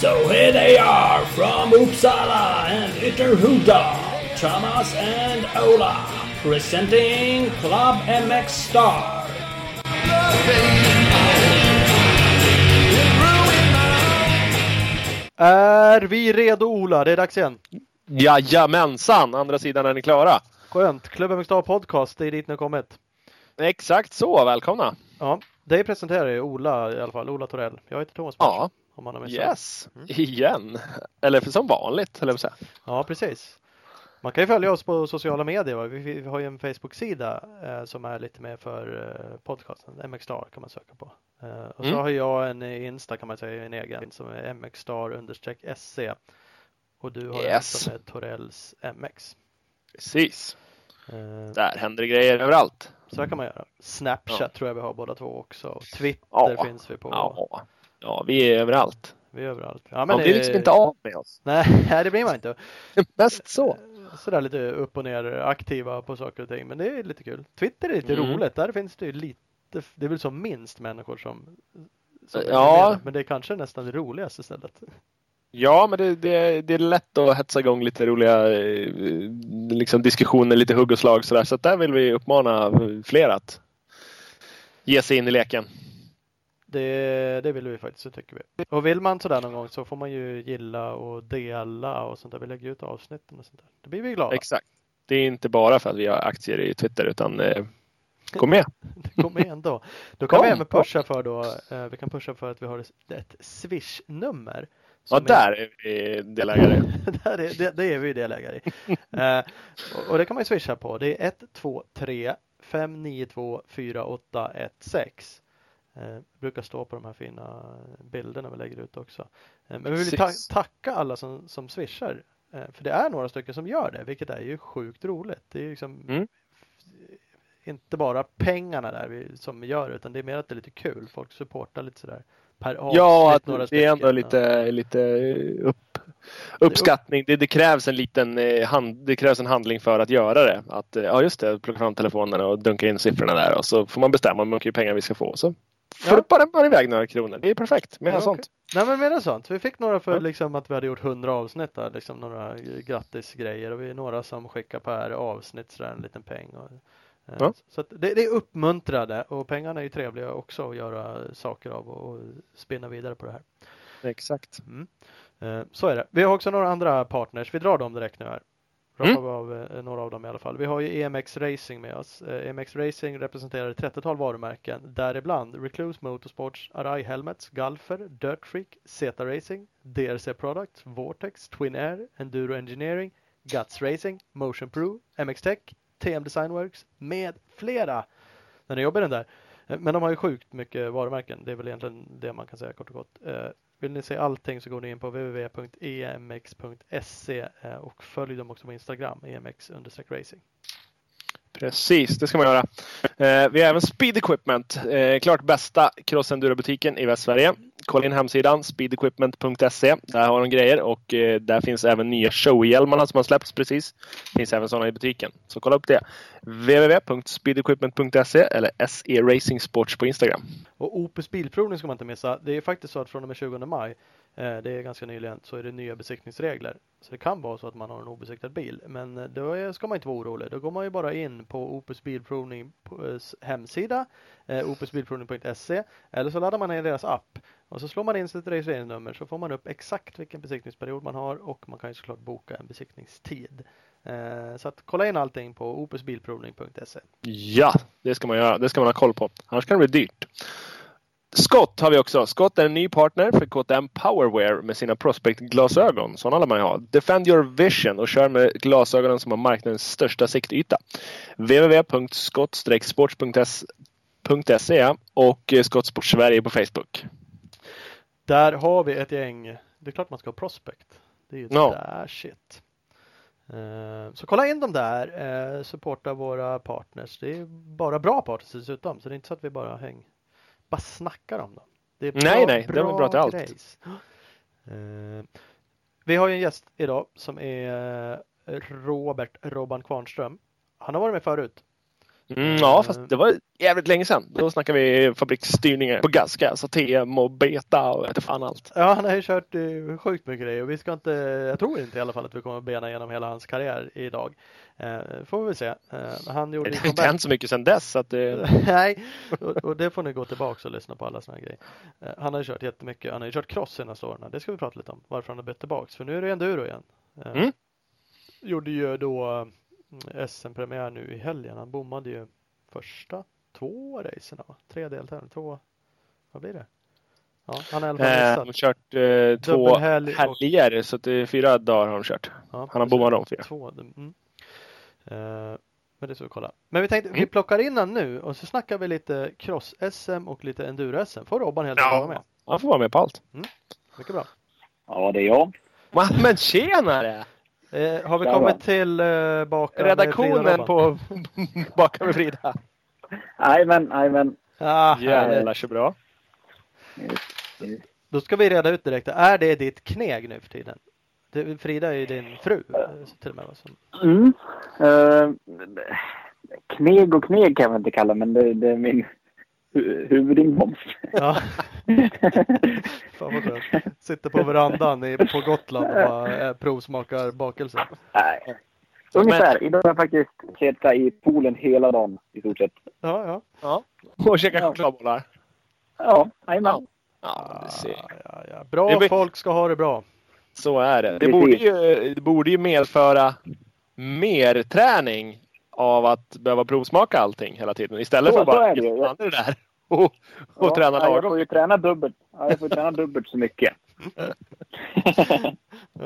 So here they are from Uppsala and Ytterhuda, Thomas and Ola, presenting Club MX Star. Är vi redo Ola? Det är dags igen. Jajamensan! Andra sidan är ni klara. Skönt. Klubben Star Podcast, det är dit ni har kommit. Exakt så, välkomna! Ja, dig presenterar ju Ola i alla fall, Ola Torell. Jag heter Thomas Mars, Ja, om man har missat. yes! Igen! Eller för som vanligt, höll jag på att säga. Ja, precis. Man kan ju följa oss på sociala medier. Va? Vi, vi har ju en Facebook-sida eh, som är lite mer för eh, podcasten. MX Star kan man söka på. Eh, och så Mm. har jag en Insta kan man säga, en egen som är mxstar-sc. Och du har en Yes. som är Torells MX. Precis. Eh, Där händer det grejer överallt. så kan man göra. Snapchat Ja. tror jag vi har båda två också. Twitter Ja. finns vi på. Ja, ja vi är överallt. Vi är överallt. Ja, Man men blir liksom inte av med oss. Nej, det blir man inte. Mest så. Sådär lite upp och ner aktiva på saker och ting. Men det är lite kul. Twitter är lite Mm. roligt. Där finns det ju lite, det är väl som minst människor som, som Ja. Men det är kanske nästan det roligaste stället. Ja, men det, det, det är lätt att hetsa igång lite roliga eh, liksom diskussioner, lite hugg och slag sådär. Så att där vill vi uppmana fler att ge sig in i leken. Det, det vill vi faktiskt, det tycker vi. Och vill man sådär någon gång så får man ju gilla och dela och sånt där. Vi lägger ut avsnitten och sånt där. Då blir vi glada. Exakt. Det är inte bara för att vi har aktier i Twitter utan eh, kom med. Det kommer ändå. Då kan Kom, vi även pusha för då, eh, vi kan pusha för att vi har ett Swish-nummer. Ja, där är vi delägare. Där är, det, det är vi ju delägare eh, och, och det kan man ju swisha på. Det är 123 592 4816. Eh, brukar stå på de här fina bilderna vi lägger ut också. Eh, men vi vill ta tacka alla som, som swishar. Eh, för det är några stycken som gör det, vilket är ju sjukt roligt. Det är liksom Mm. inte bara pengarna där vi, som vi gör utan det är mer att det är lite kul. Folk supportar lite sådär per avsnitt. Ja, att några det är ändå lite, lite upp, uppskattning. Det, det, krävs en liten eh, hand, det krävs en handling för att göra det. Att, eh, ja, just det, plocka fram telefonen och dunka in siffrorna där och så får man bestämma hur mycket pengar vi ska få. Så Ja. flippar man iväg några kronor. Det är perfekt med Ja, sånt. okej. Nej men mer än sånt. Vi fick några för Ja. liksom att vi hade gjort 100 avsnitt där, liksom några grattisgrejer och vi är några som skickar per avsnitt sådär en liten peng. Och, Ja. Så att det, det är uppmuntrade och pengarna är ju trevliga också att göra saker av och, och spinna vidare på det här. Exakt. Mm. Eh, Så är det. Vi har också några andra partners. Vi drar dem direkt nu här. Rappar Mm. vi av eh, några av dem i alla fall. Vi har ju EMX Racing med oss. Eh, EMX Racing representerar ett 30-tal varumärken, däribland Recluse Motorsports, Arai Helmets, Galfer, Dirt Freak, Zeta Racing, DRC Products, Vortex, Twin Air, Enduro Engineering, Guts Racing, Motion Pro, MX Tech, TM Designworks med flera. När ni jobbar den där. Eh, men de har ju sjukt mycket varumärken. Det är väl egentligen det man kan säga kort och gott. Eh, vill ni se allting så går ni in på www.emx.se eh, och följ dem också på Instagram, emx-racing. Precis, det ska man göra. Eh, vi har även Speed Equipment, eh, klart bästa crossenduro-butiken i Västsverige. Kolla in hemsidan speedequipment.se. Där har de grejer och eh, där finns även nya showhjälmarna som har släppts precis. Det finns även sådana i butiken. Så kolla upp det. www.speedequipment.se eller SE Racing Sports på Instagram. Och Opus Bilprovning ska man inte missa. Det är faktiskt så att från och med 20 maj, Eh, det är ganska nyligen, så är det nya besiktningsregler. Så det kan vara så att man har en obesiktad bil. Men eh, då ska man inte vara orolig. Då går man ju bara in på Opus Bilprovnings hemsida, eh, opusbilprovning.se eller så laddar man ner deras app. Och så slår man in sitt registreringsnummer så får man upp exakt vilken besiktningsperiod man har och man kan ju såklart boka en besiktningstid. Så att kolla in allting på opusbilprovning.se. Ja, det ska man göra. Det ska man ha koll på. Annars kan det bli dyrt. Scott har vi också. Scott är en ny partner för KTM Powerwear med sina Prospect-glasögon. Sådana man ha. Defend your vision och kör med glasögonen som har marknadens största siktyta. www.skottsports.se och eh, Skottsport Sverige på Facebook. Där har vi ett gäng. Det är klart man ska ha prospect. Det är ju Ja. där shit. Eh, Så kolla in dem där. eh, Supporta våra partners. Det är bara bra partners dessutom. Så det är inte så att vi bara häng, bara snackar om dem. Det är Nej, nej, det är väl bra till allt. grejs. Eh, Vi har ju en gäst idag som är Robert Robban Kvarnström. Han har varit med förut. Mm, ja, fast det var jävligt länge sedan. Då snackade vi fabriksstyrningar på gaska, alltså TM och beta och inte fan allt. Ja, han har ju kört eh, sjukt mycket grejer och vi ska inte, jag tror inte i alla fall att vi kommer att bena igenom hela hans karriär idag. Eh, får vi väl se. Eh, han gjorde Det har inte hänt så mycket sedan dess. Så att det... Nej, och, och det får ni gå tillbaka och lyssna på alla här grejer. Eh, han har ju kört jättemycket. Han har ju kört cross senaste åren. Det ska vi prata lite om. Varför han har bytt tillbaks. För nu är det enduro igen. Eh, Mm. Gjorde ju då SM-premiär nu i helgen. Han bommade ju första två racerna va? Tre deltävlingar. Två, vad blir det? Ja, han har i alla fall Eh, missat. han har kört eh, två Dubbelhelg och- helger, så det är fyra dagar har de kört. Ja, Han har bommat dem fyra. Två, mm. Eh, men det ska vi kolla. Men vi tänkte vi Mm. plockar in han nu och så snackar vi lite cross-SM och lite enduro-SM. Får Robban helt enkelt vara med. Han får vara med på allt. Mycket bra. Ja, det är jag. Va, Men tjenare! Eh, har vi Tja, kommit till eh, baka med Redaktionen Frida på Baka med Frida. Jajamän, jajamän. Ah. Jävlar så bra. Då ska vi reda ut direkt. Är det ditt kneg nu för tiden? Det, Frida är ju din fru. eh, Till och med, som, Mm. Uh, kneg och kneg kan man inte kalla men det, det är min hu- huvudinkomst. ja, fan vad skönt. Sitter på verandan i, på Gotland och bara eh, provsmakar bakelse. Nej. Ungefär. Idag har jag faktiskt suttit i poolen hela dagen i stort sett. Ja, ja. Ja. Och käka Ja. chokladbollar. Ja, jajamän. Ja, du ser. Ja, ja, ja. Bra Det folk ska ha det bra. Så är det. Det borde, ju, det borde ju medföra mer träning av att behöva provsmaka allting hela tiden. Istället Så- för så bara är det stanna det där och, och Ja, träna ja, Jag lagom. får ju träna dubbelt. Ja, jag får träna dubbelt så mycket.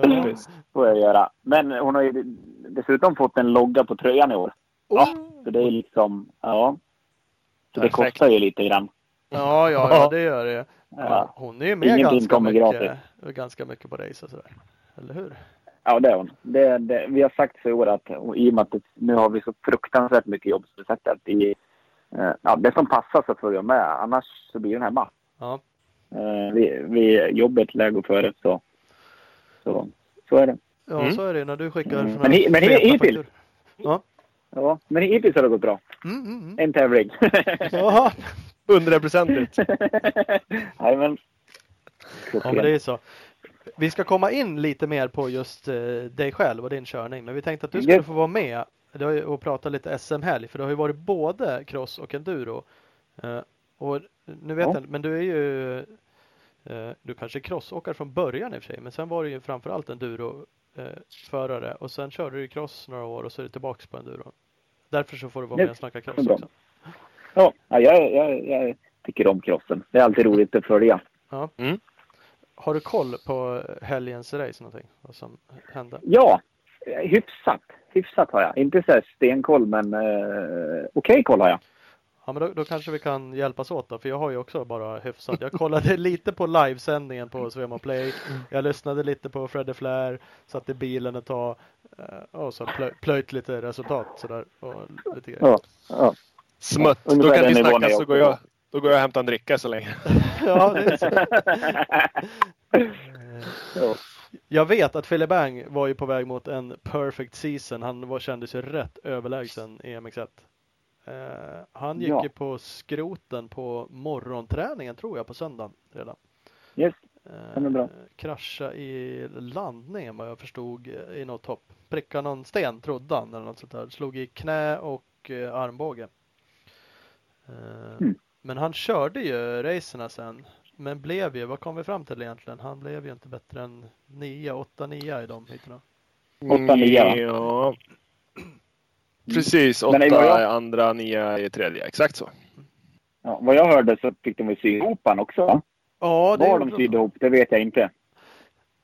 Ja. får jag göra. Men hon har ju dessutom fått en logga på tröjan i år. Ja. Så det är liksom, ja. Så det Perfekt. kostar ju lite grann. Ja, ja, ja, det gör det. Ja. Hon är ju med Ingenting ganska kommer mycket, gratis. ganska mycket på race och sådär. Eller hur? Ja, det är hon. Det, det, vi har sagt för i år att och i och med att det, nu har vi så fruktansvärt mycket jobb så vi sagt att i, eh, ja, det som passar så följer med. Annars så blir den hemma. Ja. Eh, vi, vi, jobbet lär gå före så, så, så är det. Ja, Mm. så är det när du skickar Mm. Men hi- men hittills-. Ja. Ja, men hittills har det gått bra. Mm, mm, mm. En tävling. Jaha. Hundraprocentigt. Jajamän. Ja, men det är så. Vi ska komma in lite mer på just eh, dig själv och din körning. Men vi tänkte att du skulle Yes. få vara med och prata lite SM-helg. För det har ju varit både cross och enduro. Eh, och nu vet Ja. jag inte, men du är ju eh, du kanske crossåkare från början i och för sig. Men sen var du ju framförallt enduro eh, förare och sen körde du cross några år och så är du tillbaks på enduro. Därför så får du vara med och snacka cross också. Ja, ja, jag, jag, jag tycker om crossen. Det är alltid roligt att följa. Ja. Mm. Har du koll på helgens race någonting? Vad som hände? Ja, hyfsat. Hyfsat har jag. Inte så stenkoll, men eh, okej koll har jag. Ja men då, då kanske vi kan hjälpas åt då, för jag har ju också bara hyfsat. Jag kollade lite på livesändningen på Svema Play. Jag lyssnade lite på Freddy Flair, satt i bilen ett tag eh, och så plö, plöjt lite resultat sådär. Och lite grejer. Ja, ja. Smutt. Då Ungefär kan nivån snacka så går jag. Då går jag och hämtar en dricka så länge. Ja, det är så. Ja. Jag vet att Philip Bang var ju på väg mot en perfect season. Han var, kändes ju rätt överlägsen i MX1. Eh, han gick Ja. ju på skroten på morgonträningen tror jag på söndagen redan. Yes. Eh, Stämmer bra. krascha i landningen vad jag förstod eh, i något hopp. Pricka någon sten trodde han eller något sånt där. Slog i knä och eh, armbåge. Eh, Mm. Men han körde ju racerna sen. Men blev ju, vad kom vi fram till egentligen? Han blev ju inte bättre än 9, 8, 9 i de heaterna. Åtta, nio, va? Ja. Precis, Men åtta det var jag- i andra, nio i tredje. Exakt så. Ja, vad jag hörde så fick de väl sy ihop han också. Ja, det Var de sydde ihop, det vet jag inte.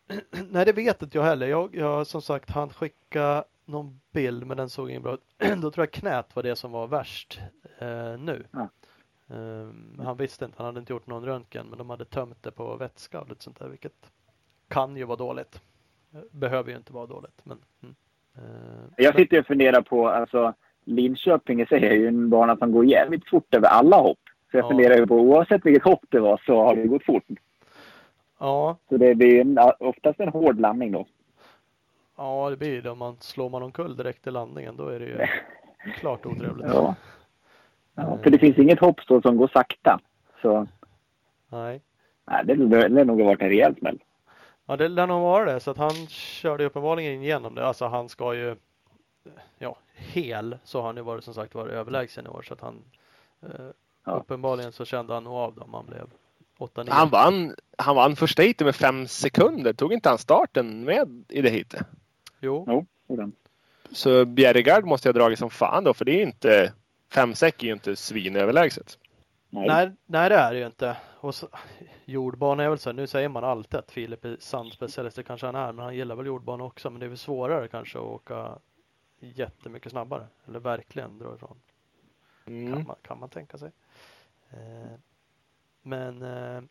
Nej, det vet inte jag heller. Jag, jag som sagt, han skickade någon bild men den såg ingen bra ut. Då tror jag knät var det som var värst eh, nu. Ja. Ehm, han visste inte, han hade inte gjort någon röntgen men de hade tömt det på vätska och lite sånt där vilket kan ju vara dåligt. Eh, Behöver ju inte vara dåligt men mm. Eh, Jag sitter och funderar på, alltså Linköping i sig är ju en bana som går jävligt fort över alla hopp. Så jag Ja. funderar ju på, oavsett vilket hopp det var så har det gått fort. Ja, Så det blir en, oftast en hård landning då. ja det blir det om man slår man omkull direkt i landningen då är det ju klart otrevligt. Ja. Ja. För det finns inget hopp som går sakta. Så Nej. nej, det lär nog ha varit en rejäl smäll. Ja, det lär nog vara det. Så att han körde uppenbarligen igenom det. Alltså han ska ju, ja, hel så har han ju varit som sagt varit överlägsen i år. Så att han, eh, Ja. uppenbarligen så kände han nog av dem. Han blev 8-9. Han vann, han vann första heatet med fem sekunder. Tog inte han starten med i det heatet? Jo, Jo. Så Bjerregard måste jag ha dragit som fan då, för det är inte... Fem säck är ju inte svinöverlägset. Nej. nej, nej det är det ju inte. Och så, jordbana är väl så, nu säger man alltid att Filip är sandspecialist, det kanske han är, men han gillar väl jordbana också. Men det är väl svårare kanske att åka jättemycket snabbare. Eller verkligen dra ifrån. Mm. Kan, man, kan man tänka sig. Eh, men, eh,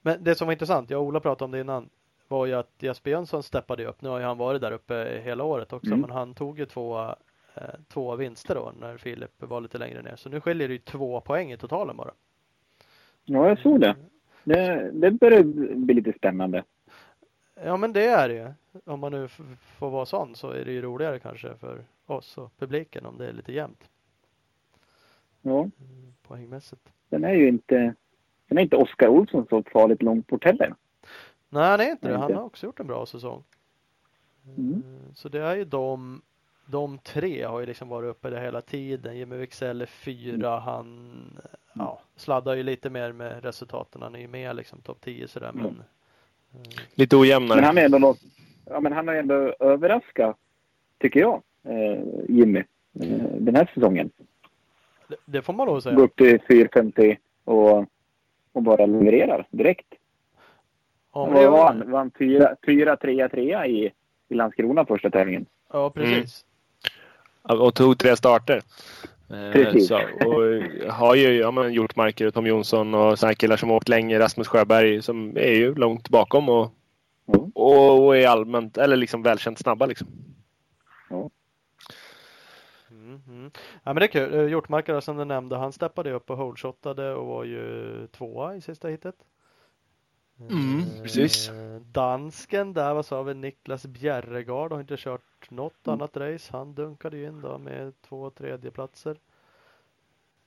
men det som var intressant, jag och Ola pratade om det innan, var ju att Jesper Jönsson steppade upp. Nu har ju han varit där uppe hela året också, Mm. men han tog ju två, två vinster då när Filip var lite längre ner. Så nu skiljer det ju två poäng i totalen bara. Ja, jag såg det. Det, det börjar bli lite spännande. Ja men det är det ju. Om man nu får vara sån så är det ju roligare kanske för oss och publiken om det är lite jämnt Ja, mm, poängmässigt. sen är ju inte, sen är inte Oskar Olsson så farligt långt bort heller. Nej, han är inte det. Han har också gjort en bra säsong. Mm. Eh, Så det är ju de, de tre har ju liksom varit uppe där hela tiden. Jimmy Wicksell är fyra. Han ja, sladdar ju lite mer med resultaten. Han är ju med liksom topp 10 sådär men Mm. eh, Lite ojämnare. Men han är ändå något, ja men han har ändå överraskat, tycker jag, eh, Jimmy, eh, den här säsongen. det, det får man att säga. Går upp till 450 och, och bara levererar direkt. Ja, men Vad det var var, han? Vann fyra, fyra, trea, trea i, i Landskrona första tävlingen. ja precis. Och tog tre starter. Eh, Precis. Så, och har ju ja, men, gjort marker Tom Jonsson och sådana killar som åkt länge. Rasmus Sjöberg som är ju långt bakom och, Ja. och, och är allmänt, eller liksom välkänt snabba liksom. Mm, mm. Ja, men det är kul. Eh, Hjortmarkare som du nämnde, han steppade upp och holeshotade och var ju tvåa i sista hitet. Mm, Eh, precis. Dansken där, vad sa vi, Niklas Bjerregard har inte kört något Mm. annat race. Han dunkade ju in då med två tredjeplatser.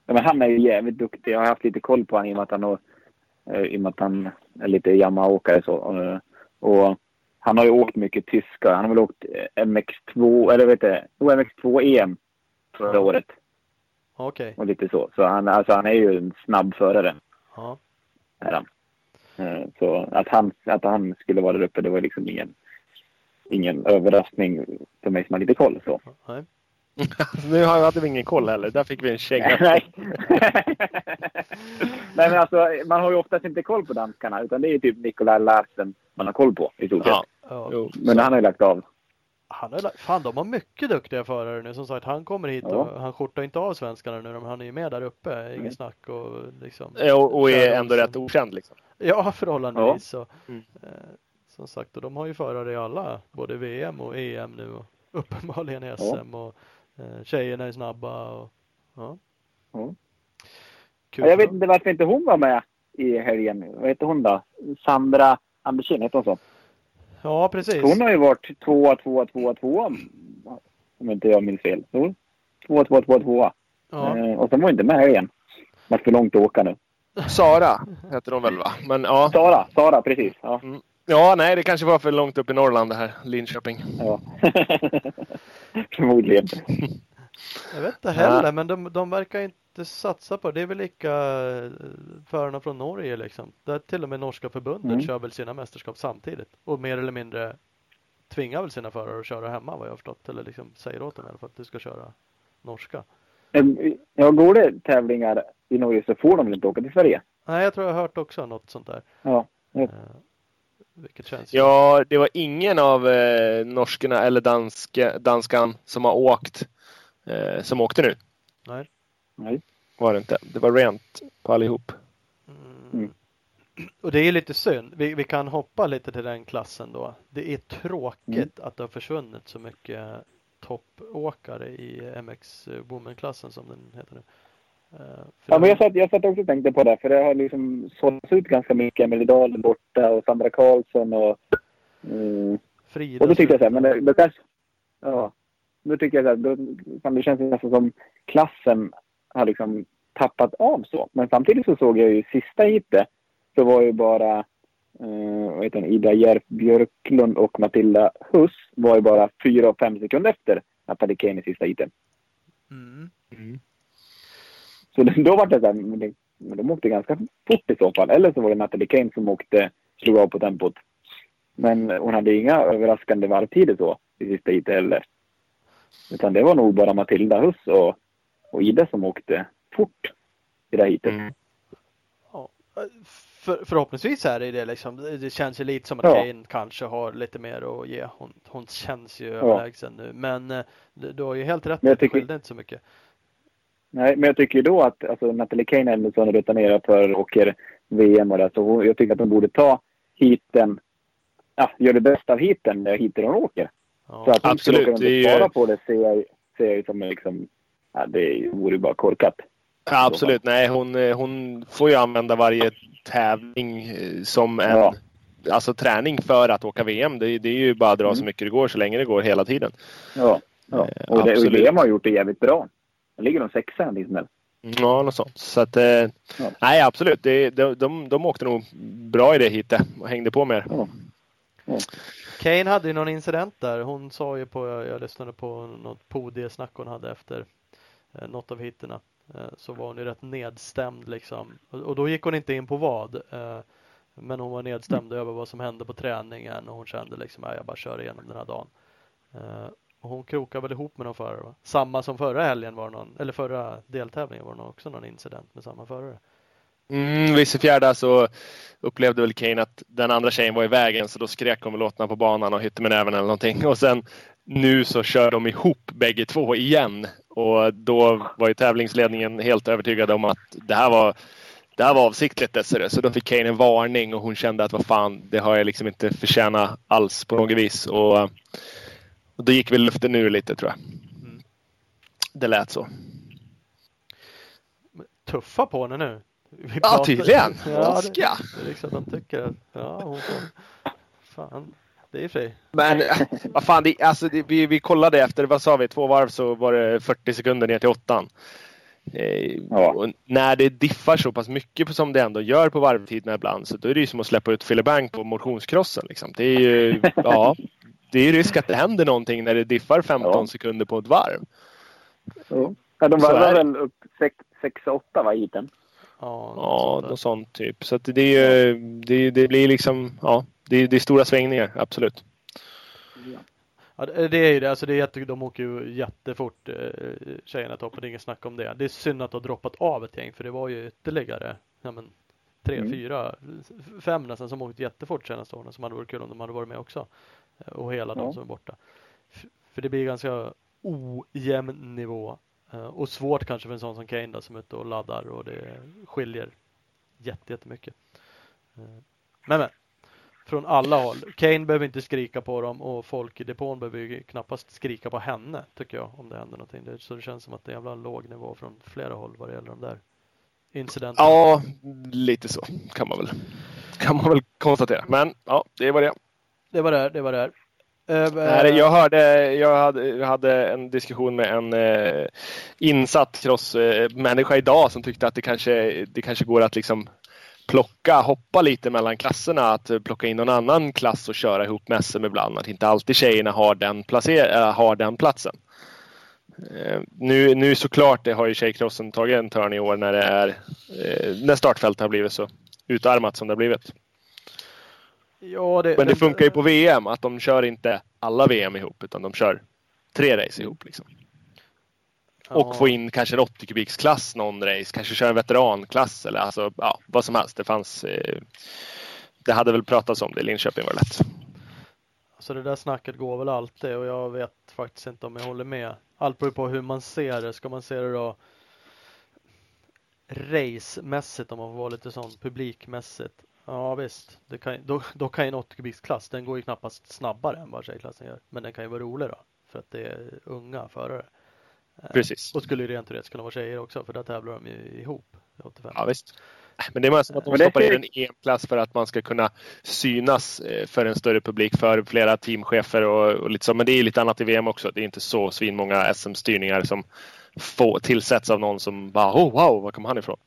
Ja, men han är ju jävligt duktig. Jag har haft lite koll på honom i och med att han, har, eh, i och med att han är lite Yamaha-åkare. Så, eh, och han har ju åkt mycket tyska. Han har väl åkt eh, MX2, eller vet du, jo, MX2 EM förra året. Okej, Och lite så. Så han, alltså, han är ju en snabb förare. ja. Är han. Eh, Så att han, att han skulle vara där uppe, det var liksom ingen, ingen överraskning för mig som har lite koll. Så. Nej. nu har- hade vi ingen koll heller. Där fick vi en känga. Nej. Nej men alltså man har ju oftast inte koll på danskarna utan det är typ Nikolaj Larsen man har koll på i stort sett. Ja. Men han har ju lagt av. Han är, fan, de har mycket duktiga förare nu. Som sagt, han kommer hit och Ja. han skjortar inte av svenskarna nu. Han är ju med där uppe, inget Nej. snack och liksom. Och, och är ändå som- rätt okänd liksom. Ja, förhållandevis. Så, Mm. eh, som sagt, och de har ju förare i alla, både VM och EM nu och uppenbarligen i SM och eh, tjejerna är snabba och ja. Ja. Kul Jag vet inte varför inte hon var med i helgen. Vad heter hon då? Sandra Andersén, heter hon så? Ja, precis. Hon har ju varit tvåa, tvåa, tvåa, tvåa. Om inte jag minns fel. Jo. Tvåa, tvåa, tvåa, tvåa. Ja, Eh, och sen var hon inte med helgen. Vart för långt att åka nu. Sara heter hon väl va? Men ja. Sara, Sara precis. Ja. Ja, nej det kanske var för långt upp i Norrland det här. Linköping. ja. Förmodligen. jag vet inte heller, men de, de verkar inte satsa på det. Det är väl lika eh, förarna från Norge liksom. Där till och med norska förbundet Mm. kör väl sina mästerskap samtidigt och mer eller mindre tvingar väl sina förare att köra hemma vad jag har förstått. Eller liksom säger åt dem i alla fall att du ska köra norska. Ja, går det tävlingar i Norge så får de väl inte åka till Sverige? Nej, jag tror jag har hört också något sånt där. Ja. Eh, vilket känns Ja, det var ingen av eh, norskorna eller danska, danskan som har åkt eh, som åkte nu. Nej. Nej. Var det inte. Det var rent på allihop. Mm. Mm. Och det är lite synd. Vi, vi kan hoppa lite till den klassen då. Det är tråkigt Mm. att det har försvunnit så mycket toppåkare i MX Women-klassen som den heter nu. Eh, Ja, men jag satt, jag satt också och tänkte på det, för det har liksom sålts ut ganska mycket. Emelie Dahl borta och Sandra Karlsson och... Mm, Frida och då tyckte jag så här, men det, det kanske... Ja. Då tycker jag att det känns nästan som klassen har liksom tappat av så. Men samtidigt så såg jag ju sista heatet så var ju bara eh, vad heter hon, Ida Järf Björklund och Matilda Huss var ju bara fyra och fem sekunder efter Natalie Kane i sista heatet. Mm. Så det- då var det så här, men, det, men de åkte ganska fort i så fall. Eller så var det Natalie Kane som åkte, slog av på tempot. Men hon hade inga överraskande varvtider så i sista heatet heller. Utan det var nog bara Matilda Huss och, och Ida som åkte fort i det här. Mm. För, förhoppningsvis är det det liksom. Det- känns ju lite som att Ja. Kane kanske har lite mer att ge. Hon, hon känns ju överlägsen nu. Men eh, du har ju helt rätt. Men jag att det tycker- skilde inte så mycket. Nej, men jag tycker ju då att alltså, Natalie Kane är ändå så rutinerad för åker VM och det. Så jag tycker att hon borde ta heaten, ja, gör det bästa av heaten, när heaten hon åker. Ja. Så att hon Absolut, skulle och spara på det ser jag, ser jag ju som liksom, ja, det vore ju bara korkat. Ja, absolut. Nej, hon, eh, hon får ju använda varje tävling eh, som en Ja. alltså, träning för att åka VM. Det, det är ju bara att dra så Mm. mycket det går så länge det går hela tiden. Ja. ja. Eh, Och, det, och. VM har gjort det jävligt bra. Den ligger nog sexa eller sånt där. Ja, något sånt. Så att, eh, nej absolut. Det, de, de, de åkte nog bra i det hitet och hängde på mer. Ja. Kane hade ju någon incident där. Hon sa ju på, jag, jag lyssnade på något podiesnack hon hade efter eh, något av hitterna. Eh, så var hon ju rätt nedstämd liksom. Och, och då gick hon inte in på vad. Eh, men hon var nedstämd över vad som hände på träningen och hon kände liksom att jag bara kör igenom den här dagen. Eh, och hon krokade väl ihop med någon förare va? Samma som förra helgen var det någon, eller förra deltävlingen var det också någon incident med samma förare. Mm, vid fjärde så upplevde väl Kane att den andra tjejen var i vägen så då skrek hon väl åt på banan och hytte med näven eller någonting. Och sen nu så kör de ihop bägge två igen. Och då var ju tävlingsledningen helt övertygad om att det här var det här var avsiktligt dessare. Så då fick Kane en varning och hon kände att vad fan, det har jag liksom inte förtjänat alls på något vis. Och, och då gick väl luften ur lite tror jag. Mm. Det lät så. Tuffa på henne nu. Vi Ja, tydligen. Ja, det, det är liksom de tycker att, ja, hon får, fan, det är fri. Men vad fan, det, alltså, det, vi, vi kollade efter, vad sa vi, två varv så var det 40 sekunder ner till åttan. Eh, Ja. och när det diffar så pass mycket på- som det ändå gör på varvtiderna ibland så då är det ju som att släppa ut Fillebank på motionskrossen. Liksom. Det är ju, ja, det är risk att det händer någonting när det diffar 15 Ja. sekunder på ett varv. Ja. Ja, de varvar väl upp 6-8 va, heaten? Ja, Ja, något sånt typ. Så det, är det, det blir liksom, ja, det, det är stora svängningar, absolut. ja, det är ju det, alltså det är jätte, de åker ju jättefort eh, tjejerna i toppen, det är inget snack om det. Det är synd att har droppat av ett gäng för det var ju ytterligare ja, men, tre, Mm. fyra, fem nästan som åkt jättefort senaste åren som hade varit kul om de hade varit med också. Eh, Och hela de Ja. som är borta. För det blir ganska ojämn nivå och svårt kanske för en sån som Kane då, som är ute och laddar och det skiljer jätte- jättemycket. Eh, Men men, från alla håll. Kane behöver inte skrika på dem och folk i depån behöver ju knappast skrika på henne tycker jag om det händer någonting. Det, så det känns som att det är en jävla låg nivå från flera håll vad det gäller de där incidenterna. Ja, lite så kan man väl, kan man väl konstatera. Men ja, det var det. Det var det, det var det. Eh, Nej, jag hörde, jag hade, jag hade en diskussion med en eh, insatt crossmänniska idag som tyckte att det kanske, det kanske går att liksom plocka, hoppa lite mellan klasserna. Att eh, plocka in någon annan klass och köra ihop med SM ibland. Att inte alltid tjejerna har den, placer, har den platsen. Eh, nu, nu såklart det har ju tjejcrossen tagit en törn i år när det är eh, när startfältet har blivit så utarmat som det har blivit. Ja, det, Men det funkar ju på VM att de kör inte alla VM ihop utan de kör tre race ihop. Liksom. Och få in kanske en 80 kubiksklass någon race, kanske köra en veteranklass eller alltså, ja, vad som helst. Det fanns eh, Det hade väl pratats om det i Linköping var det lätt. Så det där snacket går väl alltid och jag vet faktiskt inte om jag håller med. Allt beror på hur man ser det. Ska man se det då racemässigt om man får vara lite sån publikmässigt. Ja visst, det kan, då, då kan ju en 80 kubiksklass, den går ju knappast snabbare än vad tjejklassen gör. Men den kan ju vara rolig då. För att det är unga förare. Eh, Precis. Och skulle ju rent teoretiskt kunna vara tjejer också för där tävlar de ju ihop. i 85. Ja visst. Men det är mer som att de stoppar in en EM-klass för att man ska kunna synas eh, för en större publik, för flera teamchefer och, och lite så. Men det är lite annat i VM också. Det är inte så svinmånga SM-styrningar som får, tillsätts av någon som bara oh, wow, var kom han ifrån?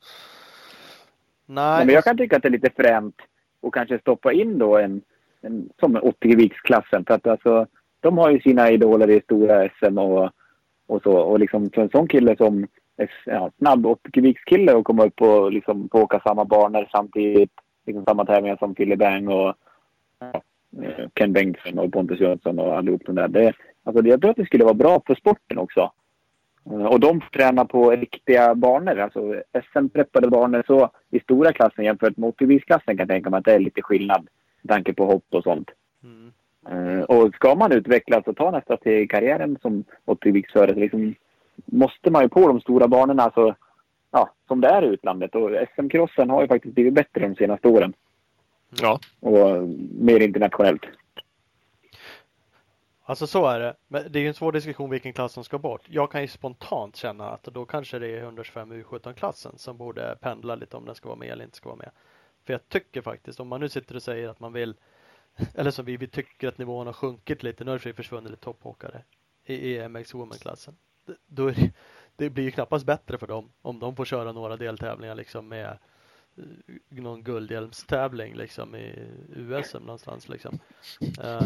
Nej, Men jag kan tycka att det är lite fränt att kanske stoppa in då en, en som 80-viksklassen. För att alltså, de har ju sina idoler i stora SM och, och så. Och liksom för en sån kille som är ja, snabb 80-vikskille och komma upp och liksom få åka samma banor samtidigt. Liksom samma tävlingar som Philly Bang och ja, eh, Ken Bengtsson och Pontus Jönsson och allihop de där. Det, alltså, jag tror att det skulle vara bra för sporten också. Eh, Och de tränar på riktiga banor, alltså SM-preppade banor så i stora klassen jämfört med 80-viksklassen kan jag tänka mig att det är lite skillnad med tanke på hopp och sånt. Mm. Eh, Och ska man utvecklas och ta nästa steg i karriären som 80-viksförare så liksom måste man ju på de stora banorna alltså, ja, som det är i utlandet. Och SM-crossen har ju faktiskt blivit bättre de senaste åren Ja, och mer internationellt. Alltså så är det. Men det är ju en svår diskussion vilken klass som ska bort. Jag kan ju spontant känna att då kanske det är 125 U17-klassen som borde pendla lite om den ska vara med eller inte ska vara med. För jag tycker faktiskt, om man nu sitter och säger att man vill, eller som vi, vi tycker att nivån har sjunkit lite, nu har det för sig försvunnit lite toppåkare i EMX Women-klassen. Det- Då är det, det blir ju knappast bättre för dem om de får köra några deltävlingar liksom med någon guldhjälmstävling liksom i USM någonstans liksom. Eh,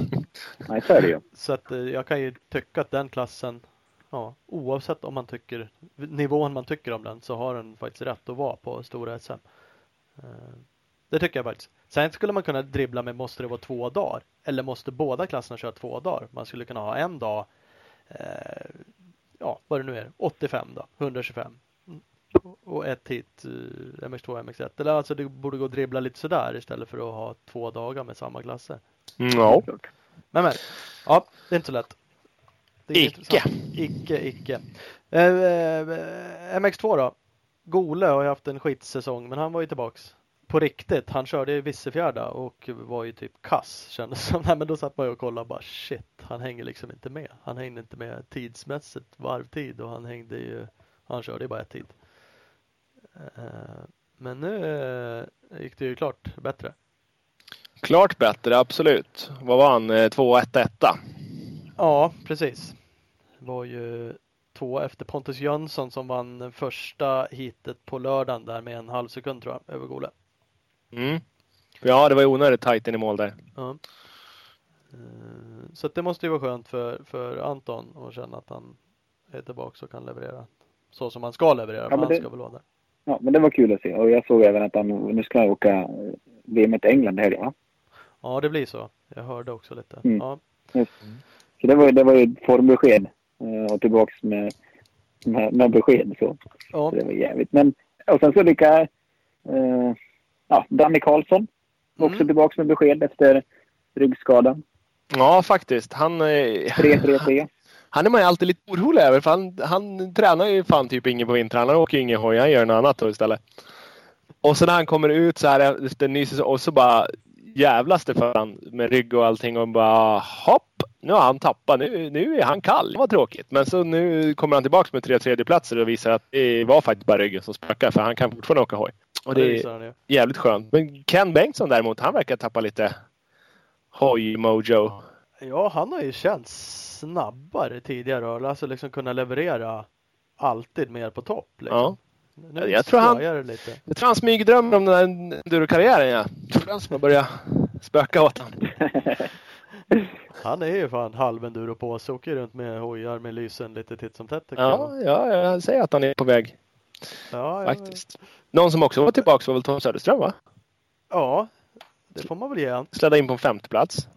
Nej, så är det ju. så att eh, jag kan ju tycka att den klassen, ja, oavsett om man tycker nivån man tycker om den så har den faktiskt rätt att vara på stora SM. Eh, Det tycker jag faktiskt. Sen skulle man kunna dribbla med måste det vara två dagar? Eller måste båda klasserna köra två dagar? Man skulle kunna ha en dag, eh, ja vad det nu är, 85 då, 125. Och ett hit eh, MX2 MX1. Eller alltså det borde gå att dribbla lite sådär istället för att ha två dagar med samma klasser. Mm, ja. Men men, ja det är inte så lätt. Icke. Icke, icke. Eh, eh, MX2 då? Gole har ju haft en skitsäsong men han var ju tillbaks på riktigt. Han körde i Vissefjärda och var ju typ kass kändes som. Nej men då satt man ju och kollade och bara shit, han hänger liksom inte med. Han hängde inte med tidsmässigt varvtid och han hängde ju, han körde ju bara ett tid. Eh, men nu eh, gick det ju klart bättre. Klart bättre, absolut. Vad var han? Eh, 2-1 etta. Ja, precis. Det var ju två efter Pontus Jönsson som vann första hitet på lördagen där med en halv sekund tror jag, över Gole. Mm. Ja, det var ju onödigt tajt in i mål där. Ja. Eh, Så det måste ju vara skönt för, för Anton att känna att han är tillbaka och kan leverera så som han ska leverera. Ja, men han det- ska väl vara där. Ja, men det var kul att se. Och jag såg även att han nu ska han åka eh, VM till England i helgen, va? Ja, det blir så. Jag hörde också lite. Mm. Ja, Så det var, det var ju ett formbesked. eh, Och tillbaks med, med, med besked. Så. ja, så det var jävligt. Men, och sen så lika eh, ja, Danny Karlsson. Också Mm. tillbaks med besked efter ryggskadan. Ja, faktiskt. Han, eh, 3-3-3. Han är man ju alltid lite orolig över för han, han tränar ju fan typ inget på vintern. Han åker ju ingen hoj. Han gör något annat då istället. Och så när han kommer ut så här efter ny säsong och så bara jävlas det för han med rygg och allting och bara hopp! Nu har han tappat. Nu, nu är han kall. Det var tråkigt. Men så nu kommer han tillbaks med tre tredjeplatser och visar att det var faktiskt bara ryggen som spökar för han kan fortfarande åka hoj. Och det är jävligt skönt. Men Ken Bengtsson däremot, han verkar tappa lite hoj-mojo. Ja, han har ju känts snabbare tidigare. Alltså liksom kunna leverera alltid mer på topp. Liksom. Ja. Nu Jag tror han-. Jag tror han smygdrömmer om den där endurokarriären ja. Jag tror den som har börjat spöka åt honom. Han är ju fan halvenduro på sig. Åker runt med hojar med lysen lite titt som tätt. Ja, ja, jag säger att han är på väg Ja, ja, faktiskt. Någon som också var tillbaka var väl Tom Söderström va? ja, det får man väl ge han. Slädda in på en femte plats.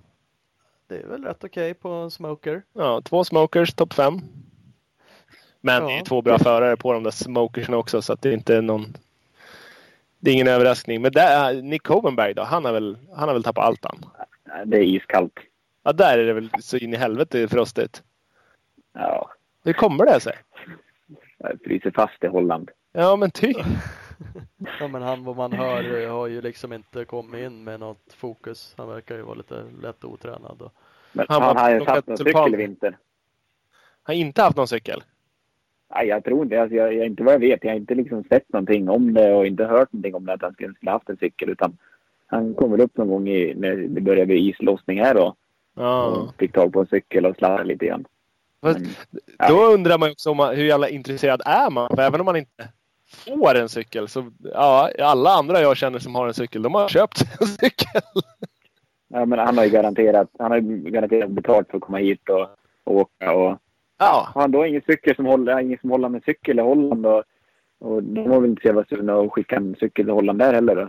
Det är väl rätt okej på en smoker. Ja, två smokers, topp fem. Men Ja. det är två bra förare på de där smokersna också så att det är inte någon det är ingen överraskning. Men där, Nick Hovenberg då? Han har väl, han har väl tappat allt han. Det är iskallt. Ja, där är det väl så in i helvete frostigt. Ja, Hur kommer det sig? jag fryser fast i Holland. Ja, men typ. Ja, men han vad man hör har ju liksom inte kommit in med något fokus. Han verkar ju vara lite lätt otränad. Och... Men Han han, har ju satt någon cykel i vinter. Han har inte haft någon cykel. Nej, jag tror inte, alltså, jag, jag, inte vad jag vet. Jag har inte liksom sett någonting om det och inte hört någonting om det att han skulle ha haft en cykel. Utan han kom väl upp någon gång i, när det började bli islossning här då. Ja. Och fick tag på en cykel och sladdade lite grann. Fast, Men, Då undrar man ju också om man, hur jävla intresserad är man? För även om man inte får en cykel så ja, alla andra jag känner som har en cykel, de har köpt en cykel. ja, men han har ju garanterat, han har ju garanterat betalt för att komma hit och, och åka. Och Ja, har han då ingen cykel som håller, ingen som håller med cykel i Holland och, och de var väl inte så jävla sugna att skicka en cykel till Holland där heller. Då.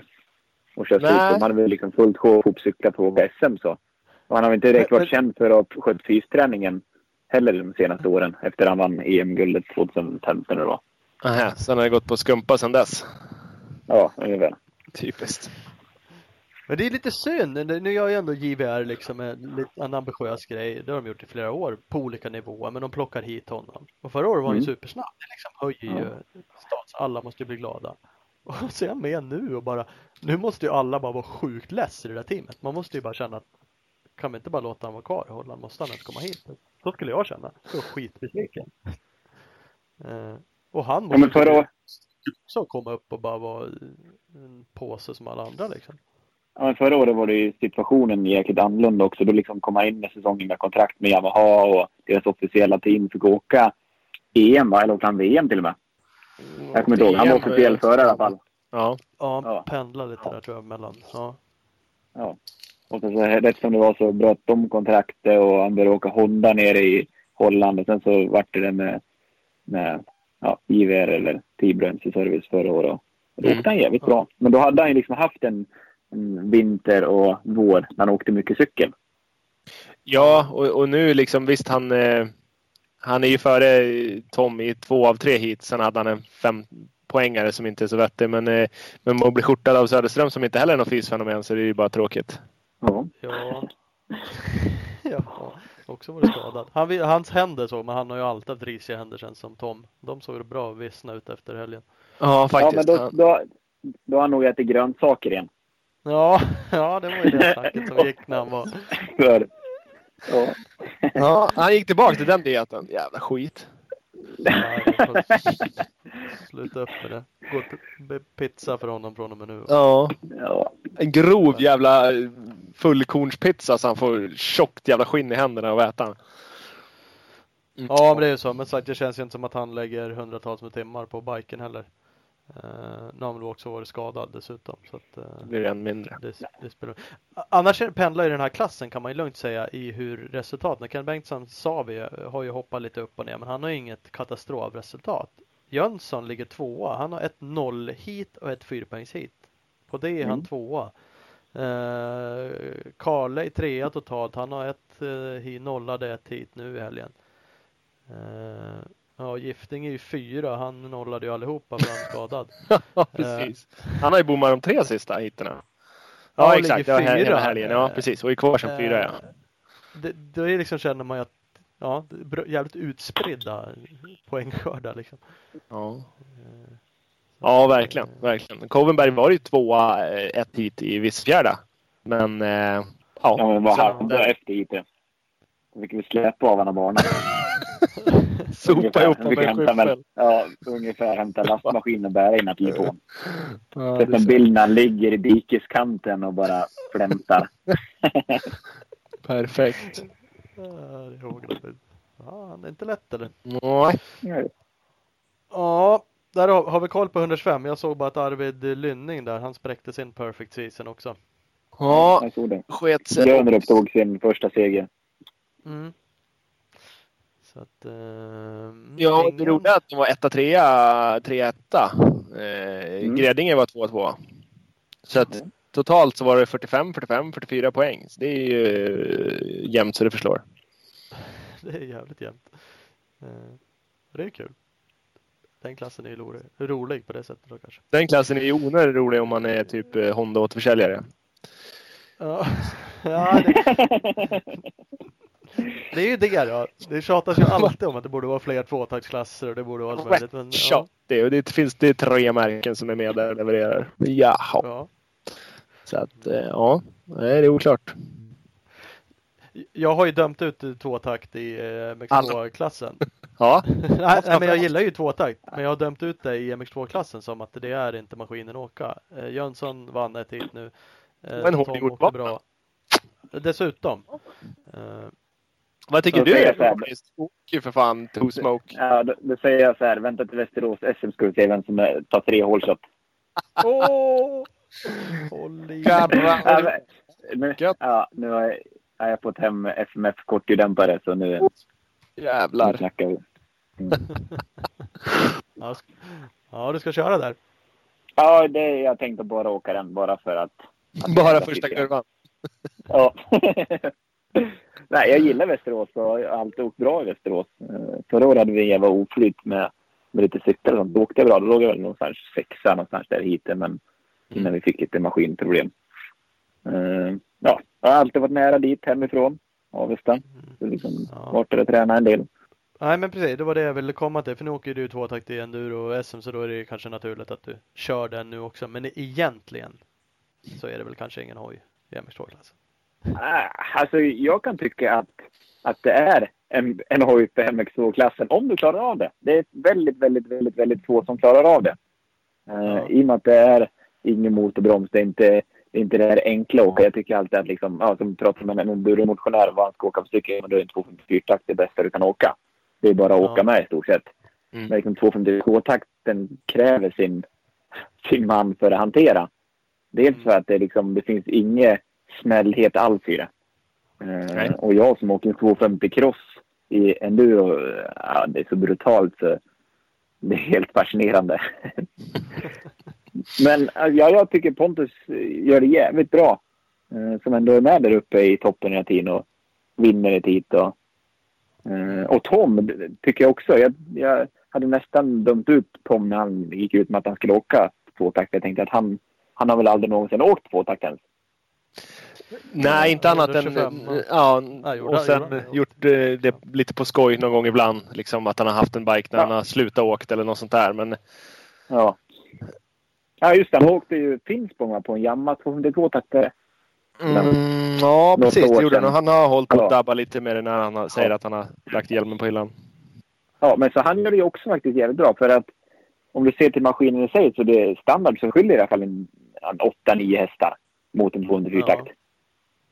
Och köra ut. De hade väl liksom fullt sjå ihop cyklar på att SM så. Och han har väl inte direkt varit känd för att ha skött fysträningen heller de senaste åren. Efter han vann EM-guldet 2015 eller vad. Aha, sen har det gått på skumpa sedan dess. Ja, ungefär. Typiskt. Men det är lite synd. Nu gör ju ändå JVR liksom en, en ambitiös grej. Det har de gjort i flera år på olika nivåer. Men de plockar hit honom. Och förra året var han ju Mm. supersnabb. Det liksom höjer ju stats. Alla måste ju bli glada. Och så är han med nu och bara Nu måste ju alla bara vara sjukt less i det där teamet. Man måste ju bara känna att Kan vi inte bara låta honom vara kvar i Holland? Måste han ens komma hit? Så skulle jag känna. Så skitbesviken. Och han Ja, måste men förra, också komma upp och bara vara en påse som alla andra liksom. ja, men förra året var det ju situationen jäkligt annorlunda också. Då liksom kom han in med säsongen med kontrakt med Yamaha och deras officiella team fick åka EM, va? eller åkte han VM till och med? Jag kommer inte ihåg. Han var officiell förare i alla fall. Ja. Ja, Ja. pendla lite där tror jag mellan. Ja. Ja. Och så, så rätt som det var så bröt de kontraktet och han började åka Honda nere i Holland och sen så vart det det med, med ja, IVR eller T-Bränsle Service förra året. Och Då Mm. åkte han jävligt bra. Men då hade han ju liksom haft en, en vinter och vår när han åkte mycket cykel. Ja, och, och nu liksom visst han eh, Han är ju före Tom i två av tre hit. Sen hade han en fem poängare som inte är så vettig. Men, eh, men att bli skjortad av Söderström som inte heller är något fysfenomen så det är ju bara tråkigt. Ja. Ja. ja. Också varit skadad. Han, hans händer så, men han har ju alltid haft risiga händer sen som Tom. De såg bra vissna ut efter helgen. Ja, ja, faktiskt. men då, Han- då, då har han nog ätit grönsaker igen. Ja, ja det var ju det snacket som gick när han var... Ja. ja, han gick tillbaka till den dieten. Jävla skit. Sluta upp med det. Gå till pizza för honom från och med nu. Ja. ja. En grov jävla fullkornspizza så han får tjockt jävla skinn i händerna och äta den. Mm. Ja, men det är ju så. Men sagt, det känns ju inte som att han lägger hundratals med timmar på biken heller. Nu har han väl också varit skadad dessutom. Så att, eh, Det blir än mindre. Det, det spelar... Annars pendlar i den här klassen kan man ju lugnt säga i hur resultaten. Ken Bengtsson sa vi har ju hoppat lite upp och ner men han har ju inget katastrofresultat. Jönsson ligger tvåa. Han har ett noll hit och ett fyrpoängs hit. På det är han Mm. tvåa. Uh, Karle är trea totalt. Han har ett hit, nollade ett hit nu i helgen. Eh, ja, Gifting är ju fyra. Han nollade ju allihopa för han skadad. Ja, precis. Han har ju bommat de tre sista hiterna. Ja, Ja, exakt. Det var här, fyra. hela helgen. Ja, precis. Och är kvar som fyra, ja. Eh, Det, då är liksom känner man ju att ja, jävligt utspridda poängskördar liksom. Ja. Eh, Ja, verkligen. verkligen. Kovenberg var ju tvåa eh, ett hit i Vissfjärda. Men eh, ja. Ja, men vad var efter IT. Då fick vi släppa av honom barnen. Sopa ihop med en skyffel. ja, ungefär hämta lastmaskin och bära in en telefon. Ja, Sett det är en så. bild när han ligger i dikeskanten och bara flämtar. Perfekt. Ja, det är hågligt. Ja, det är inte lätt eller? Nej. Ja, där har, vi koll på 125. Jag såg bara att Arvid Lynning där, han spräckte sin perfect season också. Ja, Jag såg det. sket sig. Lönerup tog sin första seger. Mm. Så att... ehm, Ja, det roliga är att de var etta, trea, trea, etta. Eh, Mm. Gräddinge var tvåa, tvåa. Så att Mm. totalt så var det 45, 45, 44 poäng. Så det är ju eh, jämnt så det förslår. Det är jävligt jämnt. Eh, Det är kul. Den klassen är ju rolig, rolig på det sättet då kanske. Den klassen är ju onödigt rolig om man är typ eh, Honda-återförsäljare. Ja, ja det, det är ju det då. Det tjatas ju alltid om att det borde vara fler tvåtaktsklasser och det borde vara allt möjligt. Men, Ja, det, och det finns det är tre märken som är med där och levererar. Jaha. ja. Så att, eh, ja. Nej, det är oklart. Jag har ju dömt ut tvåtakt i eh, MX2-klassen. Ja. nej, men jag gillar ju tvåtakt. Men jag har dömt ut det i MX2-klassen som att det är inte maskinen att åka. Eh, Jönsson vann ett hit nu. En hård Tom gjord åkte bana. bra. Dessutom. Vad tycker Så du? Åk ju för fan Two Smoke. Ja, då, då säger jag så här. Vänta till Västerås SM ska vi se vem som är, tar tre hålshot. Åh! I. Ja, nu, ja, nu har jag, har jag fått hem FMF kortdämpare så nu, nu Jävlar. snackar vi. Ja, sk- ja, du ska köra där. Ja, det, jag tänkte bara åka den bara för att... att Bara första kurvan. Ja. Nej, jag gillar Västerås och har alltid åkt bra i Västerås. Eh, Förra året hade vi jävla oflyt med, med lite sånt. Då åkte jag bra. Då låg jag väl någonstans sexa någonstans där hit men innan vi fick lite maskinproblem. Eh, ja, jag har alltid varit nära dit hemifrån, Avesta. Så liksom Ja. varit där och tränat en del. Nej men precis, det var det jag ville komma till. För nu åker du tvåtakt i enduro och SM så då är det kanske naturligt att du kör den nu också. Men egentligen så är det väl kanske ingen hoj i MX2-klassen. Ah, Alltså, jag kan tycka att, att det är en, en hoj för MX2-klassen om du klarar av det. Det är väldigt, väldigt, väldigt, väldigt få som klarar av det. Eh, Ja. I och med att det är ingen motorbroms, det är inte det, är inte det här enkla åka. Jag tycker alltid att, liksom, ja, som pratar med en enduromotionär vad han ska åka för men då är en 254-takt det bästa du kan åka. Det är bara att Ja. åka med i stort sett. Mm. Men liksom 252-takten kräver sin, sin man för att hantera. Dels för att det, liksom, det finns ingen snällhet alls i det. Eh, och jag som åker 250 cross i enduro, ja, det är så brutalt så det är helt fascinerande. Men eh, ja, jag tycker Pontus gör det jävligt bra. Eh, som ändå är med där uppe i toppen hela tiden och vinner ett hit. Och, eh, och Tom tycker jag också. Jag, jag hade nästan dömt ut Tom när han gick ut med att han skulle åka tvåtakt. Jag tänkte att han, han har väl aldrig någonsin åkt tvåtakt ens. Nej, inte annat än... 25, ja. Ja, och sen gjorde gjort eh, det lite på skoj någon gång ibland. Liksom att han har haft en bike när Ja. han har slutat åkt eller något sånt där. Men Ja. Ja, just det. Han åkte ju Finspång på en Yamaha 252-taktare. Mm, ja, precis. Det gjorde han. han har hållit på att dabba lite med det när han säger att han har lagt hjälmen på hyllan. Ja, men så han gör det ju också faktiskt jävligt bra. För att om du ser till maskinen i sig så det är standard så skiljer det i alla fall en, en 8-9 hästar mot en 204-takt.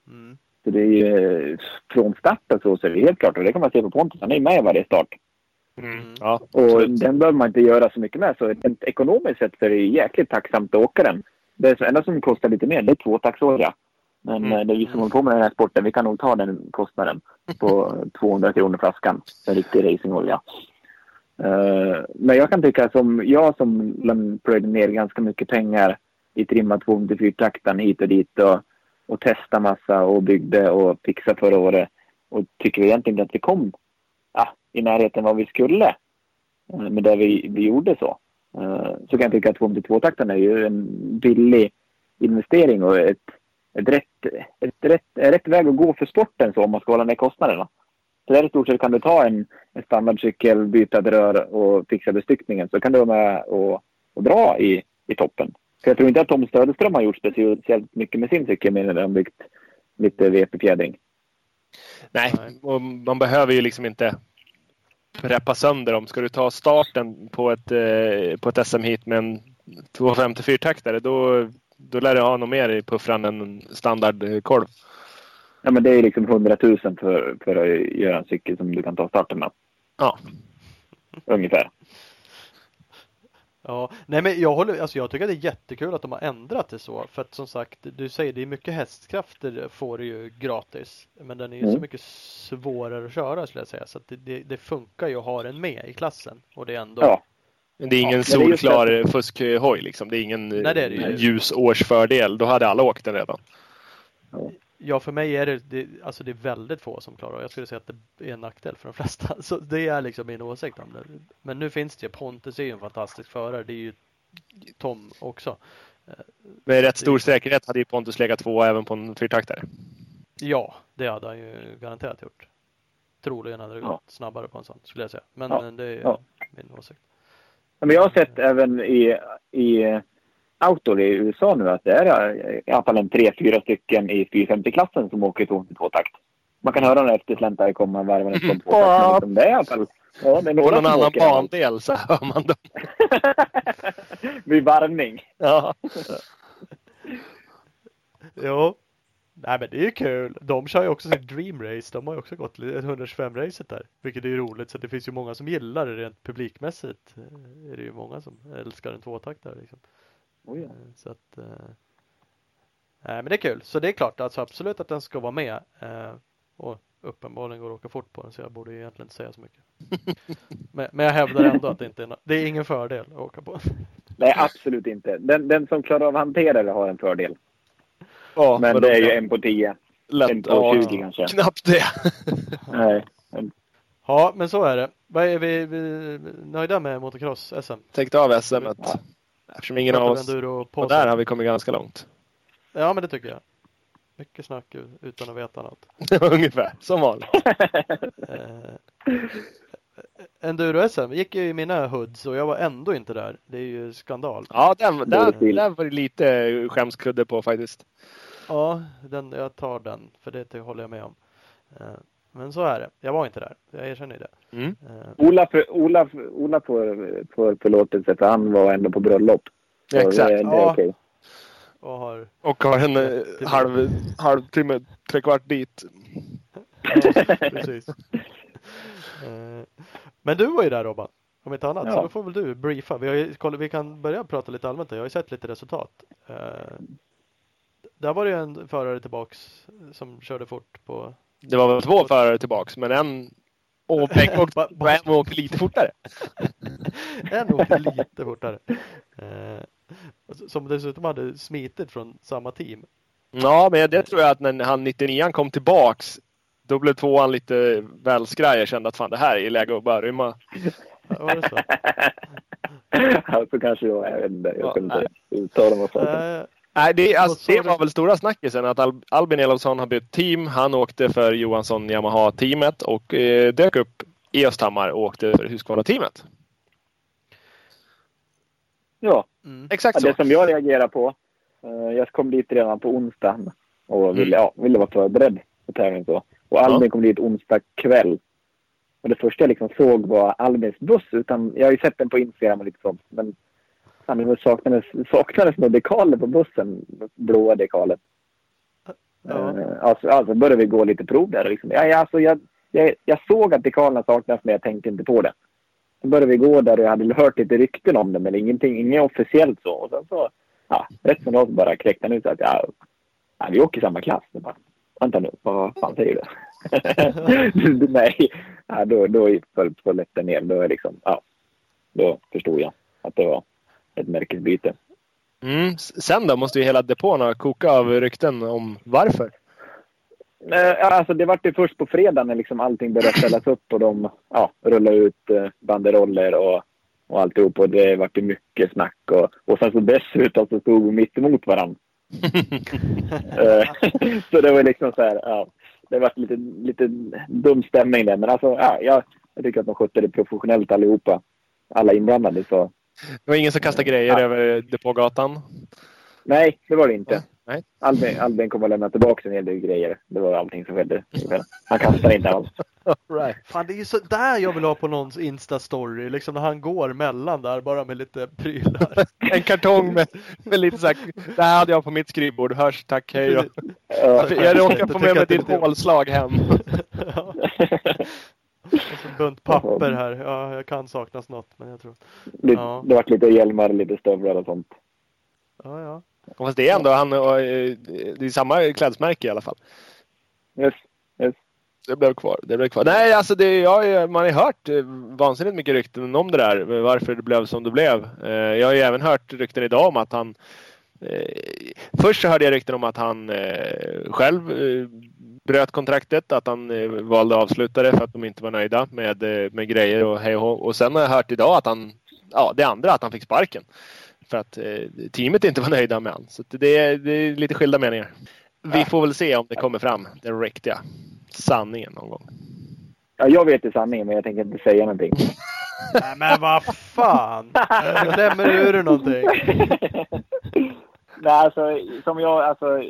Mm. Så det är ju eh, från starten så, så är det helt klart. Och det kan man se på Pontus. Han är med i varje start. Mm. Ja, Och absolut. den behöver man inte göra så mycket med. Så rent ekonomiskt sett så är det jäkligt tacksamt att åka den. Det enda som kostar lite mer det är tvåtaktsolja. Men Mm. eh, det är vi som håller på med den här sporten. Vi kan nog ta den kostnaden på 200 kronor flaskan. En riktig racingolja. Eh, men jag kan tycka som jag som plöjde ner ganska mycket pengar i trimma 254-takten hit och dit och, och testa massa och byggde och fixade förra året. Och tycker egentligen inte att vi kom ja, i närheten vad vi skulle. Eh, med det vi, vi gjorde så. Eh, så kan jag tycka att 252-takten är ju en billig investering och ett, ett, rätt, ett rätt, rätt väg att gå för sporten så om man ska hålla ner kostnaderna. Så där i stort sett kan du ta en, en standardcykel, byta ett rör och fixa bestyckningen så kan du vara med och, och dra i, i toppen. För jag tror inte att Tom Stödeström har gjort speciellt mycket med sin cykel mer än att han byggt lite VP-fjädring. Nej, och man behöver ju liksom inte reppa sönder dem. Ska du ta starten på ett, eh, på ett SM-hit med en 254-taktare då, då lär du ha något mer i puffran än en standardkolv. Ja, men det är liksom 100 000 för, för att göra en cykel som du kan ta starten med. Ja. Ungefär. Ja, nej men jag håller, alltså jag tycker att det är jättekul att de har ändrat det så. För att som sagt, du säger det är mycket hästkrafter får du ju gratis. Men den är ju så Mm. mycket svårare att köra skulle jag säga. Så att det, det, det funkar ju att ha den med i klassen. Och det är ändå Ja. Men det är ingen Ja, men det är solklar fuskhoj liksom. Det är ingen Nej, det är det ju. ljusårsfördel. Då hade alla åkt den redan. Ja, för mig är det, det, alltså det är väldigt få som klarar Jag skulle säga att det är en nackdel för de flesta. Så det är liksom min åsikt om det. Men nu finns det ju, Pontus är ju en fantastisk förare. Det är ju Tom också. Med rätt stor säkerhet hade ju Pontus legat två även på en fyrtaktare. Ja, det hade han ju garanterat gjort. Troligen hade det gått Ja. snabbare på en sån, skulle jag säga. Men Ja. eh, det är Ja. min åsikt. Ja, Men jag har sett även i, i outdoor i USA nu att det är eh, i alla fall en tre, fyra stycken i 450-klassen som åker 252-takt. Man kan höra några eftersläntrare komma varvandes Mm. på tvåtakt. Liksom, det är i alla fall... Ja, det är På några någon som annan bandel så hör man dem. Vid varvning. Ja. Jo. Nej men det är ju kul. De kör ju också sin Dream Race. De har ju också gått 125-racet där. Vilket är ju roligt. Så det finns ju många som gillar det rent publikmässigt. Eh, Är det ju många som älskar en tvåtaktare liksom. Oj, ja. Eh, Så att eh, Nej men det är kul. Så det är klart alltså absolut att den ska vara med. Eh, och uppenbarligen går att åka fort på den så jag borde ju egentligen inte säga så mycket. men, men jag hävdar ändå att det inte är, no- det är ingen fördel att åka på. Nej, absolut inte. Den, den som klarar av att hantera det har en fördel. ja Men de det är ju en på 10. lätt. en på Ja, 20 kanske. knappt det. Nej. Ja men så är det. Vad är vi, vi nöjda med motocross-SM? Täckte av SM. Eftersom ingen av oss... Och på där har vi kommit ganska långt. Ja men det tycker jag. Mycket snack utan att veta något. Ungefär, som vanligt. Eh, Enduro-SM gick ju i mina hoods och jag var ändå inte där. Det är ju skandal. Ja, den, den, den var det lite skämskudde på faktiskt. Ja, den, jag tar den för det det håller jag med om. Eh, Men så är det. Jag var inte där. Jag erkänner ju det. Mm. Eh, Ola, för, Ola, Ola får, får förlåtelse för han var ändå på bröllop. Så Exakt. Det, det är Ja. okej. Och har Och har en eh, halv, halvtimme, trekvart dit. Ja, precis. Eh, Men du var ju där Robban. Om inte annat. Så Ja. då får väl du briefa. Vi, har vi kan börja prata lite allmänt. här. Jag har ju sett lite resultat. Eh, Där var det ju en förare tillbaks som körde fort på... Det var väl två förare tillbaks, men en och Beck åkte, och en åkte lite fortare. En åkte lite fortare. Eh, Som dessutom hade smitit från samma team. Ja, men det tror jag att när han 99 kom tillbaks, då blev tvåan lite väl skraj. Jag kände att fan, det här är läge att bara rymma. Ja, Var det så? så kanske jag, jag vet inte. Jag Ja, kan inte uttala mig det. Eh, Nej, det, alltså, det var väl stora snackisen att Al Albin Elofsson har bytt team. Han åkte för Johansson Yamaha-teamet och eh, dök upp i Östhammar och åkte för Husqvarna-teamet. Ja, Mm. Exakt Ja, så. det som jag reagerar på. eh, jag kom dit redan på onsdagen och ville, ja, ville vara förberedd på tävling. Så. Och Albin kom dit onsdag kväll. Och det första jag liksom såg var Albins buss. Utan, jag har ju sett den på Instagram och lite sånt. Men fan, det saknades, saknades några dekaler på bussen. Blåa dekalet. Ja. Eh, alltså, alltså började vi gå lite prov där. Liksom. Ja, ja, alltså, jag, jag, jag såg att dekalerna saknades men jag tänkte inte på det. Så började vi gå där och jag hade hört lite rykten om det men ingenting, inget officiellt så. Och sen så, ja, rätt som det bara kräkte han ut att ja, ja, vi åker i samma klass. Jag bara, Vänta nu, vad fan säger du? Nej, ja, då, då föll polletten ner. Då, är liksom, ja, då förstod jag att det var ett märkesbyte. Mm. Sen då måste ju hela depån ha kokat av rykten om varför. Eh, Alltså det var ju först på fredagen när liksom allting började ställas upp och de ja, rullade ut eh, banderoller och, och alltihop. Och det var ju mycket snack. Och, och sen så dessutom så stod vi mitt emot varandra. Eh, så det var liksom så här, ja. Det var lite, lite dum stämning där. Men alltså, ja, jag, jag tycker att de skötte det professionellt allihopa. Alla inblandade. Så Det var ingen som kastade grejer Ja. över depågatan. nej, det var det inte. Nej. Albin, Albin kom att lämna tillbaka en hel del grejer. Det var allting som skedde. Han kastade inte alls. Right. Fan det är ju så där jag vill ha på någons Insta-story. Liksom när han går mellan där bara med lite prylar. En kartong med, med lite så här, det här hade jag på mitt skrivbord. Hörs, tack, hej då. Ja. Jag råkar få med mig ditt hålslag hem. Ja. Och så en bunt papper här. Ja, jag kan saknas något men jag tror. Det, Ja. det var lite hjälmar, lite stövlar och sånt. Ja, ja. Fast det är ändå han och, eh, det är samma klädesmärke i alla fall. Yes, yes. Det blev kvar. Det blev kvar. Nej, alltså det, jag, man har ju hört eh, vansinnigt mycket rykten om det där. Varför det blev som det blev. Eh, Jag har ju även hört rykten idag om att han eh, Först så hörde jag rykten om att han eh, själv eh, bröt kontraktet. Att han eh, valde att avsluta det för att de inte var nöjda med, eh, med grejer och hej och. Och sen har jag hört idag att han, ja det andra, att han fick sparken. För att eh, teamet inte var nöjda med honom. Så att det, är, det är lite skilda meningar. Vi får väl se om det kommer fram, den riktiga sanningen någon gång. Ja, jag vet ju sanningen, men jag tänker inte säga någonting. Nej men vad fan! Nu klämmer du ur någonting. Nej, alltså, som jag, alltså,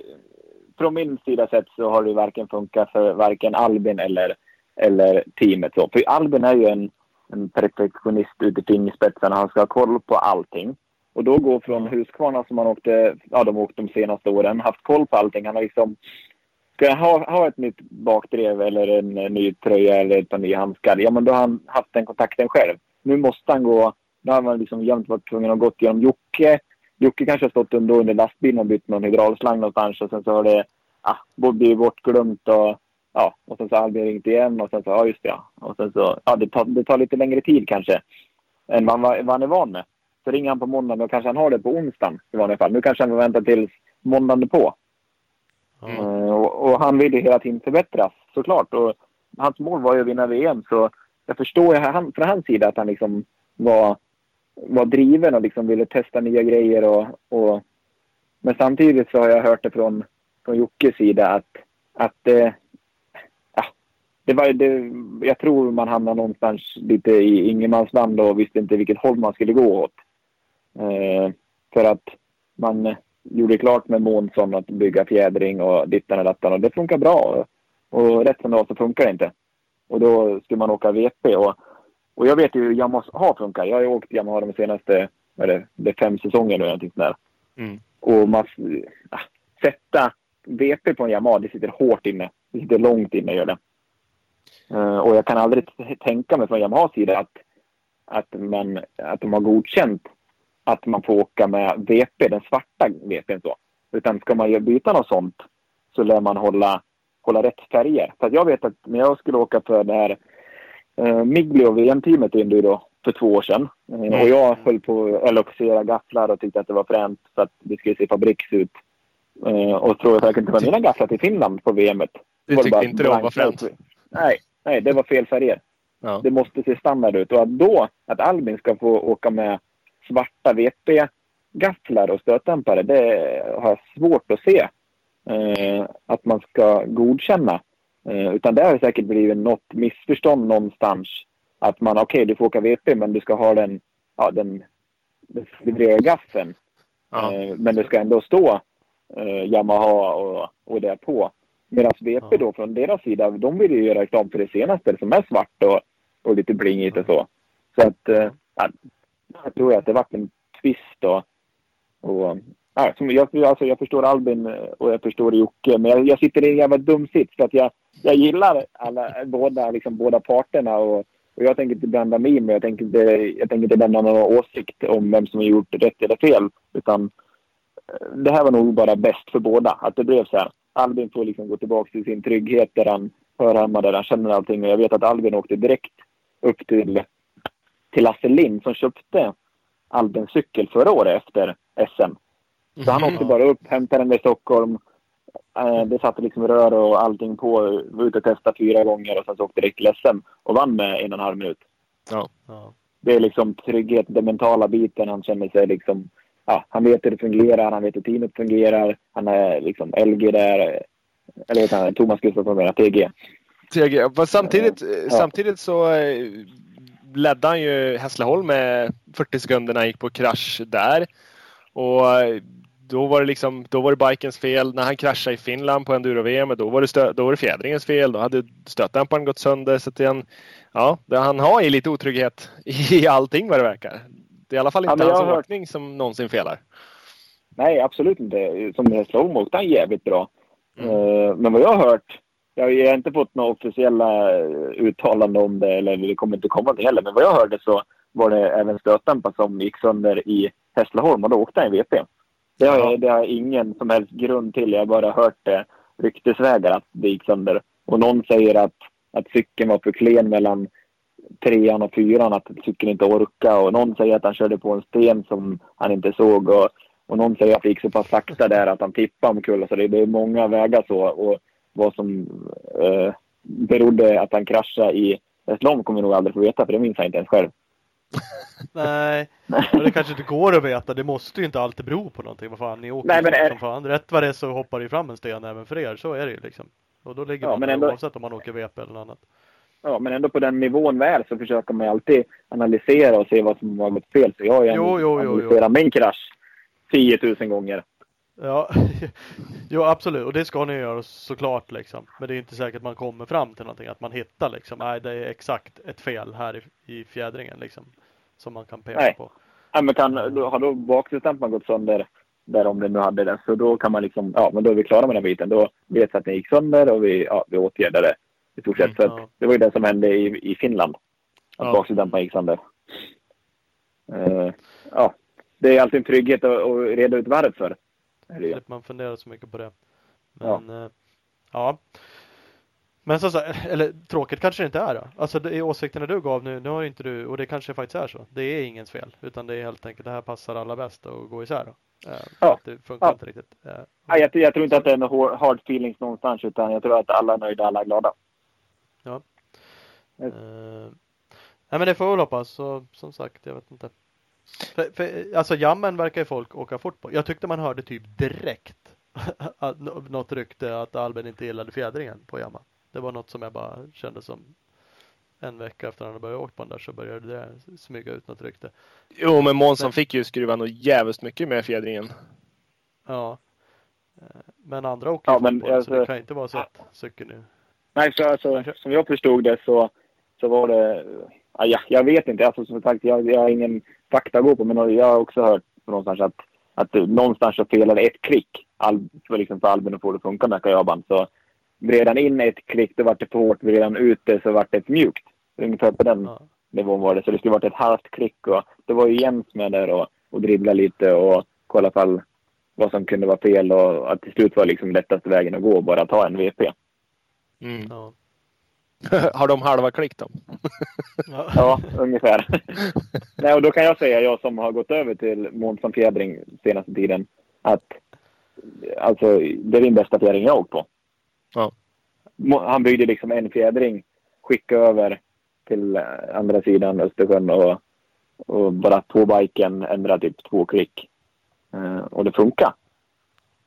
från min sida sett så har det varken funkat för varken Albin eller, eller teamet. Så. För Albin är ju en, en perfektionist ute i fingerspetsarna. Han ska ha koll på allting. Och då gå från Huskvarna, som han åkte, ja de åkt de senaste åren, haft koll på allting. Han har liksom, ska jag ha, ha ett nytt bakdrev eller en, en ny tröja eller ett par nya handskar, ja men då har han haft den kontakten själv. Nu måste han gå, nu har man liksom jämt varit tvungen att gå genom Jocke. Jocke kanske har stått under, under lastbilen och bytt någon hydraulslang någonstans och sen så har det ah, blivit bortglömt och ja, och sen så har Albin ringt igen och sen så, ja just det ja. Och sen så, ja det tar, det tar lite längre tid kanske än vad, vad han är van med. Så ringer han på måndagen och kanske han har det på onsdagen i vanliga fall. Nu kanske han väntar tills måndagen på. Mm. Uh, och, och, han vill ju hela tiden förbättras såklart. Och hans mål var ju att vinna VM så jag förstår ju han, från hans sida att han liksom var, var driven och liksom ville testa nya grejer. Och, och, men samtidigt så har jag hört det från, från Jockes sida att, att eh, det var, det, jag tror man hamnade någonstans lite i ingenmansland och visste inte vilket håll man skulle gå åt. Eh, för att man gjorde klart med Månsson att bygga fjädring och dittan och dattan och det funkar bra. Och rätt som det var så funkar det inte. Och då skulle man åka VP och, och jag vet ju hur Yamaha har funkat. Jag har ju åkt Yamaha de senaste, vad är det, fem säsonger nu någonting sånt där. Mm. Och man, äh, sätta VP på en Yamaha, det sitter hårt inne. Det sitter långt inne gör det. Uh, och jag kan aldrig tänka mig från Yamahas sida att, att, man, att de har godkänt att man får åka med VP, den svarta VPn så. Utan ska man byta något sånt så lär man hålla, hålla rätt färger. För jag vet att när jag skulle åka för det här eh, Miglio VM-teamet i Enduro för två år sedan. Mm. Och jag höll på att eloxera gafflar och tyckte att det var fränt för att det skulle se fabriks ut. Eh, och tror jag inte var mina gafflar till Finland på VMet. Du tyckte bara, inte det var fränt? Nej, nej, det var fel färger. Ja. Det måste se standard ut. Och att då, att Albin ska få åka med svarta VP-gafflar och stötdämpare, det har jag svårt att se eh, att man ska godkänna. Eh, utan det har säkert blivit något missförstånd någonstans. Att man, okej, okay, du får åka VP, men du ska ha den, ja, den, den gaffeln. Ja. Eh, men det ska ändå stå eh, Yamaha och, och det på. Medan VP ja. då från deras sida, de vill ju göra reklam för det senaste som är svart och, och lite blingigt och så. Så att, eh, jag tror att det varit en twist och, och ja, som jag, alltså jag förstår Albin eh, och jag förstår Jocke, men jag, jag sitter i en jävla dum sits för att jag, jag gillar alla, båda, liksom, båda parterna och, och jag tänker inte blanda mig i. men jag tänker inte, jag tänker inte lämna någon åsikt om vem som har gjort rätt eller fel. Utan eh, det här var nog bara bäst för båda, att det blev så här. Albin får liksom gå tillbaka till sin trygghet där han hör hemma, där han känner allting. Och jag vet att Albin åkte direkt upp till till Lasse Lind som köpte Albins cykel förra året efter SM. Så han åkte bara upp, hämtade den i Stockholm. Eh, det satte liksom rör och allting på. Var ute och testade fyra gånger och sen så åkte direkt SM och vann med en och en halv minut. Ja. Det är liksom trygghet, den mentala biten. Han känner sig liksom... Ja, han vet hur det fungerar, han vet hur teamet fungerar. Han är liksom LG där. Eller vet han, Thomas Gustafsson menar TG. TG. Samtidigt, ja. samtidigt så eh, ledde han ju Hässleholm med 40 sekunder när han gick på krasch där. Och då var det liksom, då var det bikens fel. När han kraschade i Finland på enduro-VM, då var det, stö, då var det fjädringens fel. Då hade stötdämparen gått sönder. Så att han, ja, han har ju lite otrygghet i allting vad det verkar. Det är i alla fall inte ja, hans hört... åkning som någonsin felar. Nej, absolut inte. Som Hässleholm åkte han jävligt bra. Mm. Uh, men vad jag har hört jag har inte fått några officiella eh, uttalanden om det, eller det kommer inte komma det heller. Men vad jag hörde så var det även stötdämpare som gick sönder i Hässleholm och då åkte han i VP. Det har, jag, det har jag ingen som helst grund till. Jag har bara hört det ryktesvägar att det gick sönder. Och någon säger att, att cykeln var för klen mellan trean och fyran, att cykeln inte orkade. Och någon säger att han körde på en sten som han inte såg. Och, och någon säger att det gick så pass sakta där att han tippade omkull. Så det är många vägar så. Och vad som eh, berodde att han kraschade i Hässleholm kommer jag nog aldrig få veta för det minns han inte ens själv. Nej, men det kanske inte går att veta. Det måste ju inte alltid bero på någonting. Vad fan, ni åker Nej, men är... som fan. Rätt vad det är så hoppar det fram en sten även för er. Så är det ju liksom. Och då ligger ja, man ändå... oavsett om man åker VP eller något annat. Ja, men ändå på den nivån vi är så försöker man ju alltid analysera och se vad som har gått fel. Så jag har ju analyserat min krasch 10 000 gånger. Ja, jo absolut och det ska ni göra såklart liksom. Men det är inte säkert man kommer fram till någonting att man hittar liksom. Nej, det är exakt ett fel här i, i fjädringen liksom. Som man kan peka Nej. på. Ja, men kan, då, har då bakslutdämparen gått sönder där om den nu hade det, så då kan man liksom, ja men då är vi klara med den biten. Då vet vi att den gick sönder och vi, ja, vi åtgärdade det i stort sett. Att Ja. det var ju det som hände i, i Finland. Att Ja. bakslutdämparen gick sönder. Eh, ja, det är alltid en trygghet att, att reda ut varför. Slipper man fundera så mycket på det. Ja. Men ja. ja. Men så, så eller tråkigt kanske det inte är då. Alltså det åsikterna du gav nu, nu har inte du, och det kanske faktiskt är så. Det är ingens fel, utan det är helt enkelt det här passar alla bäst att gå isär då. Eh, Ja. Det funkar Ja. inte riktigt. Eh, Nej, jag, jag tror inte att det är några hard- feelings någonstans, utan jag tror att alla är nöjda, alla är glada. Eh, nej men det får vi väl hoppas. Så, som sagt, jag vet inte. För, för, alltså jammen verkar ju folk åka fort på. Jag tyckte man hörde typ direkt att, nå- något rykte att Albin inte gillade fjädringen på jamman. Det var något som jag bara kände som en vecka efter han hade börjat åka på den där så började det smyga ut något rykte. Jo, men Månsson fick ju skruva nog jävligt mycket med fjädringen. Ja. Eh, Men andra åker Ja, men på det, så alltså- det kan inte vara så att cykeln nu. Nej, så alltså, som jag förstod det så, så var det... Ja, jag, vet inte. Alltså, som sagt, jag, jag har ingen fakta att gå på. Men jag har också hört någonstans att, att någonstans så felade ett klick Al, för, liksom, för Albin att få det att funka med Kajaban. Så vred han in ett klick, då vart det för hårt. Vred han ut det så vart det ett mjukt. Ungefär på den Ja. nivån var det. Så det skulle varit ett halvt klick. Och det var ju Jens med där och, och dribbla lite och kolla fall vad som kunde vara fel. Och att till slut var liksom lättaste vägen att gå bara ta en VP. Mm. Ja. Har de halva klick då? Ja. Ungefär. Nej, och då kan jag säga, jag som har gått över till Månsson fjädring senaste tiden, att alltså, det är den bästa fjädring jag har åkt på. Ja. Han byggde liksom en fjädring, skickade över till eh, andra sidan Östersjön och, och bara på biken ändra typ två klick. Eh, och det funkar.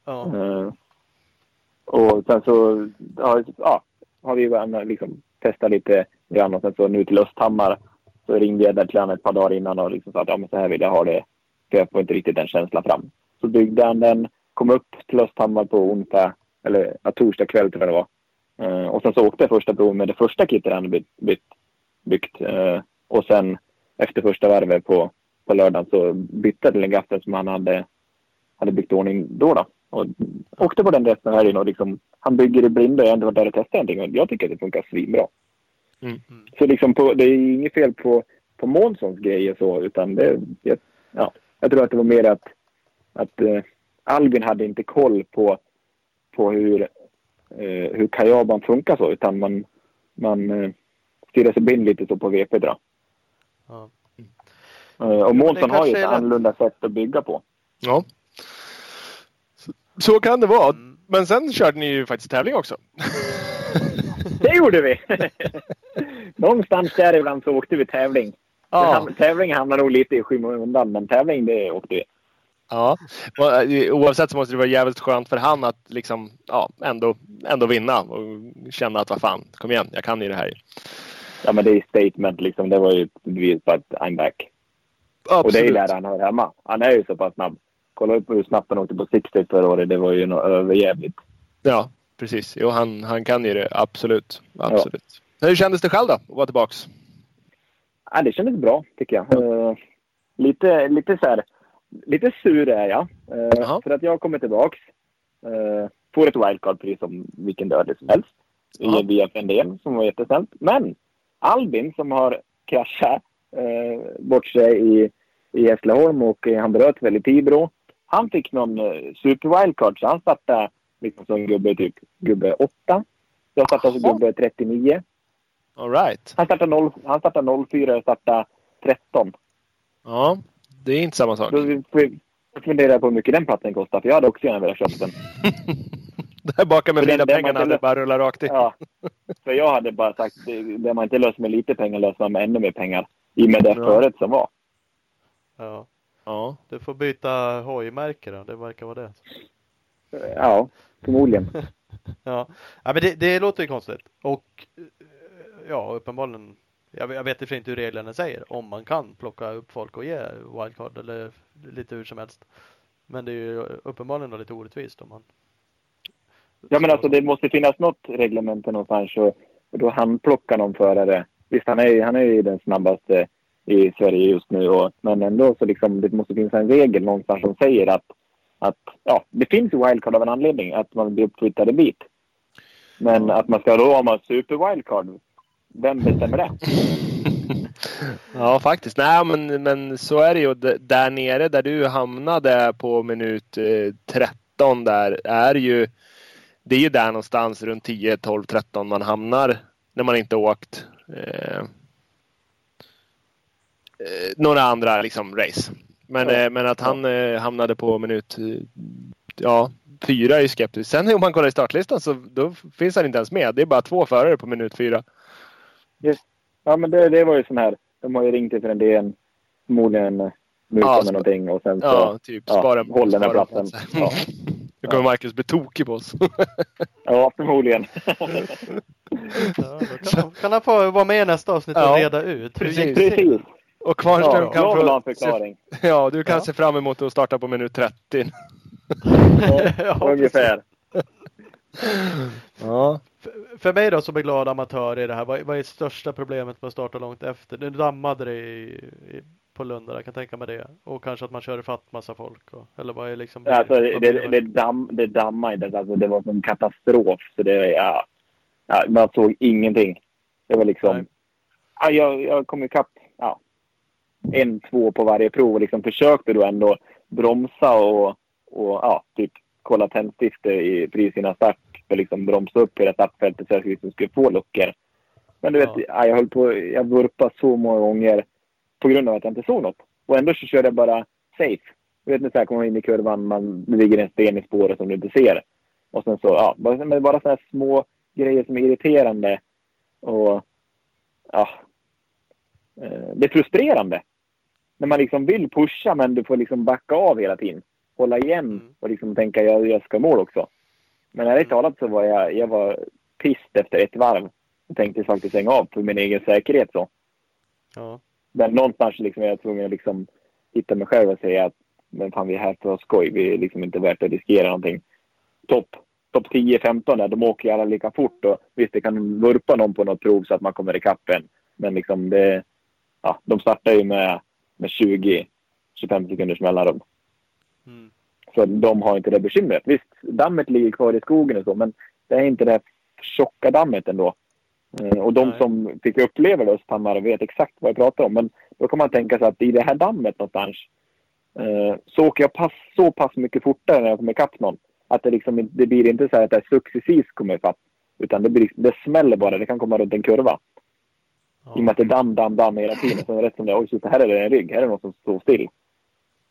Ja. Eh, och sen så ja, ja, har vi liksom testat lite grann och sen så nu till Östhammar så ringde jag där till honom ett par dagar innan och liksom sa att ja, men så här vill jag ha det. För jag får inte riktigt den känslan fram. Så byggde han den, kom upp till Östhammar på onsdag, eller ja, torsdag kväll tror jag det var. Uh, och sen så åkte jag första provet med det första kittet han hade bytt, bytt, byggt. Uh, och sen efter första varvet på, på lördagen så bytte jag till den gaffeln som han hade, hade byggt i ordning då. då. Och åkte på den resten av helgen och liksom, han bygger i blindo. Jag har inte varit där och testat någonting och jag tycker att det funkar svinbra. Mm. Så liksom på, det är inget fel på, på Månssons grejer så, utan det, jag, ja, jag tror att det var mer att, att eh, Albin hade inte koll på, på hur, eh, hur kajaban funkar så, utan man, man eh, stirrar sig blind lite så på VP dra. Ja. Eh, och Månsson har ju ett annorlunda sätt att bygga på. Ja. Så, kan det vara. Mm. Men sen körde ni ju faktiskt tävling också. Det gjorde vi! Någonstans där ibland så åkte vi tävling. Ja. Tävling hamnar nog lite i skymundan, men tävling det åkte vi. Ja. Eh, Oavsett så måste det vara jävligt skönt för han att liksom, ja, ändå, ändå vinna och känna att vad fan, kom igen, jag kan ju det här. Ja, men det är statement liksom. Det var ju ett bevis på att I'm back. Och det är där han hör hemma. Han är ju så pass snabb. Kolla upp hur snabbt han åkte på 60 förra året. Det var ju något överjävligt. Ja, precis. Jo, han, han kan ju det. Absolut. Absolut. Hur kändes det själv då, att vara tillbaks? Ja, det kändes bra, tycker jag. Eh, lite, lite så här, lite sur är jag. Eh, Jaha. för att jag kommer tillbaks. Uh, får ett wildcard precis som vilken dödlig som helst. Ja. I via Fendén, som var jättesnällt. Men Albin som har kraschat uh, bort sig i, i Hässleholm och eh, han bröt väl i Tibro. Han fick någon uh, super wildcard så han startade liksom som gubbe typ gubbe 8. Jag startade som gubbe 39. All right. Han startade, 0, han startade 04 och startade 13. Ja, det är inte samma sak. Då jag funderar på hur mycket den platsen kostar, för jag hade också gärna velat köpa den. Där bakom med fina pengarna inte- bara rullat rakt in. Ja. För jag hade bara sagt, det det man inte löser med lite pengar löser man med ännu mer pengar. I och med det Ja. föret som var. Ja. Ja. Du får byta hojmärke då, det verkar vara det. Ja, förmodligen. Ja, ja men det, det låter ju konstigt. Och eh, ja, uppenbarligen. Jag, vet- jag vet i inte hur reglerna säger. Om man kan plocka upp folk och ge wildcard eller lite hur som helst. Men det är ju uppenbarligen lite orättvist om man Ja, men alltså det måste finnas något reglement någonstans och, och då handplocka någon förare. Visst, han är, han är ju den snabbaste i Sverige just nu. Och, men ändå så liksom, det måste finnas en regel någonstans som säger att, att ja, det finns ju wildcard av en anledning, att man blir uppflyttad en bit. Men att man ska då ha super wildcard, vem bestämmer det? ja, faktiskt. Nej, men, men så är det ju. Där nere där du hamnade på minut eh, 13 där är ju det är ju där någonstans runt 10, 12, 13 man hamnar när man inte åkt eh, eh, några andra liksom race. Men, ja. eh, men att han eh, hamnade på minut eh, ja, fyra är ju skeptisk. Sen om man kollar i startlistan så då finns han inte ens med. Det är bara två förare på minut fyra. Yes. Ja, men det, det var ju sån här. De har ju ringt ifrån DN. Förmodligen mutat ja, med någonting och sen så ja, typ, spara, ja, håll den här platsen. Ja. Nu kommer Marcus bli tokig på oss. ja, förmodligen. ja, kan, kan han få vara med i nästa avsnitt och reda ut precis. precis. Och Kvarnström ja, kan jag vill ha en förklaring. Se, ja, du kan ja. se fram emot att starta på minut 30. ja, ungefär. ja. För, för mig då som är glad amatör i det här, vad, vad är största problemet med att starta långt efter? Nu dammade det i, i på Lunda, jag kan tänka mig det. Och kanske att man kör ifatt massa folk. Och, eller vad är liksom... Alltså, det, det, det, damm, det dammade inte. Alltså, det var en katastrof. Så det, ja, ja, man såg ingenting. Det var liksom... Ja, jag, jag kom ikapp en, två på varje prov och liksom försökte då ändå bromsa och, och ja, typ kolla tändstiftet i precis innan start för liksom bromsa upp hela startfältet så att jag liksom skulle få luckor. Men du vet, ja. jag höll på, jag vurpade så många gånger på grund av att jag inte såg något. Och ändå så körde jag bara safe. Du vet, när jag kommer in i kurvan, man ligger en sten i spåret som du inte ser. Och sen så, ja, bara, bara sådana små grejer som är irriterande. Och, ja. Eh, det är frustrerande. När man liksom vill pusha men du får liksom backa av hela tiden. Hålla igen mm. och liksom tänka jag, jag ska mål också. Men ärligt mm. talat så var jag, jag var pist efter ett varv. Jag tänkte faktiskt stänga av för min egen säkerhet så. Ja. Men någonstans liksom är jag tvungen att liksom hitta mig själv och säga att men fan, vi är här för att skoj. Vi är liksom inte värt att riskera någonting. Topp top 10-15 där, de åker ju alla lika fort. Och visst, det kan vurpa någon på något prov så att man kommer ikapp en. Men liksom det, ja, de startar ju med, med 20-25 sekunders mellanrum. Mm. Så de har inte det bekymret. Visst, dammet ligger kvar i skogen och så, men det är inte det tjocka dammet ändå. Eh, och de Nej. som fick uppleva det Östhammar vet exakt vad jag pratar om. Men då kan man tänka sig att i det här dammet någonstans eh, så åker jag pass, så pass mycket fortare när jag kommer ikapp någon. Att det, liksom, det blir inte så att jag successivt kommer ifatt. Utan det, blir, det smäller bara. Det kan komma runt en kurva. Ja. I och med att det är damm, damm, damm hela tiden. Så rätt som det oj shit, här är det en rygg. Här är det någon som står still.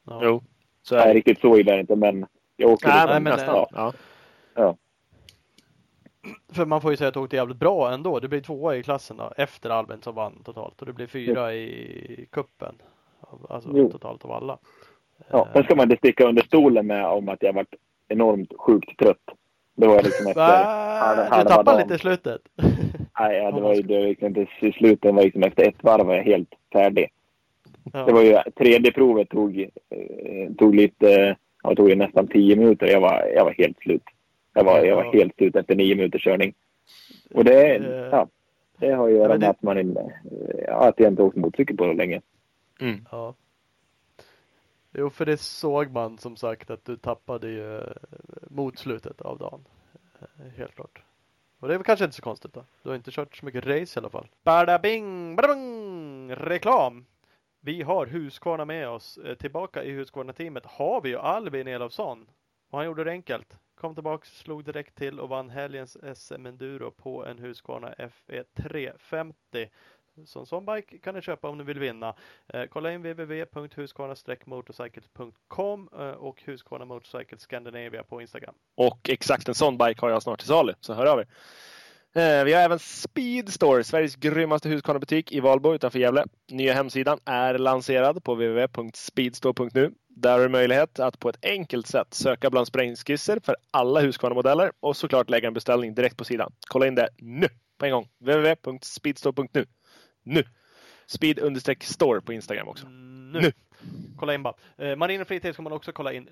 Ja. Jo. Så är det. riktigt så illa är det inte, men jag åker Nej, men, nästan. Ja. ja. För man får ju säga att du åkte jävligt bra ändå. Du blev tvåa i klassen då, efter Albin som vann totalt och du blev fyra i kuppen. Alltså jo. totalt av alla. Ja, sen ska man inte sticka under stolen med om att jag varit enormt sjukt trött. Det var liksom efter halva Du tappade lite i slutet. Nej, ja, det var ju det var liksom inte i slutet. var liksom efter ett varv var jag helt färdig. Ja. Det var ju tredje provet tog, eh, tog lite, ja, tog nästan tio minuter. Jag var, jag var helt slut. Jag var, jag var helt slut efter nio minuters körning. Och det, uh, ja, det har ju att göra med att man inte, att jag inte åkt motorcykel på så länge. Mm. Ja. Jo, för det såg man som sagt att du tappade ju eh, mot slutet av dagen. Eh, helt klart. Och det är väl kanske inte så konstigt då. Du har inte kört så mycket race i alla fall. Bada bing, bada bing! Reklam! Vi har Husqvarna med oss. Eh, tillbaka i Husqvarna-teamet har vi ju Albin Elofsson. Och han gjorde det enkelt. Kom tillbaks, slog direkt till och vann helgens SM Enduro på en Husqvarna FE 350. Så en sån bike kan ni köpa om ni vill vinna. Eh, kolla in www.husqvarna-motorcycles.com eh, och Husqvarna motorcycle Scandinavia på Instagram. Och exakt en sån bike har jag snart till salu, så hör av er. Eh, vi har även Speedstore, Sveriges grymmaste Husqvarna-butik i Valbo utanför Gävle. Nya hemsidan är lanserad på www.speedstore.nu. Där har du möjlighet att på ett enkelt sätt söka bland sprängskisser för alla Husqvarna-modeller och såklart lägga en beställning direkt på sidan. Kolla in det nu på en gång. www.speedstore.nu. Nu! Speed-store på Instagram också. Mm, nu. nu. Kolla in bara. Eh, och fritid ska man också kolla in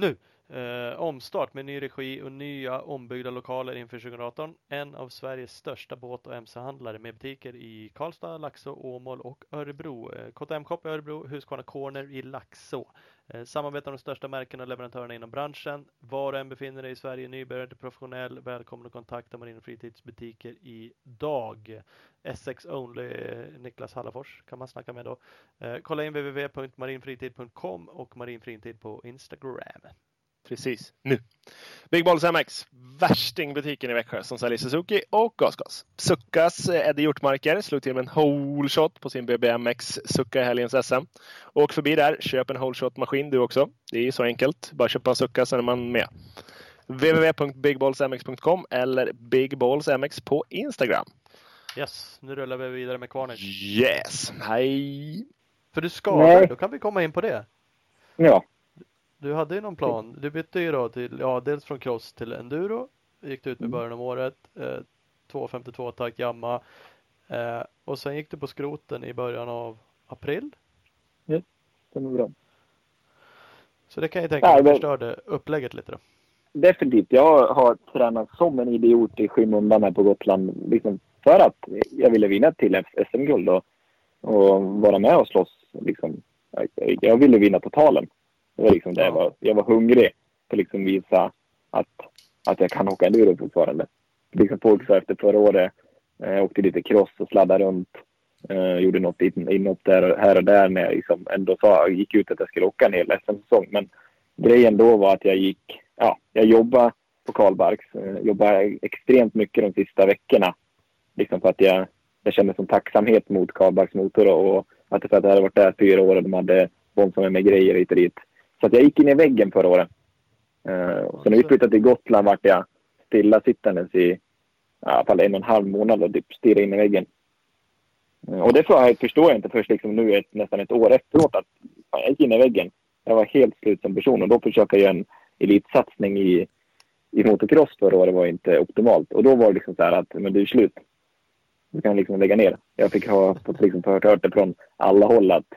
nu. Eh, omstart med ny regi och nya ombyggda lokaler inför 2018. En av Sveriges största båt och mc-handlare med butiker i Karlstad, Laxå, Åmål och Örebro. Eh, KTM Shop i Örebro, Husqvarna Corner i Laxå. Eh, samarbetar med de största märkena och leverantörerna inom branschen. Var och en befinner dig i Sverige, nybörjare till professionell, välkommen att kontakta Marin och Fritids butiker idag. Essex Only eh, Niklas Hallafors kan man snacka med då. Eh, kolla in www.marinfritid.com och marinfritid på Instagram. Precis, nu. Big Balls MX, värstingbutiken i Växjö som säljer Suzuki och gasgas. Suckas eh, Eddie Hjortmarker slog till med en whole shot på sin BBMX Succa i helgens SM. Åk förbi där, köp en whole shot maskin du också. Det är så enkelt. Bara köpa en Succa så är man med. www.bigballsmx.com eller bigballsmx på Instagram. Yes, nu rullar vi vidare med Kvarnich. Yes, hej! För du skadade, Nej. då kan vi komma in på det. Ja. Du hade ju någon plan. Du bytte ju då till, ja dels från cross till enduro. Gick du ut med Mm. början av året. Eh, 252 takt Yamaha. Eh, och sen gick du på skroten i början av april. Det är bra. Så det kan jag tänka mig förstörde upplägget lite då. Definitivt. Jag har tränat som en idiot i skymundan här på Gotland. Liksom för att jag ville vinna ett till SM-guld och, och vara med och slåss. Liksom. Jag ville vinna totalen. Det var liksom det jag var. Jag var hungrig på att liksom visa att, att jag kan åka enduro fortfarande. Liksom folk sa efter förra året. Eh, jag åkte lite cross och sladdade runt. Eh, gjorde något in- inhopp där här och där när jag liksom ändå sa, gick ut att jag skulle åka en hel SM-säsong. Men grejen då var att jag gick, ja, jag jobbade på Karlbarks. Eh, jobbade extremt mycket de sista veckorna. Liksom för att jag, jag kände som tacksamhet mot Karlbarks motor och att, för att jag hade varit där fyra år och de hade bondat med mig grejer hit och dit. Så jag gick in i väggen förra året. Eh, så när vi flyttade till Gotland vart jag stillasittandes i i alla fall en och en halv månad och typ stirrade in i väggen. Eh, Och det jag, förstår jag inte först liksom nu ett, nästan ett år efteråt att fan, jag gick in i väggen. Jag var helt slut som person och då försöka göra en elitsatsning i, i motocross förra året var inte optimalt. Och då var det liksom så här att men du är slut. Du kan liksom lägga ner. Jag fick ha fått liksom hört, hört det från alla håll att,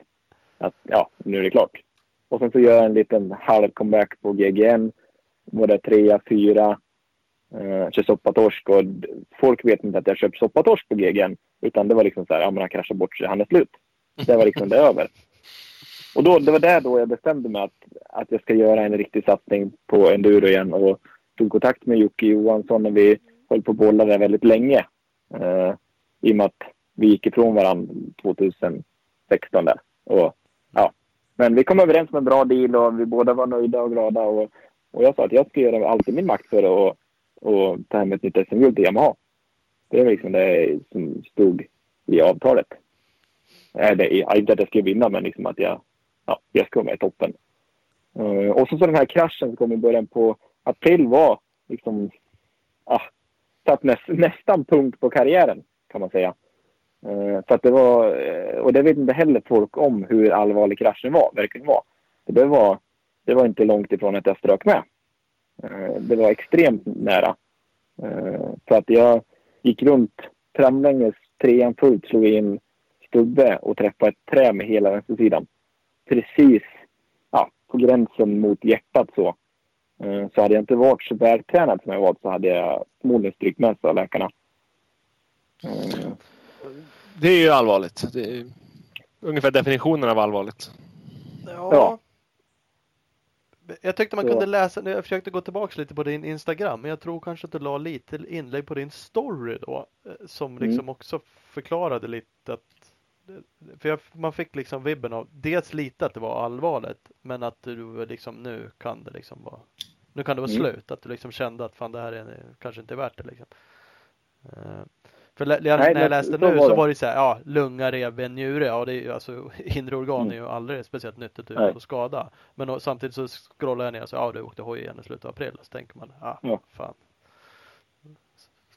att ja, nu är det klart. Och sen så gör jag en liten halv comeback på GGN. Både trea, fyra. Eh, kör soppatorsk och folk vet inte att jag köpt soppatorsk på GGN. Utan det var liksom så här, ja men han kraschar bort sig, han är slut. Det var liksom det över. Och då, det var där då jag bestämde mig att, att jag ska göra en riktig satsning på enduro igen och tog kontakt med Jocke Johansson när vi höll på att bolla där väldigt länge. Eh, I och med att vi gick ifrån varandra 2016 där. Och. Men vi kom överens om en bra deal och vi båda var nöjda och glada. Och, och jag sa att jag ska göra allt i min makt för att och ta hem ett nytt SM-guld till Yamaha. Det var liksom det som stod i avtalet. Eller inte att jag ska vinna, men liksom att jag, ja, jag ska vara med i toppen. Eh, och så, så den här kraschen som kom i början på april var liksom, ah, satt näst, nästan punkt på karriären kan man säga. Eh, för att det var, eh, och det vet inte heller folk om hur allvarlig kraschen var, verkligen var. Det var, det var inte långt ifrån att jag strök med. Eh, det var extremt nära. Eh, att jag gick runt framlänges, trean fullt, slog in stubbe och träffade ett trä med hela vänstersidan. Precis ja, på gränsen mot hjärtat så. Eh, så hade jag inte varit så vältränad som jag var så hade jag förmodligen strykt med sig av läkarna. Mm. Eh, Det är ju allvarligt. Det är ungefär definitionen av allvarligt. Ja. Ja. Jag tyckte man kunde läsa, jag försökte gå tillbaks lite på din Instagram, men jag tror kanske att du la lite inlägg på din story då, eh, som Mm. liksom också förklarade lite att för jag, man fick liksom vibben av dels lite att det var allvarligt, men att du liksom nu kan det liksom vara nu kan det vara Mm. slut, att du liksom kände att fan det här är kanske inte är värt det liksom. För jag, Nej, när jag men läste nu så var det så här, ja, lunga, revben, njure, ja det är ju alltså inre organ är ju aldrig speciellt nyttigt Mm. Nej. att skada. Men och, samtidigt så scrollar jag ner och så, ja du åkte hoj igen i slutet av april. Så tänker man, ah, Ja. fan.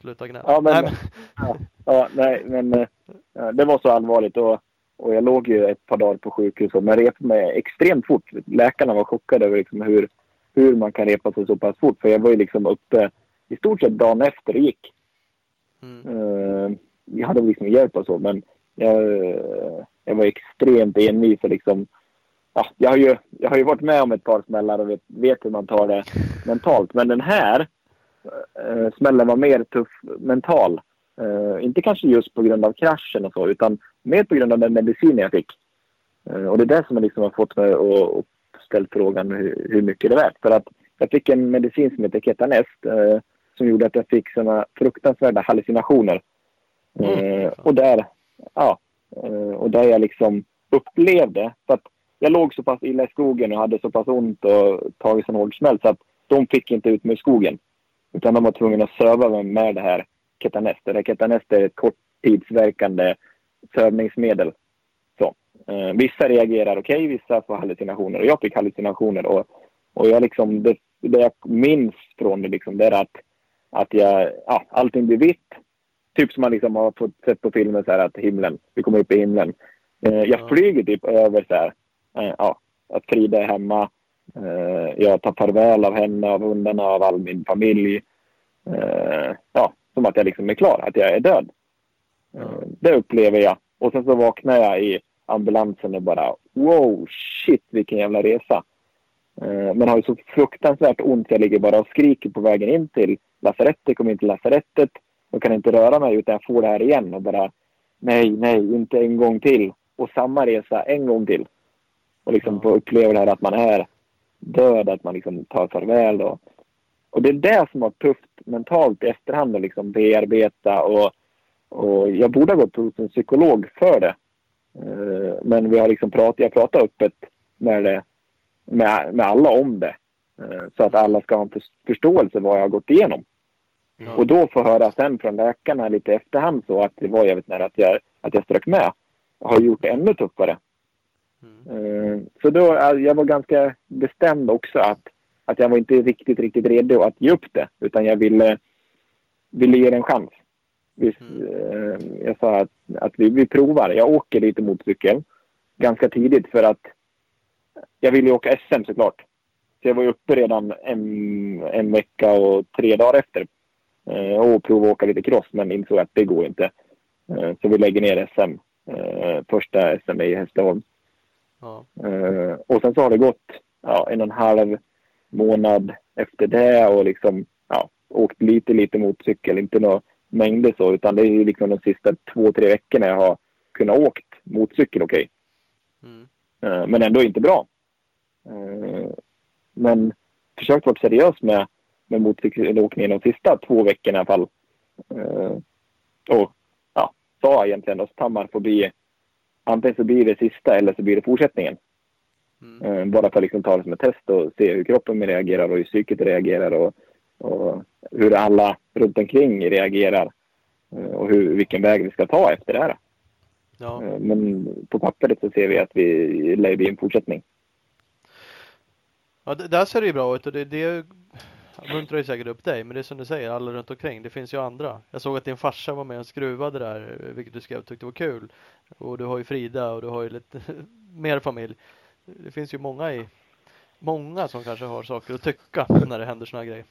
Sluta gnälla. Ja, men- Nej, men, Ja, ja nej, men eh, ja, det var så allvarligt och, och jag låg ju ett par dagar på sjukhus och man repade mig extremt fort. Läkarna var chockade över liksom hur, hur man kan repa sig så pass fort. För jag var ju liksom uppe i stort sett dagen efter det gick mm, eh, jag hade liksom hjälp och så, men jag, jag var extremt envis och liksom ja, jag, har ju, jag har ju varit med om ett par smällar och vet, vet hur man tar det mentalt. Men den här eh, smällen var mer tuff mental. Uh, inte kanske just på grund av kraschen och så, utan mer på grund av den medicin jag fick. Uh, och det är det som liksom har fått mig att ställa frågan hur, hur, mycket det är värt. För att jag fick en medicin som heter Ketanest Uh, som gjorde att jag fick såna fruktansvärda hallucinationer. Mm. Eh, och där, ja, eh, och där jag liksom upplevde, för att jag låg så pass illa i skogen och hade så pass ont och tagit sån hård smäll så att de fick inte ut mig i skogen. Utan de var tvungna att söva mig med det här Ketanest. Det här Ketanest är ett korttidsverkande sövningsmedel. Så. Eh, vissa reagerar okej, okay, vissa får hallucinationer. Och jag fick hallucinationer. Och, och jag liksom, det, det jag minns från det, liksom, det är att, att jag, ja, allting blir vitt. Typ som man liksom har fått sett på filmen, så här, att himlen, vi kommer upp i himlen. Eh, jag flyger typ över så här, eh, ja, att Frida är hemma. Eh, jag tar farväl av henne, av hundarna, av all min familj. Eh, ja, som att jag liksom är klar, att jag är död. Mm. Det upplever jag. Och sen så vaknar jag i ambulansen och bara wow, shit vilken jävla resa. Eh, men har ju så fruktansvärt ont. Jag ligger bara och skriker på vägen in till lasarettet, kommer in till lasarettet och kan inte röra mig utan jag får det här igen och bara nej, nej, inte en gång till. Och samma resa en gång till. Och liksom få uppleva det här att man är död, att man liksom tar farväl. Och, och det är det som var tufft mentalt i efterhand att liksom bearbeta. Och, och jag borde ha gått hos en psykolog för det. Eh, men vi har liksom pratat, jag pratar öppet med, det, med, med alla om det. Eh, så att alla ska ha en förståelse vad jag har gått igenom. Mm. Och då få höra sen från läkarna lite efterhand så att det var jävligt nära att jag, att jag strök med. Har gjort det ännu tuffare. Mm. Eh, så då, jag var ganska bestämd också att, att jag var inte riktigt, riktigt redo att ge upp det. Utan jag ville, ville ge det en chans. Mm. Eh, jag sa att, att vi, vi provar. Jag åker lite motorcykel ganska tidigt för att jag ville åka SM såklart. Så jag var uppe redan en, en vecka och tre dagar efter eh, och provade att åka lite cross men insåg att det går inte. Så vi lägger ner SM. Första SM i Hässleholm. Ja. Uh, och sen så har det gått ja, en och en halv månad efter det och liksom ja, åkt lite, lite motorcykel. Inte några mängder så, utan det är liksom de sista två, tre veckorna jag har kunnat åkt motorcykel okej. Okay. Mm. Uh, men ändå inte bra. Uh, men försökt vara seriös med, med motorcykelåkningen de sista två veckorna i alla fall. och ja, sa egentligen att Tammar får bli antingen så blir det sista eller så blir det fortsättningen. Mm. Eh, bara för att liksom ta det som ett test och se hur kroppen reagerar och hur psyket reagerar och, och hur alla runt omkring reagerar. Eh, och hur, vilken väg vi ska ta efter det här. Ja. Eh, men på pappret så ser vi att vi lär bli en fortsättning. Ja, där ser det ju bra ut och det, det muntrar ju säkert upp dig, men det är som du säger, alla runt omkring. Det finns ju andra. Jag såg att din farsa var med och skruvade där, vilket du skrev tyckte var kul. Och du har ju Frida och du har ju lite mer familj. Det finns ju många i många som kanske har saker att tycka när det händer såna här grejer.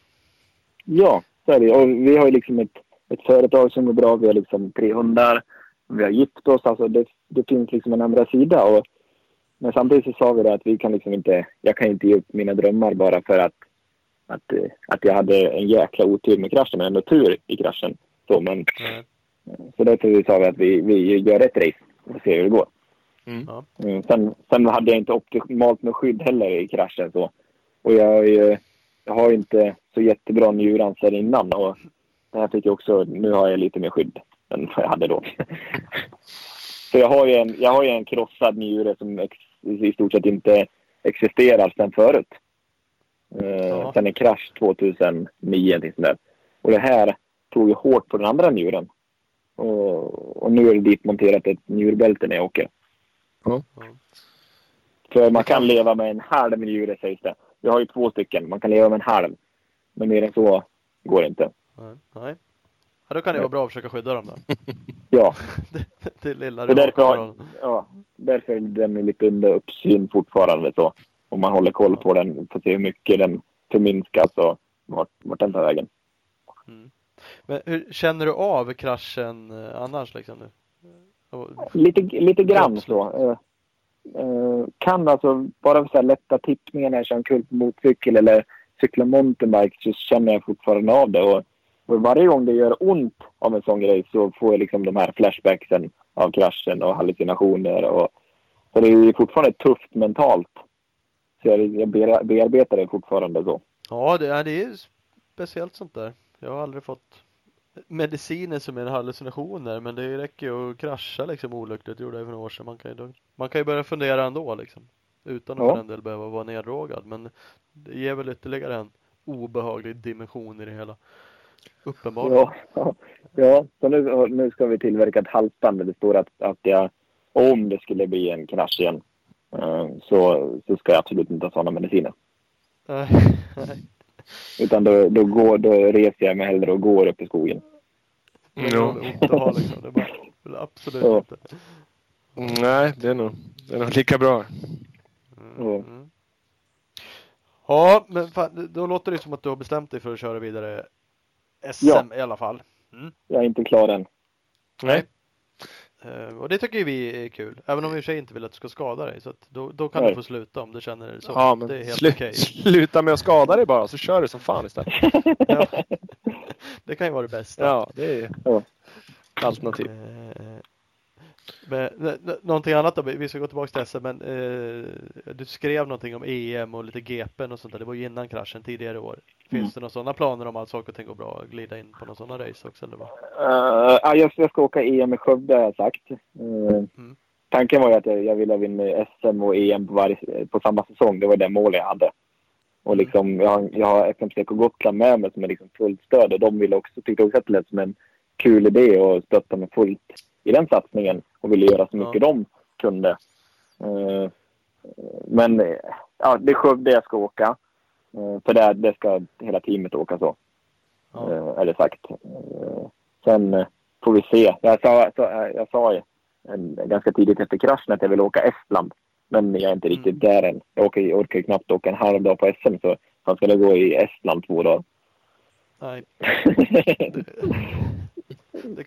Ja, så är det. Och vi har ju liksom ett, ett företag som går bra. Vi har liksom tre hundar. Vi har gift oss. Alltså det, det finns liksom en andra sida. Och, men samtidigt så sa vi det att vi kan liksom inte, jag kan inte ge upp mina drömmar bara för att att, eh, att jag hade en jäkla otur med kraschen, men ändå tur i kraschen. Så, men, mm. så därför sa vi att vi, vi gör ett race och ser hur det går. Mm. Mm, sen, sen hade jag inte optimalt med skydd heller i kraschen. Så. Och jag, jag har inte så jättebra njurans sedan innan. Och det här fick jag också, nu har jag lite mer skydd än vad jag hade då. så jag har ju en, jag har ju en krossad njure som i stort sett inte existerar sedan förut. Eh, ja. Sen en krasch 2009. Liksom där. Och det här tog ju hårt på den andra njuren. Och, och nu är det dit monterat ett njurbälte när jag åker. Ja. För man kan leva med en halv njure sägs det. Vi har ju två stycken. Man kan leva med en halv. Men mer än så går det inte. Nej. Ja, då kan det vara bra att försöka skydda dem då. ja. det, lilla det därför, har, ja, därför är den lite under uppsyn fortfarande. Så om man håller koll på den, får se hur mycket den förminskas och vart, vart den tar vägen. Mm. Men hur känner du av kraschen eh, annars liksom? Nu? Lite, lite grann så. Eh, Eh, kan alltså, bara för så här lätta tippningar när jag kör en kul på motorcykel eller cyklar mountainbike så känner jag fortfarande av det. Och, och varje gång det gör ont av en sån grej så får jag liksom de här flashbacksen av kraschen och hallucinationer. Och, så det är fortfarande tufft mentalt. Så jag, jag bear- bearbetar det fortfarande så. Ja, det är, det är speciellt sånt där. Jag har aldrig fått mediciner som är hallucinationer men det räcker ju att krascha liksom olyckligt. Gjorde jag för några år sedan. Man kan ju, man kan ju börja fundera ändå liksom. Utan att Ja. för den del behöva vara neddrogad. Men det ger väl ytterligare en obehaglig dimension i det hela. Uppenbarligen. Ja, ja. Så nu, nu ska vi tillverka ett halsband där det står att, att jag, om det skulle bli en krasch igen, eh, så, så ska jag absolut inte ta sådana mediciner. Nej. Utan då, då, går, då reser jag mig hellre och går upp i skogen. Är Ja. ha liksom. Bara, absolut Ja. inte. Nej, det är nog, det är nog lika bra. Ja. Mm. Ja, men fan, då låter det som att du har bestämt dig för att köra vidare SM Ja. i alla fall. Mm. Jag är inte klar än. Nej. Eh, och det tycker vi är kul. Även om vi i och för sig inte vill att du ska skada dig. Så att då, då kan Nej. du få sluta om du känner det så. Ja, men det är helt slu okej. sluta med att skada dig bara så kör du som fan istället. Ja. Det kan ju vara det bästa. Ja, det är Ja. alternativ. Men, någonting annat då, vi ska gå tillbaka till SM men eh, du skrev någonting om EM och lite GPn och sånt där. Det var ju innan kraschen tidigare i år. Finns Mm. det några sådana planer om att saker och ting går bra glida in på några sådana race också eller vad? Uh, ja, jag, jag ska åka EM i Skövde har jag sagt. Eh, Mm. Tanken var ju att jag, jag ville vinna SM och EM på, varje, på samma säsong. Det var det mål jag hade. Och liksom, jag, har- jag har FMCK Gotland med mig som är liksom fullt stöd och de ville också, tyckte också att det lät som en kul idé och stötta mig fullt i den satsningen och ville göra så Ja. mycket de kunde. Eh, men eh, ja, det är Skövde jag ska åka. Uh, för där, det ska hela teamet åka så. Ja. Eh, det sagt. Eh, sen eh, får vi se. Jag sa, så, eh, jag sa en, ganska tidigt efter kraschen att jag vill åka Estland. Men jag är inte riktigt Mm. där än. Jag orkar ju knappt åka en halv dag på SM så han ska gå i Estland två dagar. Nej, det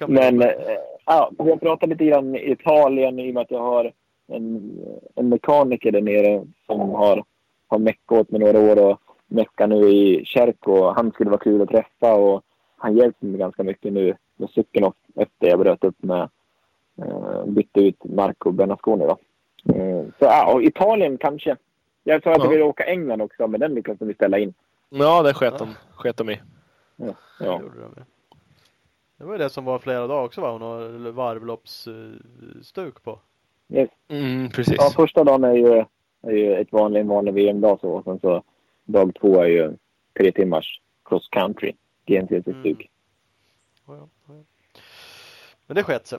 Men eh, ja, vi har pratat lite grann i Italien i och med att jag har en, en mekaniker där nere som har, har meckat åt mig några år och meckar nu i Kärko. Han skulle vara kul att träffa och han hjälper mig ganska mycket nu med cykeln och efter jag bröt upp med eh, bytte ut Marco Bernasconi då. Eh, så ja, och Italien kanske. Jag sa att Ja. jag ville åka England också men den lyckades vi ställa in. Ja, det sket de, sket de i. Ja. Det Ja. Det var ju det som var flera dagar också va? Hon har varvloppsstuk på. Yes. Mm, precis. Ja, första dagen är ju, är ju ett vanlig, en vanlig VM-dag så. Och sen så dag två är ju tre timmars cross country. GNCC-stuk. Ja, ja, ja. Men det sket sig.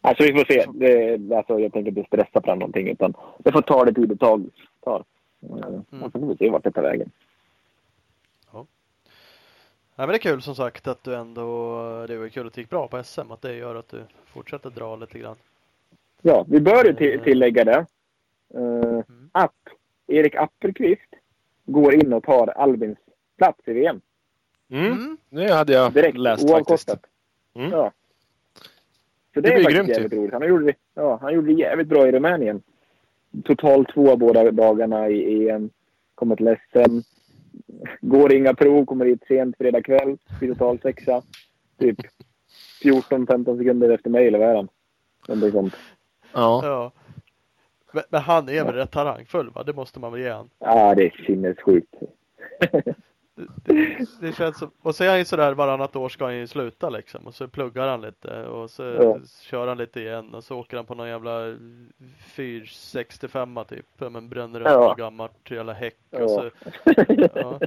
Alltså vi får se. Det, alltså, jag tänker inte stressa fram någonting utan det får ta det tid det tar. tar. Mm. Och så får vi se vart det tar vägen. Nej men det är kul som sagt att du ändå, det var kul att det gick bra på SM, att det gör att du fortsätter dra lite grann. Ja, vi bör ju till, tillägga det. eh, att Erik Appelqvist går in och tar Albins plats i VM. Mm, det hade jag Direkt, läst faktiskt. oavkortat. Mm. Ja. Så Det det, är blir faktiskt ju. jävligt roligt. Han gjorde, ja, han gjorde det jävligt bra i Rumänien. Totalt två båda dagarna i EM. Kommer till SM. Går inga prov, kommer hit sent fredag kväll. Blir total sexa. Typ 14-15 sekunder efter mig, eller vad är han? Någonting sånt. Ja. Ja. Men, men han är väl rätt talangfull va? Det måste man väl ge han. Ja, det är sinnessjukt. Det, det, känns som, och så är han ju sådär varannat år ska han ju sluta liksom och så pluggar han lite och så Ja. kör han lite igen och så åker han på någon jävla 465 typ men bränner upp Ja. något gammalt jävla häck Ja. och så ja.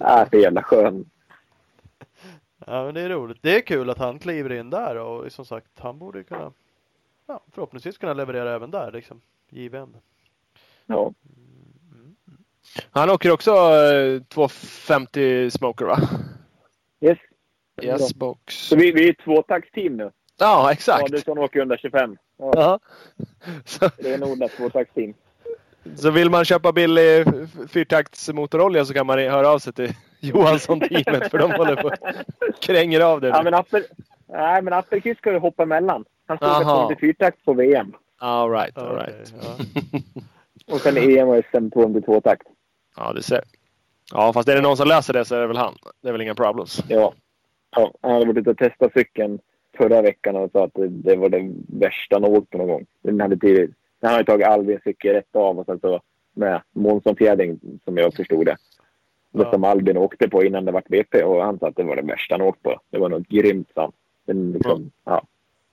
Ja, så jävla skön. ja men det är roligt. Det är kul att han kliver in där och som sagt han borde kunna ja, förhoppningsvis kunna leverera även där liksom. Given. Ja. Han åker också eh, 250 smoker va? Yes. Yes box. Så vi, vi är ett tvåtaktsteam nu. Ja, exakt. Adelsson åker 125. Ja, Ja. Så, det är nog ett tvåtaktsteam. så vill man köpa billig fyrtaktsmotorolja så kan man höra av sig till Johansson-teamet för de håller på kränger av det. Ja, men Appel... Nej, men Appelqvist ska ju hoppa emellan. Han ska åka Jaha. 204-takt på VM. All right, all right. ja. Och sen EM och SM 202-takt. Ja, det ser. Ja, fast är det någon som läser det så är det väl han. Det är väl inga problems. Ja. ja. Han hade varit ute och testat cykeln förra veckan och sa att det, det var det värsta han åkt på någon gång. Den hade tidigt. Han hade tagit Albins cykel rätt av och sen så med Månsson-fjädring som jag förstod det. Det Ja. som Albin åkte på innan det var BP och han sa att det var det värsta han åkt på. Det var något grymt sa han. Liksom, ja.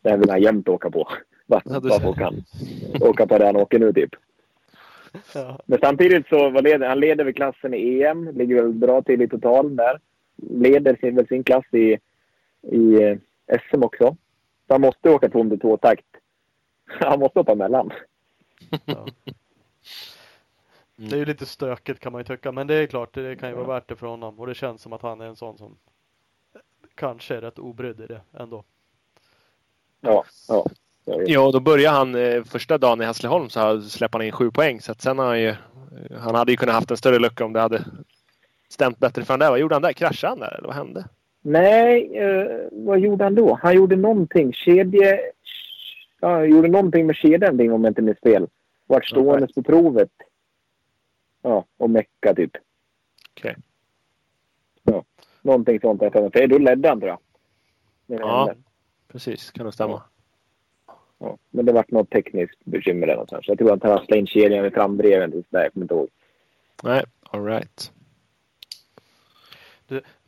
Det här vill han jämt åka på. Varför, Ja, du varför åka på det han åker nu typ? Ja. Men samtidigt så var leder, han leder väl klassen i EM, ligger väl bra till i total där. Leder sin, väl sin klass i, i eh, SM också. Så han måste åka 202 takt. Han måste hoppa emellan. Ja. Det är ju lite stökigt kan man ju tycka, men det är klart, det kan ju vara värt det för honom och det känns som att han är en sån som kanske är rätt obrydd i det ändå. Ja, ja. Ja, då började han eh, första dagen i Hässleholm så släppte han in sju poäng. Så att sen har han ju... Han hade ju kunnat haft en större lucka om det hade stämt bättre för han där. Vad gjorde han där? Kraschade han där eller vad hände? Nej, eh, vad gjorde han då? Han gjorde någonting. Kedje... Ja, han gjorde någonting med kedjan om jag inte minns fel. Vart stående på provet. Ja, och mecka typ. Okej. Ja, någonting sånt. där. Då ledde han tror jag. Ja. Precis, kan nog stämma. Ja, men det vart något tekniskt bekymmer där någonstans. Jag tror att han rasslade in kedjan i frambreven. till sådär, Jag kommer inte ihåg. Nej, all right.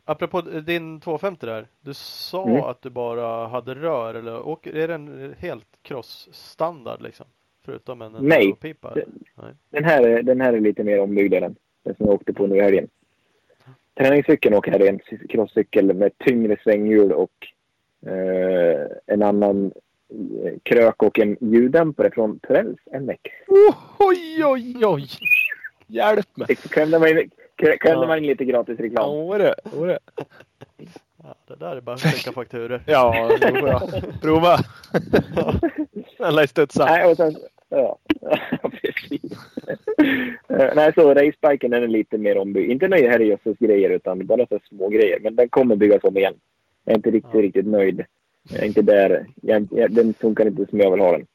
Apropå din 250 där. Du sa Mm. att du bara hade rör eller åker, är den helt cross-standard liksom? Förutom en, en Nej. pipa? Det- Den här, är- den här är lite mer ombyggd än den. Den som jag åkte på nu i helgen. Träningscykeln åker här är en crosscykel med tyngre svänghjul och eh, en annan krök och en ljuddämpare från Torells MX. Oh, oj, oj, oj! Hjälp mig! Klämde man, in- klä- klämde Ja. man in lite gratis reklam. Ja, det, var det. Ja, det där är bara att skicka fakturor. Ja, då får jag prova. Den lär studsa. Nej, och sen, ja, precis. Eh, Nej, så racebiken är lite mer ombyggd. Inte några herrejösses grejer utan bara så små grejer. Men den kommer byggas om igen. Jag är inte riktigt, Ja. riktigt nöjd. Jag är inte där. Jag, jag, den funkar inte som jag vill ha den.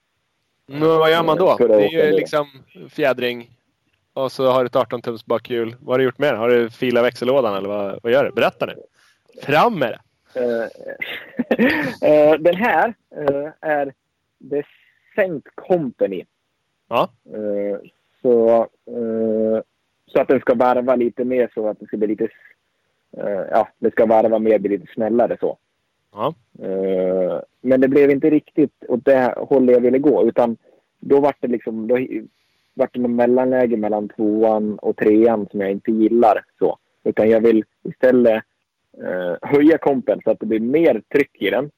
Men vad gör man då? Det är ju liksom fjädring. Och så har du ett 18 tums bakhjul. Vad har du gjort mer? Har du filat växellådan eller vad, vad gör du? Berätta nu. Fram med det! Eh, eh, den här eh, är Descent Company. Ja. Så, så att den ska varva lite mer så att det ska bli lite... ja, det ska varva mer, bli lite snällare så. Ja. Eh, men det blev inte riktigt åt det hållet jag ville gå. Utan då var det liksom... Då vart det något mellanläge mellan tvåan och trean som jag inte gillar. så. Utan jag vill istället eh, höja kompen så att det blir mer tryck i den.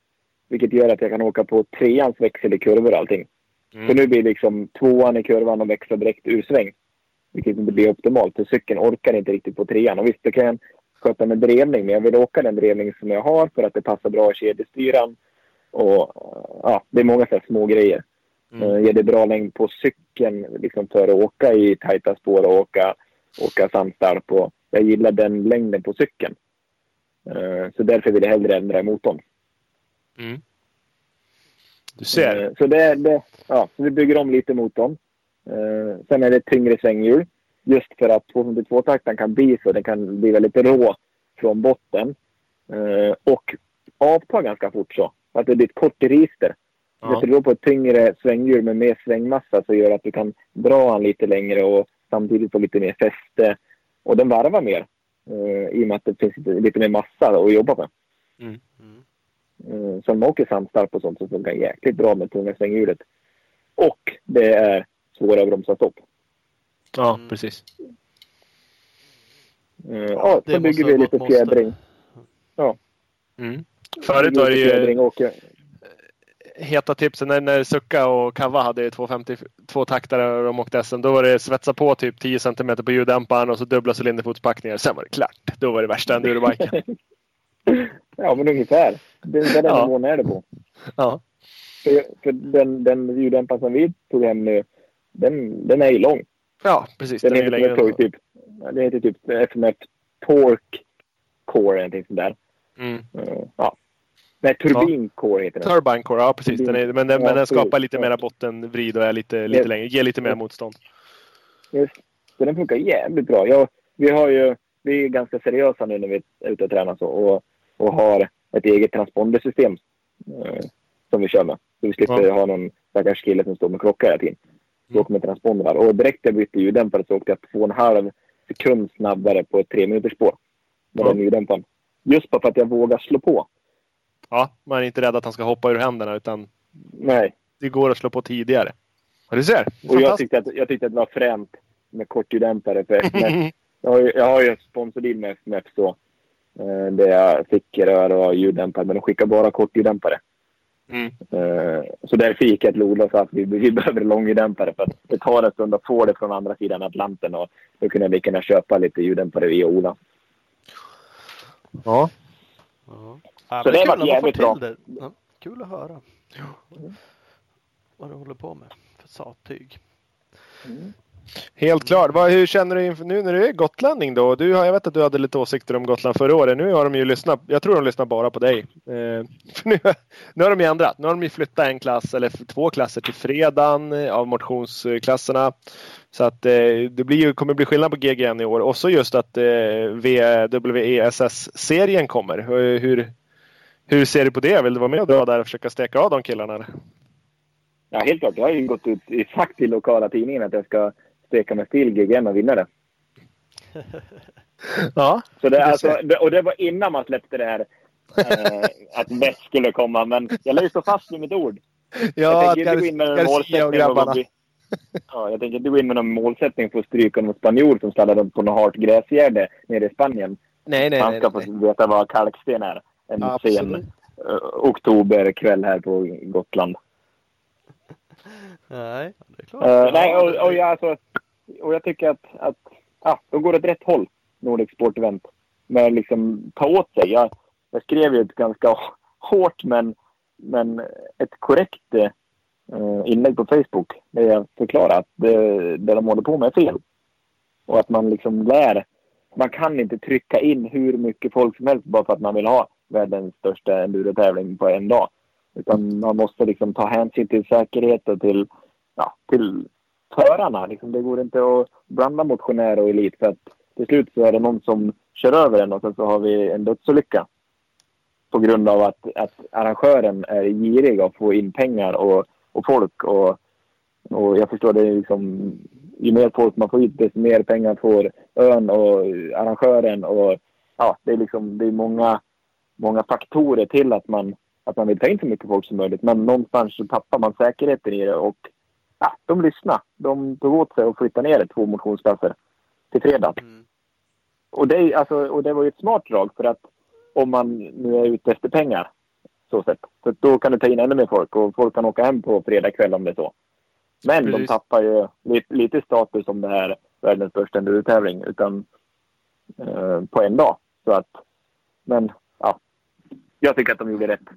Vilket gör att jag kan åka på treans växel i kurvor och allting. Mm. Så nu blir liksom tvåan i kurvan och växlar direkt ur sväng. Vilket inte blir optimalt. För cykeln orkar inte riktigt på trean. Och visst, det kan sköta med drevning. Men jag vill åka den drevning som jag har för att det passar bra i kedjestyran. Och ja, det är många så här små grejer. Mm. Mm. Ger det bra längd på cykeln liksom för att åka i tajta spår och åka, åka sandstarp. Och jag gillar den längden på cykeln. Eh, Så därför vill jag hellre ändra i motorn. Mm. Du ser. Eh, Så, det, det, ja, så vi bygger om lite motorn. Eh, Sen är det tyngre svänghjul. Just för att 252-takten kan bli så. Den kan bli väldigt rå från botten. Eh, Och avta ganska fort så. Att det blir ett kort register. Ja. Sätter du då på ett tyngre svänghjul med mer svängmassa så gör det att du kan dra han lite längre och samtidigt få lite mer fäste. Och den varvar mer. eh, I och med att det finns lite, lite mer massa att jobba med. Mm. Eh, Så om man åker sandstarp och sånt så funkar jäkligt bra med tunga svänghjulet. Och det är svåra att bromsa stopp. Ja, Mm. precis. Eh, Ja, det så bygger vi lite fjädring. Mm. Förut var det ju och åker. heta tipsen när, när Sucka och Kava hade 252 taktare och de åkte SM. Då var det svetsa på typ 10 cm på ljuddämparen och så dubbla cylinderfotspackningar. Sen var det klart. Då var det värsta endurobiken. Ja, men ungefär. Det är den Ja. nivån är det på. ja. För, för den, den ljuddämparen som vi tog hem nu, den, den är ju lång. Ja, precis. Den Den är heter, längre typ, den heter typ FMF Torque Core eller någonting sånt där. mm. Eh, Ja. Nej, Turbine Core heter den. Turbine Core, ja precis. Den är, men den, men den skapar lite Ja. mera bottenvrid och är lite, lite Yes. längre, ger lite mer motstånd. Just. Så den funkar jävligt bra. Jag, vi, har ju, vi är ganska seriösa nu när vi är ute och tränar så, och, och har ett eget transpondersystem eh, som vi kör med. Så vi slipper Ja. ha någon stackars kille som står med klocka hela tiden. Vi Mm. åker med transpondrar. Och direkt jag bytte ljuddämpare så åkte jag två och en halv sekund snabbare på ett tre minuters spår. Med Ja. den ljuddämparen. Just bara för att jag vågar slå på. Ja, man är inte rädd att han ska hoppa ur händerna utan Nej. det går att slå på tidigare. Ja, du ser. Och jag tyckte, att, jag tyckte att det var fränt med kortljuddämpare för FMF. Jag har ju, jag har ju sponsordeal med FMF så. Eh, där jag fick rör och ljuddämpare, men de skickar bara kortljuddämpare. Mm. Eh, så därför gick jag till Ola och sa att vi, vi behöver långljuddämpare för att det tar en stund att få det från andra sidan Atlanten och då kunde vi kunna köpa lite ljuddämpare via Ola. Ja. Ja. Ja, Så det kul var jävligt bra. Det. Ja, kul att höra. Vad du håller på med för sattyg. Helt klart. Vad, hur känner du inför, nu när du är gotlänning då? Du, jag vet att du hade lite åsikter om Gotland förra året. Nu har de ju lyssnat. Jag tror de lyssnar bara på dig. Eh, för nu, nu har de ju ändrat. Nu har de ju flyttat en klass eller två klasser till fredagen eh, av motionsklasserna. Så att eh, det blir ju, kommer bli skillnad på GGN i år. Och så just att eh, WESS-serien kommer. Hur, hur, hur ser du på det? Vill du vara med och dra där och försöka steka av de killarna? Ja, helt klart. Jag har ju gått ut i sagt till lokala tidningen att jag ska steka mig till GGN och vinna det. Ja, Så det, alltså, och det var innan man släppte det här eh, att väst skulle komma. Men jag lär ju stå fast vid mitt ord. ja jag tänker inte gå in med och målsättning bli- Ja, jag tänker inte gå in med någon målsättning för att stryka någon spanjor som sladdade runt på något hart gräsgärde nere i Spanien. Nej, nej, Han ska nej. få veta vad kalksten är. En Absolut. sen uh, oktoberkväll här på Gotland. Nej, det är klart. Eh, nej, och, och, jag, alltså, och jag tycker att, att ja, de går åt rätt håll, Nordic Sport Event. Med liksom ta åt sig. Jag, jag skrev ju ett ganska hårt men, men ett korrekt eh, inlägg på Facebook där jag förklarar att det, det de håller på med är fel. Och att man liksom lär. Man kan inte trycka in hur mycket folk som helst bara för att man vill ha världens största endurotävling på en dag. Utan man måste liksom ta hänsyn till säkerhet och till, ja, till förarna. Liksom, det går inte att blanda motionär och elit för att till slut så är det någon som kör över en och sen så har vi en dödsolycka. På grund av att, att arrangören är girig att få in pengar och, och folk. Och, och jag förstår det liksom, ju mer folk man får ut desto mer pengar får ön och arrangören. Och, ja, det är liksom det är många, många faktorer till att man, att man vill ta in så mycket folk som möjligt. Men någonstans så tappar man säkerheten i det och ja, de lyssnade. De tog åt sig och flyttade ner det två motionsklasser till fredag. Mm. Och det, alltså, och det var ju ett smart drag för att om man nu är ute efter pengar så sett. För då kan du ta in ännu mer folk och folk kan åka hem på fredag kväll om det är så. Men de Precis. tappar ju lite, lite status som det här världens största endurotävling utan eh, på en dag. Så att, men ja, jag tycker att de gjorde rätt.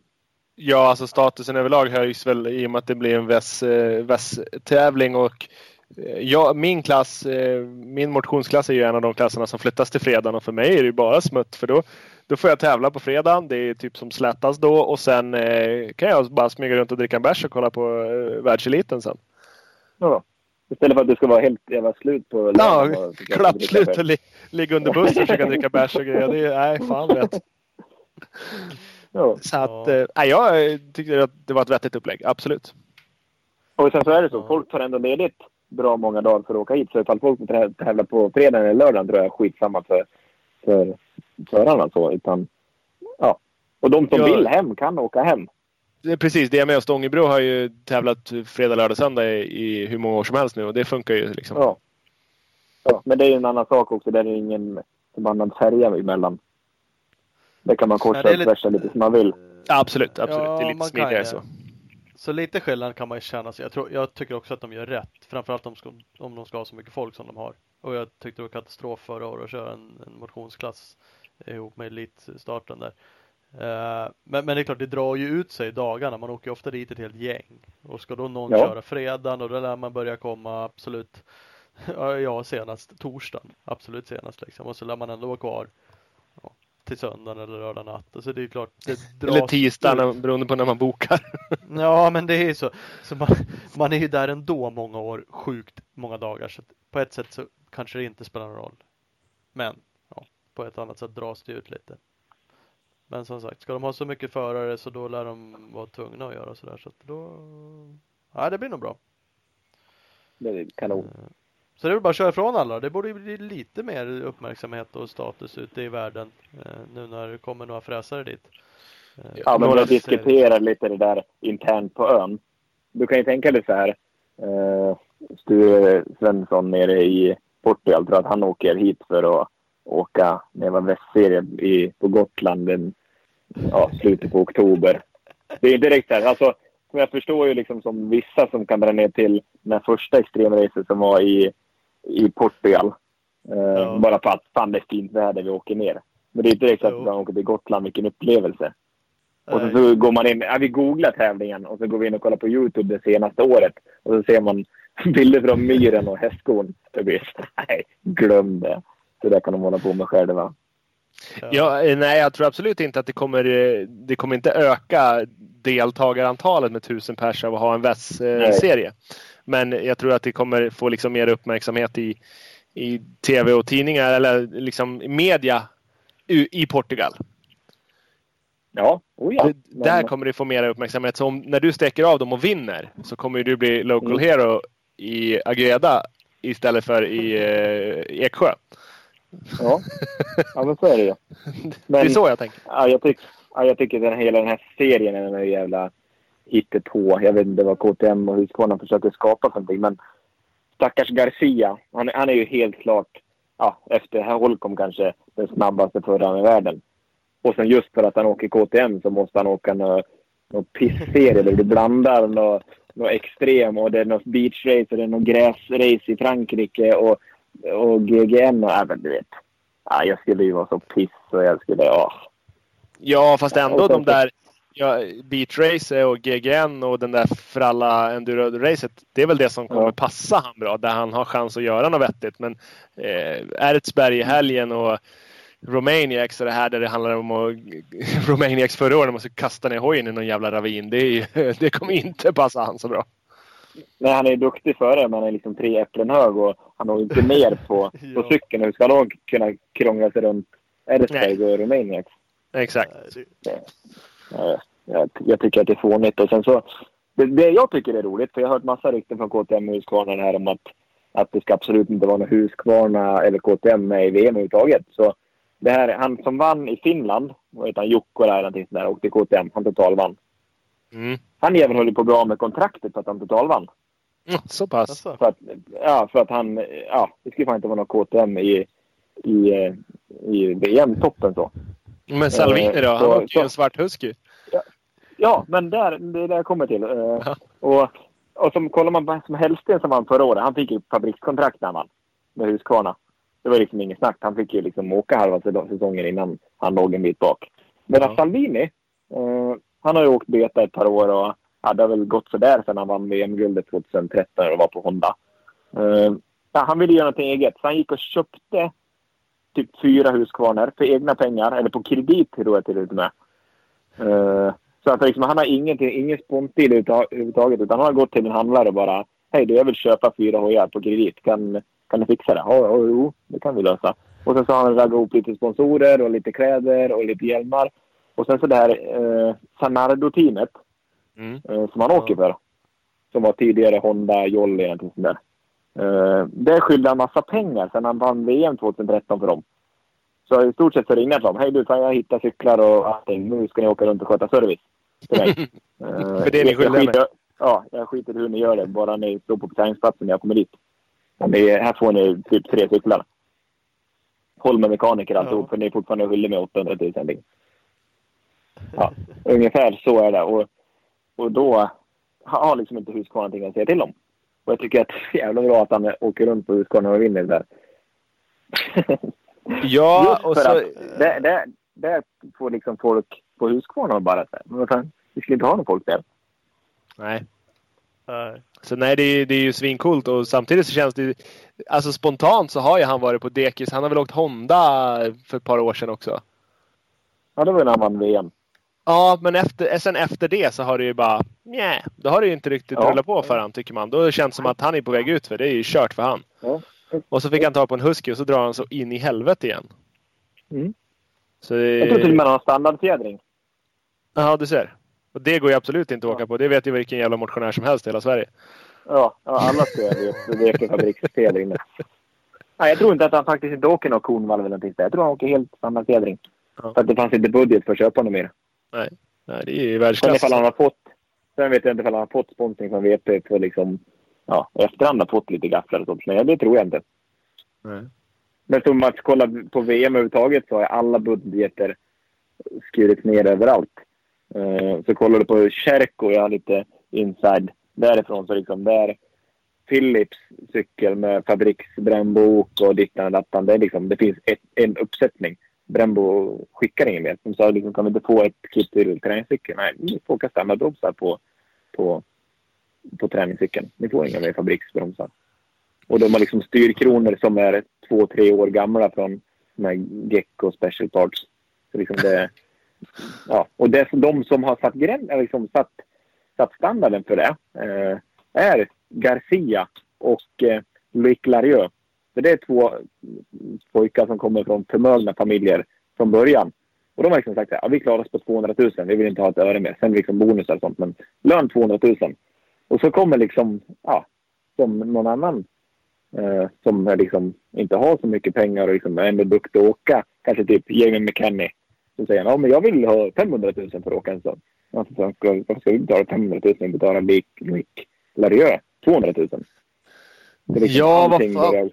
Ja, alltså statusen överlag höjs väl i och med att det blir en väs, eh, och eh, ja, min klass, eh, min motionsklass är ju en av de klasserna som flyttas till fredagen och för mig är det ju bara smutt för då, då får jag tävla på fredagen. Det är typ som slätas då och sen eh, kan jag bara smyga runt och dricka en bärs och kolla på världseliten sen. Ja. Istället för att det ska vara helt jävla slut på Ja, lördagen och försöka klapp dricka slut själv. och li, ligga under bussen och försöka dricka bärs och grejer. Det är, nej, fan vet. Ja. Så att, Ja. eh, jag eh, tyckte att det var ett vettigt upplägg, absolut. Och sen så är det så, Ja. folk tar ändå ledigt bra många dagar för att åka hit. Så ifall folk får trä- tävla på fredagen eller lördagen tror jag är skitsamma för, för förarna. Så, utan, ja. Och de som Ja. vill hem kan åka hem. Det är precis, det är med och Stångebro har ju tävlat fredag, lördag, söndag i, i hur många år som helst nu och det funkar ju liksom. Ja. ja. Men det är ju en annan sak också. Där är det ingen förbannad färja emellan. Där kan man korsa Ja, det är och lite- som man vill. Absolut, absolut. Ja, det är lite smidigare så. Så lite skillnad kan man ju känna sig. Jag, tror, jag tycker också att de gör rätt. Framförallt om, ska, om de ska ha så mycket folk som de har. Och jag tyckte det var katastrof förra året att köra en, en motionsklass ihop med elitstarten där. Eh, men, men det är klart, det drar ju ut sig i dagarna. Man åker ju ofta dit ett helt gäng. Och ska då någon Ja. köra fredagen och då lär man börja komma absolut Ja, senast torsdagen. Absolut senast liksom. Och så lär man ändå vara kvar till söndagen eller lördag natt. Alltså det är klart. Det Eller tisdagen ut. beroende på när man bokar. Ja men det är ju så. så man, man är ju där ändå många år, sjukt många dagar. Så på ett sätt så kanske det inte spelar någon roll. Men ja, på ett annat sätt dras det ut lite. Men som sagt, ska de ha så mycket förare så då lär de vara tvungna att göra sådär. Så att då... Ja, det blir nog bra. Det är kanon. Så det är väl bara att köra ifrån alla. Det borde ju bli lite mer uppmärksamhet och status ute i världen eh, nu när det kommer några fräsare dit. Eh, Ja, men vi diskuterar lite det där internt på ön. Du kan ju tänka dig så här. Eh, Sture Svensson nere i Portugal tror att han åker hit för att åka med var västserie i, på Gotland den, ja, slutet på oktober. Det är inte direkt så här. Alltså, jag förstår ju liksom som vissa som kan dra ner till den första extremracet som var i, i Portugal. Eh, Ja. Bara för att fan det är fint väder vi åker ner. Men det är inte direkt så att man åker till Gotland, vilken upplevelse. Och så, så går man in, ja, vi googlar tävlingen och så går vi in och kollar på Youtube det senaste året. Och så ser man bilder från myren och hästskon. Blir så, nej, glöm det. Det där kan de hålla på med själva. Ja, eh, nej, jag tror absolut inte att det kommer, eh, det kommer inte öka deltagarantalet med tusen pers av att ha en VES-serie. Men jag tror att det kommer få liksom mer uppmärksamhet i, i tv och tidningar eller liksom media i, i Portugal. Ja, oh ja. Men- Där kommer det få mer uppmärksamhet. Så om, när du sträcker av dem och vinner så kommer du bli local Mm. hero i Agreda istället för i eh, Eksjö. Ja. ja, men så är det ju. Det är Men- så jag tänker. Ja, jag, tyck, ja, jag tycker den, hela den här serien är en jävla hittepå. Jag vet inte vad KTM och Husqvarna försöker skapa för någonting. Men stackars Garcia, han, är- han är ju helt klart, ja, efter Holcomb kanske, den snabbaste föraren i världen. Och sen just för att han åker KTM så måste han åka någon, någon pissserie där du blandar något, något extrem och det är något beachrace och det är något gräsrace i Frankrike och, och GGN och även du vet. Ja, jag skulle ju vara så piss och jag skulle, ja. Ja, fast ändå de där ja, Beat Race och GGN och den där Fralla Enduro-racet. Det är väl det som kommer Ja. passa han bra. Där han har chans att göra något vettigt. Men eh, Ertsberg i helgen och Romaniacs och det här där det handlar om att Romaniacs förra året, man ska kasta ner hojen i någon jävla ravin. Det, är, det kommer inte passa han så bra. Nej, han är duktig förare, men han är liksom tre äpplen hög och han har inte ner på, Ja. på cykeln. Hur ska han kunna krångla sig runt Erzberg och Romaniac? Exakt. Ja, Jag, jag tycker att det är fånigt. Och sen så, det, det jag tycker är roligt, för jag har hört massa rykten från KTM och Husqvarna här om att, att det ska absolut inte vara någon Husqvarna eller KTM med i VM överhuvudtaget. Så det här, han som vann i Finland, vad heter han, Jukko eller någonting sånt där, åkte KTM. Han totalvann. Mm. Han jäveln höll ju på bra med kontraktet för att han totalvann. Mm, Så pass. Alltså, För att, ja, för att han, ja, det skulle fan inte vara någon KTM i, i, eh, i VM-toppen så. Men Salvini då? Han så- åkte ju en svart husky. Ja, men där, det är där jag kommer till. Eh, och, och som kollar man på som Hellsten som vann förra året, han fick ju fabrikskontrakt när han vann med Husqvarna. Det var liksom inget snack. Han fick ju liksom åka halva säs- säsongen innan han låg en bit bak. Medan Ja. Salvini, eh, han har ju åkt beta ett par år och hade väl gått sådär sen han vann VM-guldet 2013 och var på Honda. Uh, ja, han ville göra någonting eget, så han gick och köpte typ fyra huskvarnar för egna pengar, eller på kredit tror jag till och med. Uh, så att liksom, han har ingenting, ingen spontil överhuvudtaget utan han har gått till en handlare och bara Hej du, jag vill köpa fyra hojar på kredit. Kan, kan du fixa det? Ja, ja, jo, det kan vi lösa. Och sen så har han raggat ihop lite sponsorer och lite kläder och lite hjälmar. Och sen så det här eh, Sanardo-teamet Mm. eh, som han åker för. Som var tidigare Honda Jolly eller något sånt där. Eh, där skyllde han massa pengar sen han vann VM 2013 för dem. Så i stort sett så ringde han till dem. Hej du, kan jag hitta cyklar och allting? Nu ska ni åka runt och sköta service. Till mig. Eh, För det är ni jag skyldiga skiter- Ja, jag skiter i hur ni gör det. Bara ni står på parkeringsplatsen när jag kommer dit. Det är, här får ni typ tre cyklar. Håll med mekaniker alltihop, Ja. för ni är fortfarande skyldiga med 800 000. Ja, ungefär så är det. Och, och då har liksom inte Husqvarna någonting att säga till om. Och jag tycker att det är jävla bra att han åker runt på Husqvarna och vinner där. Ja, Just och för så... att där, där, där får liksom folk på Husqvarna bara säga, men fan, vi skulle inte ha någon folk där. Nej. nej. Så nej, det är, det är ju svincoolt och samtidigt så känns det Alltså spontant så har ju han varit på dekis. Han har väl åkt Honda för ett par år sedan också. Ja, det var ju när han vann VM. Ja, men efter, sen efter det så har det ju bara... Nej, då har det ju inte riktigt Ja. rullat på för han tycker man. Då känns det som att han är på väg ut för det är ju kört för han. Ja. Och så fick han ta på en husky och så drar han så in i helvete igen. Mm. Så det... Jag tror till och med han har standardfjädring. Ja, du ser. Och det går ju absolut inte att åka på. Det vet ju vilken jävla motionär som helst i hela Sverige. Ja, ja alla ska vet. Det är för fabriksfjädring. Nej, jag tror inte att han faktiskt inte åker någon konvalv eller någonting. Jag tror han åker helt standardfjädring. Ja. För att det fanns inte budget för att köpa något mer. Nej, Nej det är ju Sen världsklass. ifall han har fått... Sen vet jag inte ifall han har fått sponsring från VP för liksom... Ja, efterhand har fått lite gafflar och sånt. Men det tror jag inte. Nej. Men som att kolla på VM överhuvudtaget så har alla budgeter skurits ner överallt. Eh, så kollar du på Cherko, jag har lite inside därifrån. Så liksom där Philips cykel med fabriksbrännbok och dittan och dattan. Det, är liksom, det finns ett, en uppsättning. Brembo skickar ingen mer. De sa liksom, kan vi inte få ett kit till träningscykeln? Nej, ni får åka standardbromsar på, på, på träningscykeln. Ni får inga mer fabriksbromsar. Och de har liksom styrkronor som är två, tre år gamla från de här Gecko Special Parts. Så liksom det, ja. Och det, de som har satt, gräns, liksom satt, satt standarden för det eh, är Garcia och eh, Loic Larieux. För det är två pojkar som kommer från förmögna familjer från början. Och de har liksom sagt att ja, vi klarar oss på 200 000. Vi vill inte ha ett öre mer. Sen liksom bonusar och sånt. Men lön 200 000. Och så kommer liksom, ja, som någon annan eh, som är liksom inte har så mycket pengar och liksom är ändå duktig att åka. Kanske typ Jamie McKenny. Så säger han, ja men jag vill ha 500 000 för att åka en sån. Varför ska, varför ska du betala 500 000 och betala lik, lik Larieux 200 000? Det är liksom Ja, vad fan.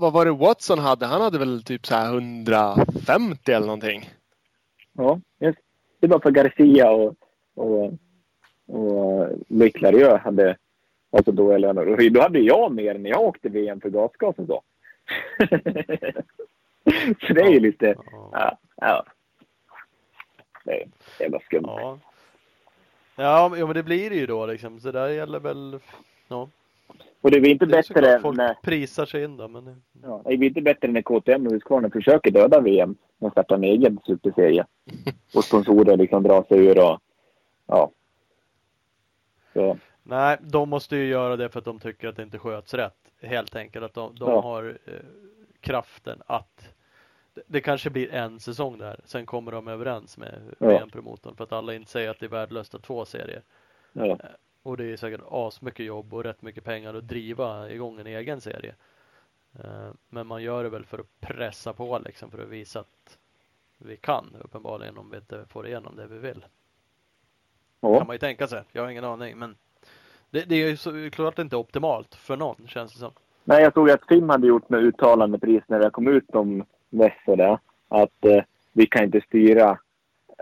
Vad var det Watson hade? Han hade väl typ så här 150 eller någonting. Ja. Det var för Garcia och, och, och Loic Larieux hade alltså då. Och då hade jag mer när jag åkte VM för gasgas och så. så det är ju lite... Ja. Ja. Det är jävla skumt. Ja. Ja, men det blir det ju då liksom. Så där gäller väl... Ja. Och det är inte Det bättre såklart folk när... prisar sig in då, men... Ja, det är inte bättre när KTM och Husqvarna försöker döda VM med att starta en egen superserie. Och sponsorer liksom drar sig ur och... Ja. Så, Nej, de måste ju göra det för att de tycker att det inte sköts rätt. Helt enkelt att de, de Ja. har eh, kraften att det, kanske blir en säsong där. Sen kommer de överens med Ja. VM-promotorn för att alla inte säger att det är värdelöst att två serier. ja. Och det är säkert asmycket jobb och rätt mycket pengar att driva igång en egen serie. Eh, Men man gör det väl för att pressa på liksom för att visa att vi kan uppenbarligen om vi inte får igenom det vi vill. Kan ja. man ju tänka sig. Jag har ingen aning men det, det är ju så, klart inte optimalt för någon känns det som. Nej, jag såg att Tim hade gjort med uttalande precis när det kom ut om det. Att eh, vi kan inte styra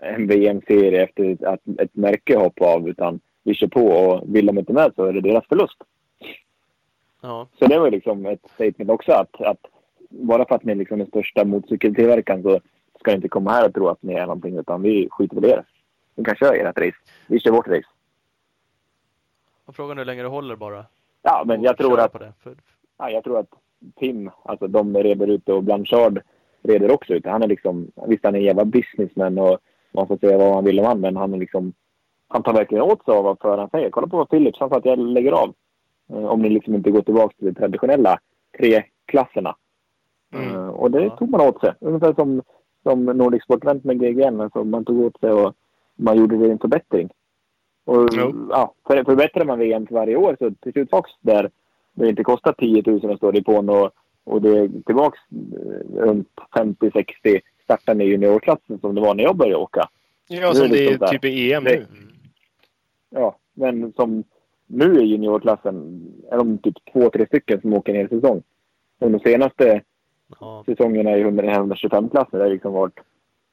en VM-serie efter att ett märke hoppar av utan vi kör på och vill de inte med så är det deras förlust. Ja, Så det var liksom ett statement också att, att bara för att ni är liksom den största motorcykeltillverkaren så ska ni inte komma här och tro att ni är någonting utan vi skiter väl i er. Ni kan köra ert race. Vi kör vårt race. och frågan är hur länge det håller bara. Ja, men jag tror att. För, Ja, jag tror att Tim, alltså de reder ut det och Blanchard reder också ut det. Han är liksom, visst han är en jävla businessman och man får säga vad man vill om han, men han är liksom, han tar verkligen åt sig av vad föraren säger. Kolla på vad Philips, han sa att jag lägger av. Eh, Om ni liksom inte går tillbaka till de traditionella tre klasserna. Mm. Eh, och det tog man åt sig. Ungefär som, som Nordic Sport Event med GGN. Alltså man tog åt sig och man gjorde det en förbättring. Och Jo. ja, för, förbättrar man VM för varje år så till slut tillbaks där det inte kostar 10 000 att stå i på och, och det är tillbaks eh, runt 50-60 startande i juniorklassen som det var när jag började åka. Ja, som är det det är där. typ i EM Det- nu. Ja, men som nu i juniorklassen är de typ två, tre stycken som åker en hel säsong. Och de senaste ja, säsongerna i 100 125-klassen har det liksom varit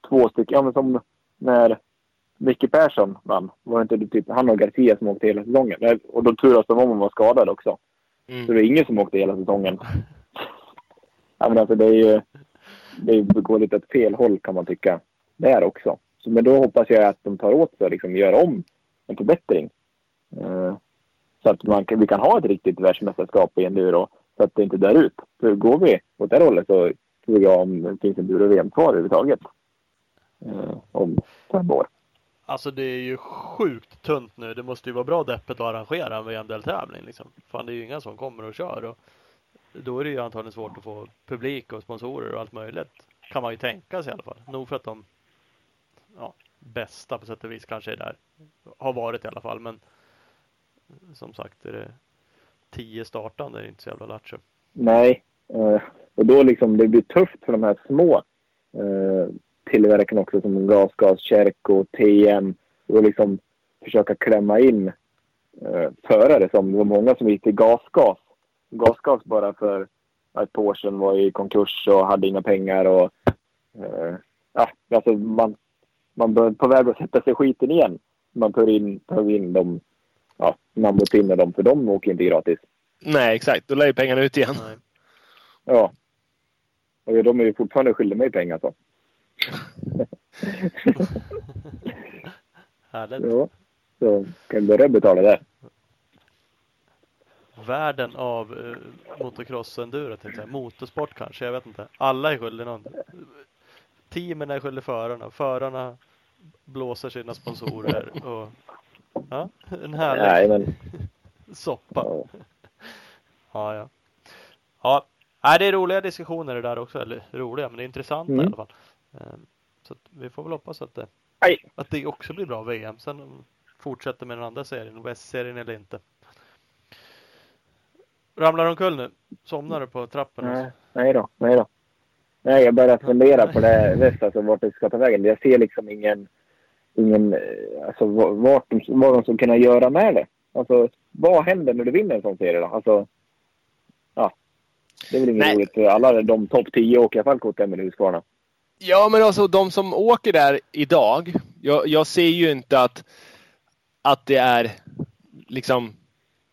två stycken. Ja, men som när Micke Persson vann. Var det inte typ han och Garcia som åkte hela säsongen? Och då turas de om att vara skadade också. Så Mm. det är ingen som åkte hela säsongen. Ja, men alltså det är ju... Det går lite åt fel håll kan man tycka. Där också. Så, men då hoppas jag att de tar åt sig och liksom gör om en förbättring. Eh, så att man vi kan ha ett riktigt världsmästerskap i enduro. Så att det inte dör ut. För går vi åt det hållet så tror jag om det finns enduro-VM kvar överhuvudtaget. eh, om fem år. Alltså det är ju sjukt tunt nu. Det måste ju vara bra deppigt att arrangera en VM-deltävling liksom. Fan det är ju inga som kommer och kör och då är det ju antagligen svårt att få publik och sponsorer och allt möjligt. Kan man ju tänka sig i alla fall. Nog för att de ja, bästa på sätt och vis kanske är där. Har varit i alla fall men som sagt är det tio startande är det inte så jävla lattjo. Nej, eh, och då liksom det blir tufft för de här små eh, tillverkarna också som Gasgas, Kärko, TM och liksom försöka klämma in eh, förare som det var många som gick till Gasgas. Gasgas bara för ett par år sedan var i konkurs och hade inga pengar och eh, ja, alltså man, man bör på väg att sätta sig skiten igen. Man tar in, tar in dem, ja, man måste in dem för de åker inte gratis. Nej, exakt. Då lär ju pengarna ut igen. Nej. Ja. Och de är ju fortfarande skyldiga mig pengar så. Härligt. Ja. Så kan vi börja betala det. Världen av uh, motocross-enduro. Motorsport kanske, jag vet inte. Alla är skyldiga någon. Teamen är skyldiga förarna. Förarna blåser sina sponsorer. Och, ja, en härlig Nej, men soppa. ja. Ja, ja. Ja, Nej, det är roliga diskussioner det där också. Eller roliga, men det är intressant Mm. i alla fall. Ehm, Så vi får väl hoppas att det, Aj. att det också blir bra VM. Sen fortsätter med den andra serien, West-serien eller inte. Ramlar du omkull nu? Somnar du på trappen? Nej, nej då, nej då. Nej, jag börjar fundera på det väst, alltså vart det ska ta vägen. Jag ser liksom ingen, ingen, eh, alltså va- vart de, vad de ska kunna göra med det. Alltså, vad händer när du vinner en sån serie då? Alltså, ja. Det är väl inget roligt för alla de topp 10 åker i alla fall korten med Husqvarna. Ja, men alltså de som åker där idag. Jag, jag ser ju inte att, att det är liksom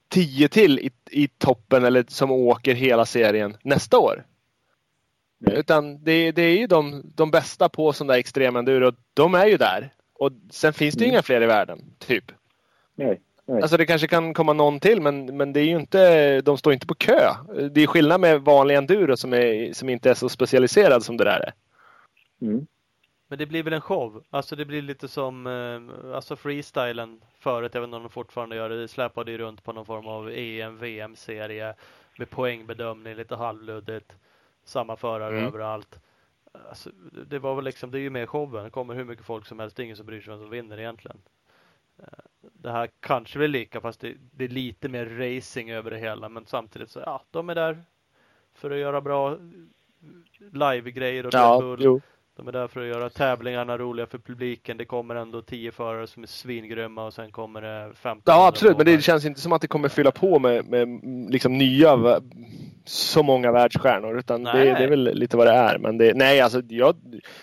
tio till i, i toppen eller som åker hela serien nästa år. Utan det, det är ju de, de bästa på sån där extremenduro. De är ju där. Och sen finns det ju Mm. inga fler i världen. Typ. Nej. Nej. Alltså det kanske kan komma någon till men, men det är ju inte, de står inte på kö. Det är skillnad med vanlig enduro som, är, som inte är så specialiserad som det där är. Mm. Men det blir väl en show? Alltså det blir lite som eh, alltså freestylen förut, inte om de fortfarande gör det. Det släpade ju runt på någon form av EM, VM-serie med poängbedömning, lite halvluddigt. Samma förare Mm. överallt. Alltså, det- var väl liksom, det är ju mer showen. Det kommer hur mycket folk som helst. Det är ingen som bryr sig vem som vinner egentligen. Eh, Det här kanske blir lika fast det, det är lite mer racing över det hela. Men samtidigt så, ja, de är där för att göra bra live-grejer och Ja, Bull. De är där för att göra tävlingarna roliga för publiken. Det kommer ändå tio förare som är svingrymma och sen kommer det 15. Ja absolut, men det känns inte som att det kommer fylla på med, med liksom nya så många världsstjärnor. Utan det, det är väl lite vad det är. Men det, nej, alltså jag,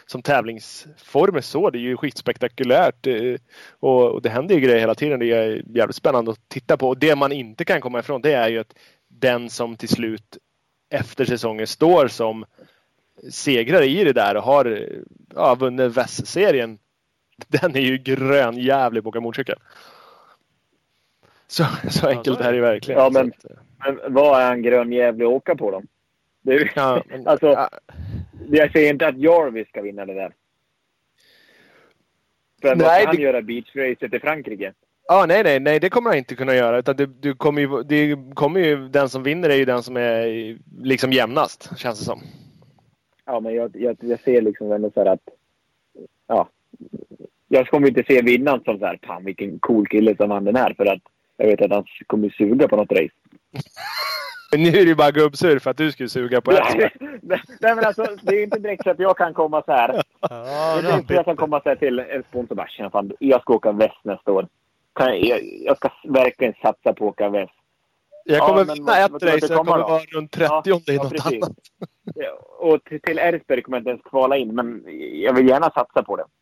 som tävlingsform är så, det är ju skitspektakulärt. eh, Och, och det händer ju grejer hela tiden. Det är jävligt spännande att titta på. Och det man inte kan komma ifrån det är ju att den som till slut efter säsongen står som segrare i det där och har ja, vunnit VES-serien. Den är ju grön jävlig på motorcykel. Så, så enkelt så är är det ju verkligen. Ja, men- eh, Men vad är en grön jävlig att åka på då? Det är, ja, men, Alltså- ja, Jag säger inte att Jarvis ska vinna det där. För vad Nej, ska han det- göra beachracet i Frankrike? Ja, nej, nej, nej, det kommer han inte kunna göra. Utan det, det, kommer ju, det kommer ju, den som vinner är ju den som är liksom jämnast, känns det som. Ja, men jag, jag, jag ser liksom ändå så här att... Ja. Jag kommer inte se vinnaren som så här, fan vilken cool kille som vann den här. För att jag vet att han kommer suga på något race. Men nu är det ju bara gubbsur för att du skulle suga på det. Nej, men alltså, det är ju inte direkt så att jag kan komma så här. Ja, Det är inte jag kan komma så här till en sponsor och bara, "Tjena, fan, jag ska åka väst nästa år. Jag, jag, ska verkligen satsa på att åka väst. Jag Ja, kommer men vinna ett race det jag kommer vara runt 30 i ja, något precis. annat. Och till, Ersberg kommer jag inte ens kvala in, men jag vill gärna satsa på det.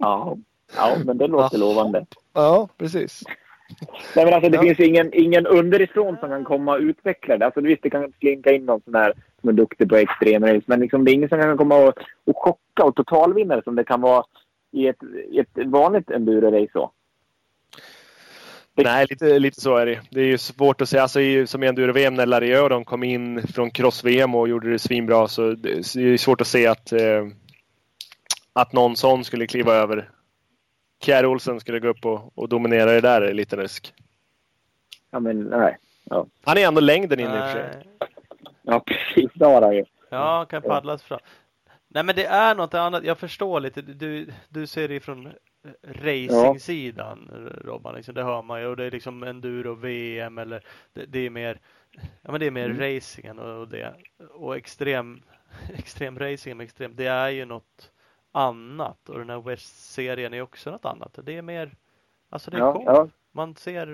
Ja, ja men det låter lovande. Ja, precis. Nej, men alltså, det Ja. finns ju ingen, ingen underifrån som kan komma och utveckla det. Alltså, visst, det kan slinka in någon sån här som är duktig på extremrace, men liksom, det är ingen som kan komma och, och chocka och totalvinna det som det kan vara i ett, i ett vanligt enduro-race. Nej, lite, lite så är det. Det är ju svårt att säga. Alltså, som i enduro-VM när Larieux och de kom in från cross-VM och gjorde det svinbra så det det är svårt att se att, eh, att någon sån skulle kliva över. Kjär Olsen skulle gå upp och, och dominera det där är lite risk. Ja, men nej. Ja, Han är ändå längden in i och för sig. Ja precis. Det har han ju. Ja, kan paddlas fram. Nej men det är något annat. Jag förstår lite. Du, du ser det ifrån racing-sidan Robban. Liksom, det hör man ju. Och det är liksom enduro-VM eller det, det är mer Ja men det är mer Mm. racingen och, och det. Och extrem, extrem racing med extrem. Det är ju något annat. Och den här West-serien är också något annat. Det är mer Alltså det är Ja, coolt. ja. Man ser,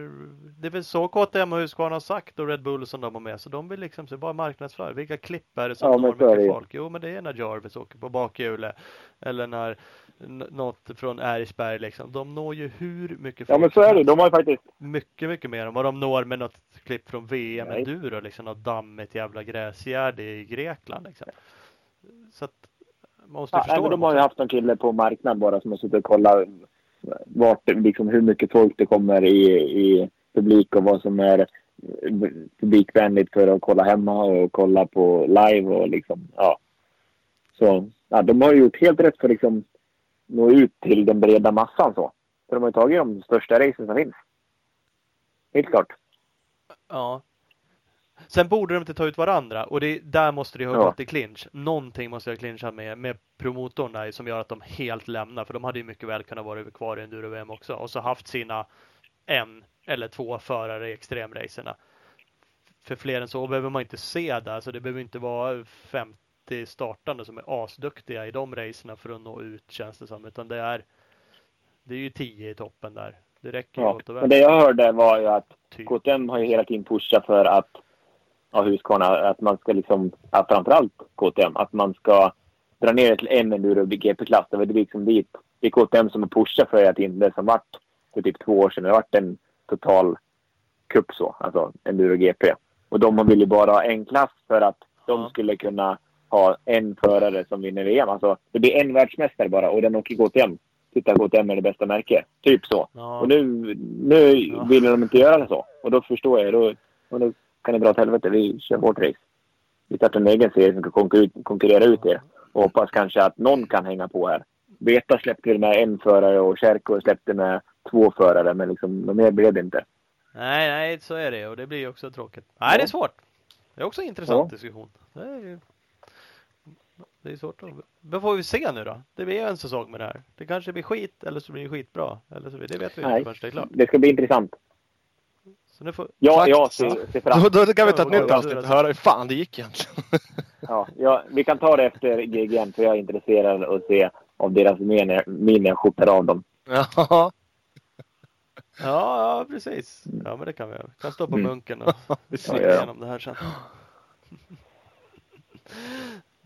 det är väl så KTM och Husqvarna har sagt och Red Bull som de har med. Så de vill liksom se bara marknadsföra. Vilka klipp är det som Ja, når mycket folk? Jo men det är när Jarvis åker på bakhjulet. Eller när något från Eriksberg liksom. De når ju hur mycket Ja, folk men så är det. De har ju faktiskt... Mycket, mycket mer än vad de når med något klipp från VM Nej. Enduro. Liksom något dammigt jävla gräsgärde i Grekland liksom. Så att man måste Ja, förstå nej, men de har ju haft en kille på marknad bara som har suttit och kollat vart, liksom, hur mycket folk det kommer i, i publik och vad som är publikvänligt för att kolla hemma och kolla på live och liksom, ja. Så ja, de har ju gjort helt rätt för att liksom nå ut till den breda massan så. För de har ju tagit de största racen som finns. Helt klart. Ja. Sen borde de inte ta ut varandra och det, där måste det ha Ja. gått i clinch. Någonting måste jag clincha med, med promotorn där som gör att de helt lämnar. För de hade ju mycket väl kunnat vara kvar i enduro-VM också. Och så haft sina en eller två förare i extremracerna. För fler än så behöver man inte se där. Så det behöver inte vara 50 startande som är asduktiga i de racerna för att nå ut känns det som. Utan det är det är ju 10 i toppen där. Det räcker Ja. gott och Men det jag hörde var ju att Typ. KTM har ju hela tiden pushat för att, ja Husqvarna, att man ska liksom, ja, framförallt KTM, att man ska dra ner det till en enduro GP-klass. Det var liksom dit. Det är KTM som har pushat för att inte det som vart för typ två år sedan, det vart en total cup så, alltså enduro GP. Och de vill ju bara ha en klass för att de skulle kunna ha en förare som vinner VM. Alltså det blir en världsmästare bara och den åker KTM. Titta, KTM är det bästa märket. Typ så. Ja. Och nu, nu Ja. vill de inte göra det så. Och då förstår jag. Då, och då kan det dra åt helvete. Vi kör vårt race. Vi startar en egen serie som kan konkurrera, konkurrera ut er. Och hoppas kanske att någon kan hänga på här. Beta släppte ju med en förare och Kärko släppte med två förare. Men liksom, mer blev det inte. Nej, nej, så är det och det blir ju också tråkigt. Nej, det är svårt. Det är också en intressant Ja. diskussion. Det är, ju- det är svårt att... Vad får vi se nu då? Det blir ju en säsong med det här. Det kanske blir skit eller så blir det skitbra. Eller så blir, det vet vi Nej. inte förrän det är klart. Det ska bli intressant. Så nu får... Ja, ja, Faktiskt, se, se fram. Då, då kan vi ta ett Ja, nytt avsnitt och höra hur fan det gick egentligen. Ja, ja, vi kan ta det efter GGN för jag är intresserad av att se av deras jag skjuter av dem. Ja, Ja, ja, precis. Ja, men det kan vi göra. Vi kan stå på Mm. munken och vi ser. Ja, ja. igenom det här sen.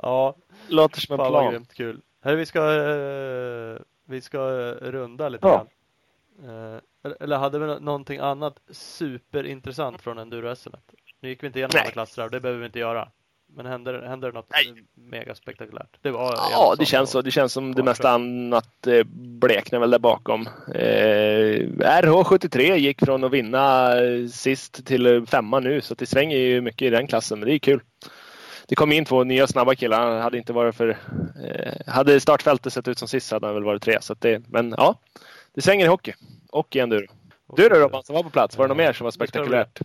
Ja, Låter som en plan. grymt kul. Hörru, vi ska, eh, vi ska eh, runda lite Ja. grann. Eh, eller- hade vi nå- någonting annat superintressant från enduro-SM? Nu gick vi inte igenom Nej. alla klasser och det behöver vi inte göra. Men händer, händer något Nej. mega spektakulärt? Det var Ja, det känns så. Det känns som det mesta annat eh, bleknar väl där bakom. Eh, RH73 gick från att vinna eh, sist till femma nu, så det svänger ju mycket i den klassen. Men det är kul. Det kom in två nya snabba killar. Hade inte varit för... Eh, hade startfältet sett ut som sist hade han väl varit tre. Så det, men ja, det svänger i hockey. Och i enduro. Du då Robban som var på plats, var det något mer som var spektakulärt?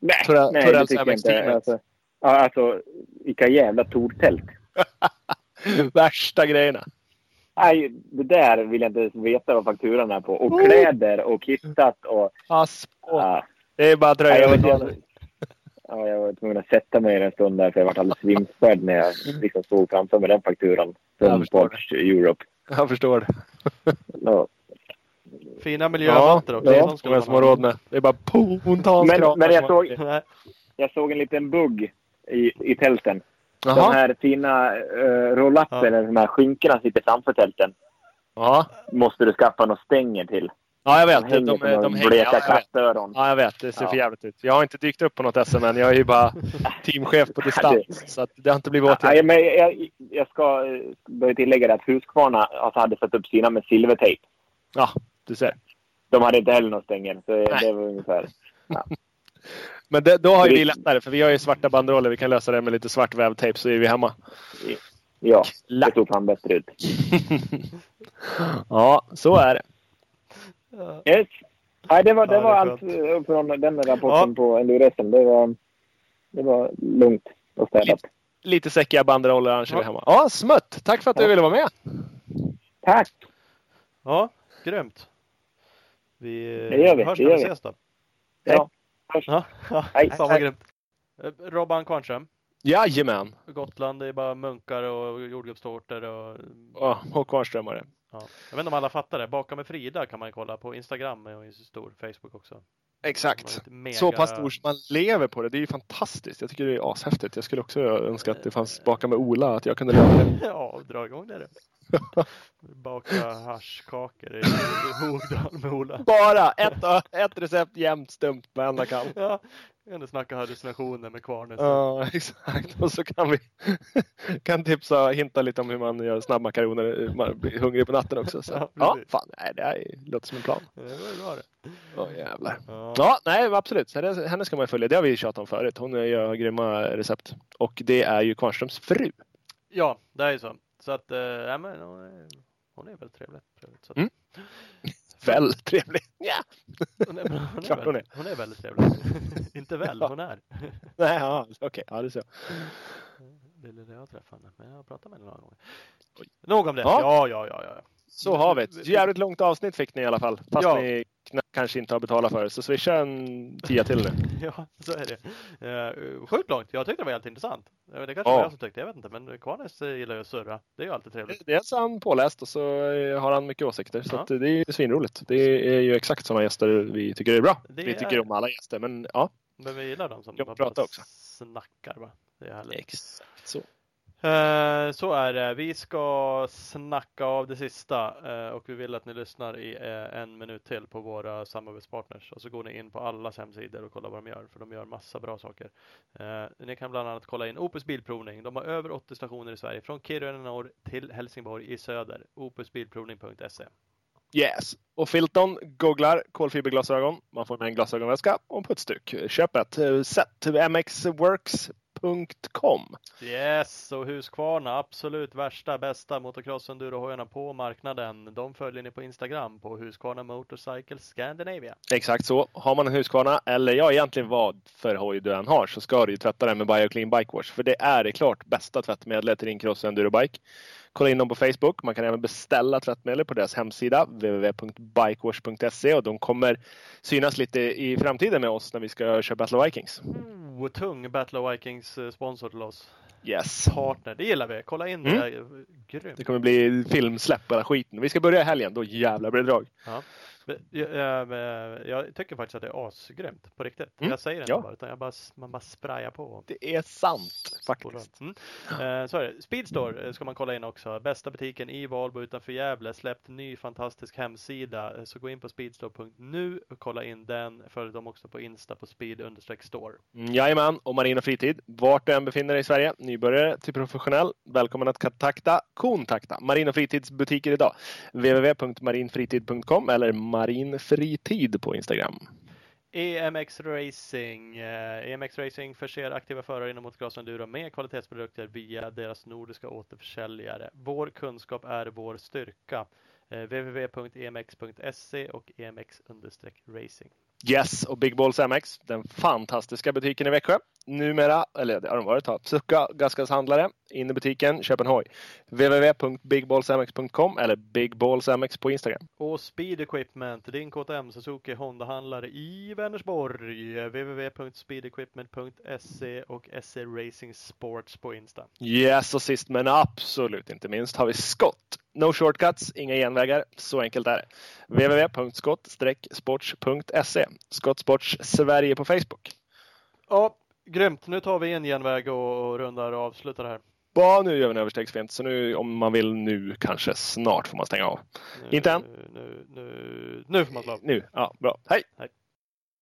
Nej, Torell- nej det tycker jag inte. Alltså, ja, alltså, vilka jävla tortält. Värsta grejerna. Nej, det där vill jag inte ens veta vad fakturan är på. Och kläder och kittat och... Asp. Ja, Det är bara jag, och betala. ja, jag var tvungen att sätta mig en stund där för jag var alldeles svimsfärd när jag liksom såg framför mig den fakturan. Jag Från Sports Europe. Jag förstår det. Ja. Fina miljömåttor också. ja. De har ha. råd med. Det är bara pontans Men, men jag, såg, jag såg en liten bugg i, i tälten. De Jaha. här fina uh, roll-upen, Ja. eller de här skinkorna sitter framför tälten. Ja. Måste du skaffa några stänger till. ja, jag De vet. De, hänger de, de, hänger. bleka Ja, jag vet. kattöron. Ja, jag vet. Det ser Ja. för jävligt ut. Jag har inte dykt upp på något SM än. Jag är ju bara teamchef på distans. Så att det har inte blivit åtgärdat. men jag, jag ska eh, börja tillägga det att Husqvarna alltså, hade satt upp sina med silvertejp. Ja, du ser. De hade inte heller några stänger. Så Nej. det var ungefär... Men det, då har ju Det- vi lättare, för vi har ju svarta banderoller. Vi kan lösa det med lite svart vävtejp så är vi hemma. Ja, det Lack. såg fan bättre ut. ja, så är det. Yes. Nej, det var, det Ja, var det allt eh, från den rapporten på enduro-resten. Det var, det var lugnt och städat. Lite säckiga banderoller annars är vi Ja. hemma. Ja, smutt! Tack för att du Ja. ville vara med. Tack! Ja, grymt. Vi Det gör vi, hörs när vi ses då. Ja. Ja, ja. Hej. Fan vad grymt. Eh, Robban Kvarnström. Jajamän! Gotland, det är bara munkar och jordgubbstårtor och Ja, och kvarnströmmare. ja. Jag vet inte om alla fattar det. Baka med Frida kan man kolla på Instagram och stor. Facebook också. Exakt. Lite Så mega- pass stor som man lever på det. Det är ju fantastiskt. Jag tycker det är ashäftigt. Jag skulle också önska att det fanns baka med Ola, att jag kunde leva det. Ja, dra igång det. Baka haschkakor i Hogdal med Ola. Bara ett, ett recept jämt stumt varenda kan. Ja, kan du snacka hallucinationer med Kvarnes. Ja, exakt. Och så kan vi kan tipsa och hinta lite om hur man gör snabbmakaroner. Man blir hungrig på natten också. Så. Ja, Ja, fan. Nej, det här låter som en plan. Det var bra det. Åh jävlar. Ja. Ja, nej absolut. Henne ska man följa. Det har vi tjatat om förut. Hon gör grymma recept. Och det är ju Kvarnströms fru. ja, det är ju så. Så att, eh, ja, men hon är, väldigt trevlig. trevligt, så att, Mm. Väldigt trevlig. Ja. hon, är, hon, är Klart hon är väldigt trevlig. Inte väl, hon är. Nej, ja, okej. Ja, det är så. Det är det jag träffade henne, men jag har pratat med henne några gånger. Nog om det. Ja. Ja, ja, ja, ja. Så har vi ett jävligt långt avsnitt fick ni i alla fall. Fast Ja. ni kanske inte har betalat för det. Så swisha en tia till nu. Ja, så är det. Uh, sjukt långt. Jag tyckte det var helt intressant. Eh, Det kanske Ja. var jag som tyckte, jag vet inte. Men Kvarnes eh, gillar ju att surra. Det är ju alltid trevligt. Dels är han påläst och så eh, har han mycket åsikter. Så Ja. det är ju svinroligt. Det är ju exakt sådana gäster vi tycker är bra. Det vi är- tycker om alla gäster, men ja. Men vi gillar dem som Jag bara pratar också. snackar va. Det är härligt. Exakt så. Eh, så är det. Vi ska snacka av det sista eh, och vi vill att ni lyssnar i eh, en minut till på våra samarbetspartners och så går ni in på allas hemsidor och kollar vad de gör för de gör massa bra saker. Ni kan bland annat kolla in Opus Bilprovning. De har över 80 stationer i Sverige från Kiruna i norr till Helsingborg i söder. opusbilprovning.se. Yes. Och Filton googlar kolfiberglasögon. Man får med en glasögonväska och en putsduk. Köp ett. MX Works mxworks.com. Yes, och Husqvarna, absolut värsta, bästa motocross endurohojarna på marknaden. De följer ni på Instagram på Husqvarna Motorcycle Scandinavia. Exakt så. Har man en Husqvarna, eller ja, egentligen vad för hoj du än har, så ska du ju tvätta den med BioClean Bike Wash. För det är det klart bästa tvättmedlet till din cross och endurobike. Kolla in dem på Facebook. Man kan även beställa tvättmedel på deras hemsida www.bikewash.se och de kommer synas lite i framtiden med oss när vi ska köra Battle of Vikings. Oh, tung Battle of Vikings eh, sponsor till oss. Yes. Partner, det gillar vi. Kolla in Mm. det. Grymt. Det kommer bli filmsläpp på skiten. Vi ska börja i helgen, då jävlar blir det drag. Ja. Men, Jag, tycker faktiskt att det är asgrymt på riktigt. Mm. Jag säger inte Ja. bara, utan jag bara, man bara sprayar på. Det är sant faktiskt. Mm. Eh, så är det. Speedstore eh, ska man kolla in också. Bästa butiken i Valbo utanför Gävle. Släppt ny fantastisk hemsida. Eh, Så gå in på speedstore.nu och kolla in den. Följ dem också på Insta på speed-store. Mm, Jajamän, och marin och fritid. Vart du än befinner dig i Sverige, nybörjare till professionell, välkommen att kontakta kontakta Marin och fritidsbutiker idag. www.marinfritid.com eller marinfritid på Instagram. EMX Racing. Eh, EMX Racing förser aktiva förare inom motocross enduro med kvalitetsprodukter via deras nordiska återförsäljare. Vår kunskap är vår styrka. Eh, www.emx.se och emx-racing. Yes, och Big Balls MX, den fantastiska butiken i Växjö. Numera, eller det har de varit ett tag, Succa gasgashandlare. In i butiken, köp en hoj. www.bigballsmx.com eller bigballsmx på Instagram. Och Speed Equipment, din KTM Suzuki Honda-handlare i Vänersborg. www.speedequipment.se och SE Racing Sports på Insta. Yes, och sist men absolut inte minst har vi Scott. No shortcuts, inga genvägar. Så enkelt är det. www.scott-sports.se Scott Sports Sverige på Facebook. Ja, grymt. Nu tar vi en genväg och, och rundar och avslutar det här. Ja, nu gör vi en överstegsfint. Så nu, om man vill nu, kanske snart får man stänga av. Nu, Inte än. Nu, nu, nu får man slå av. Nu, ja, bra. Hej! Hej.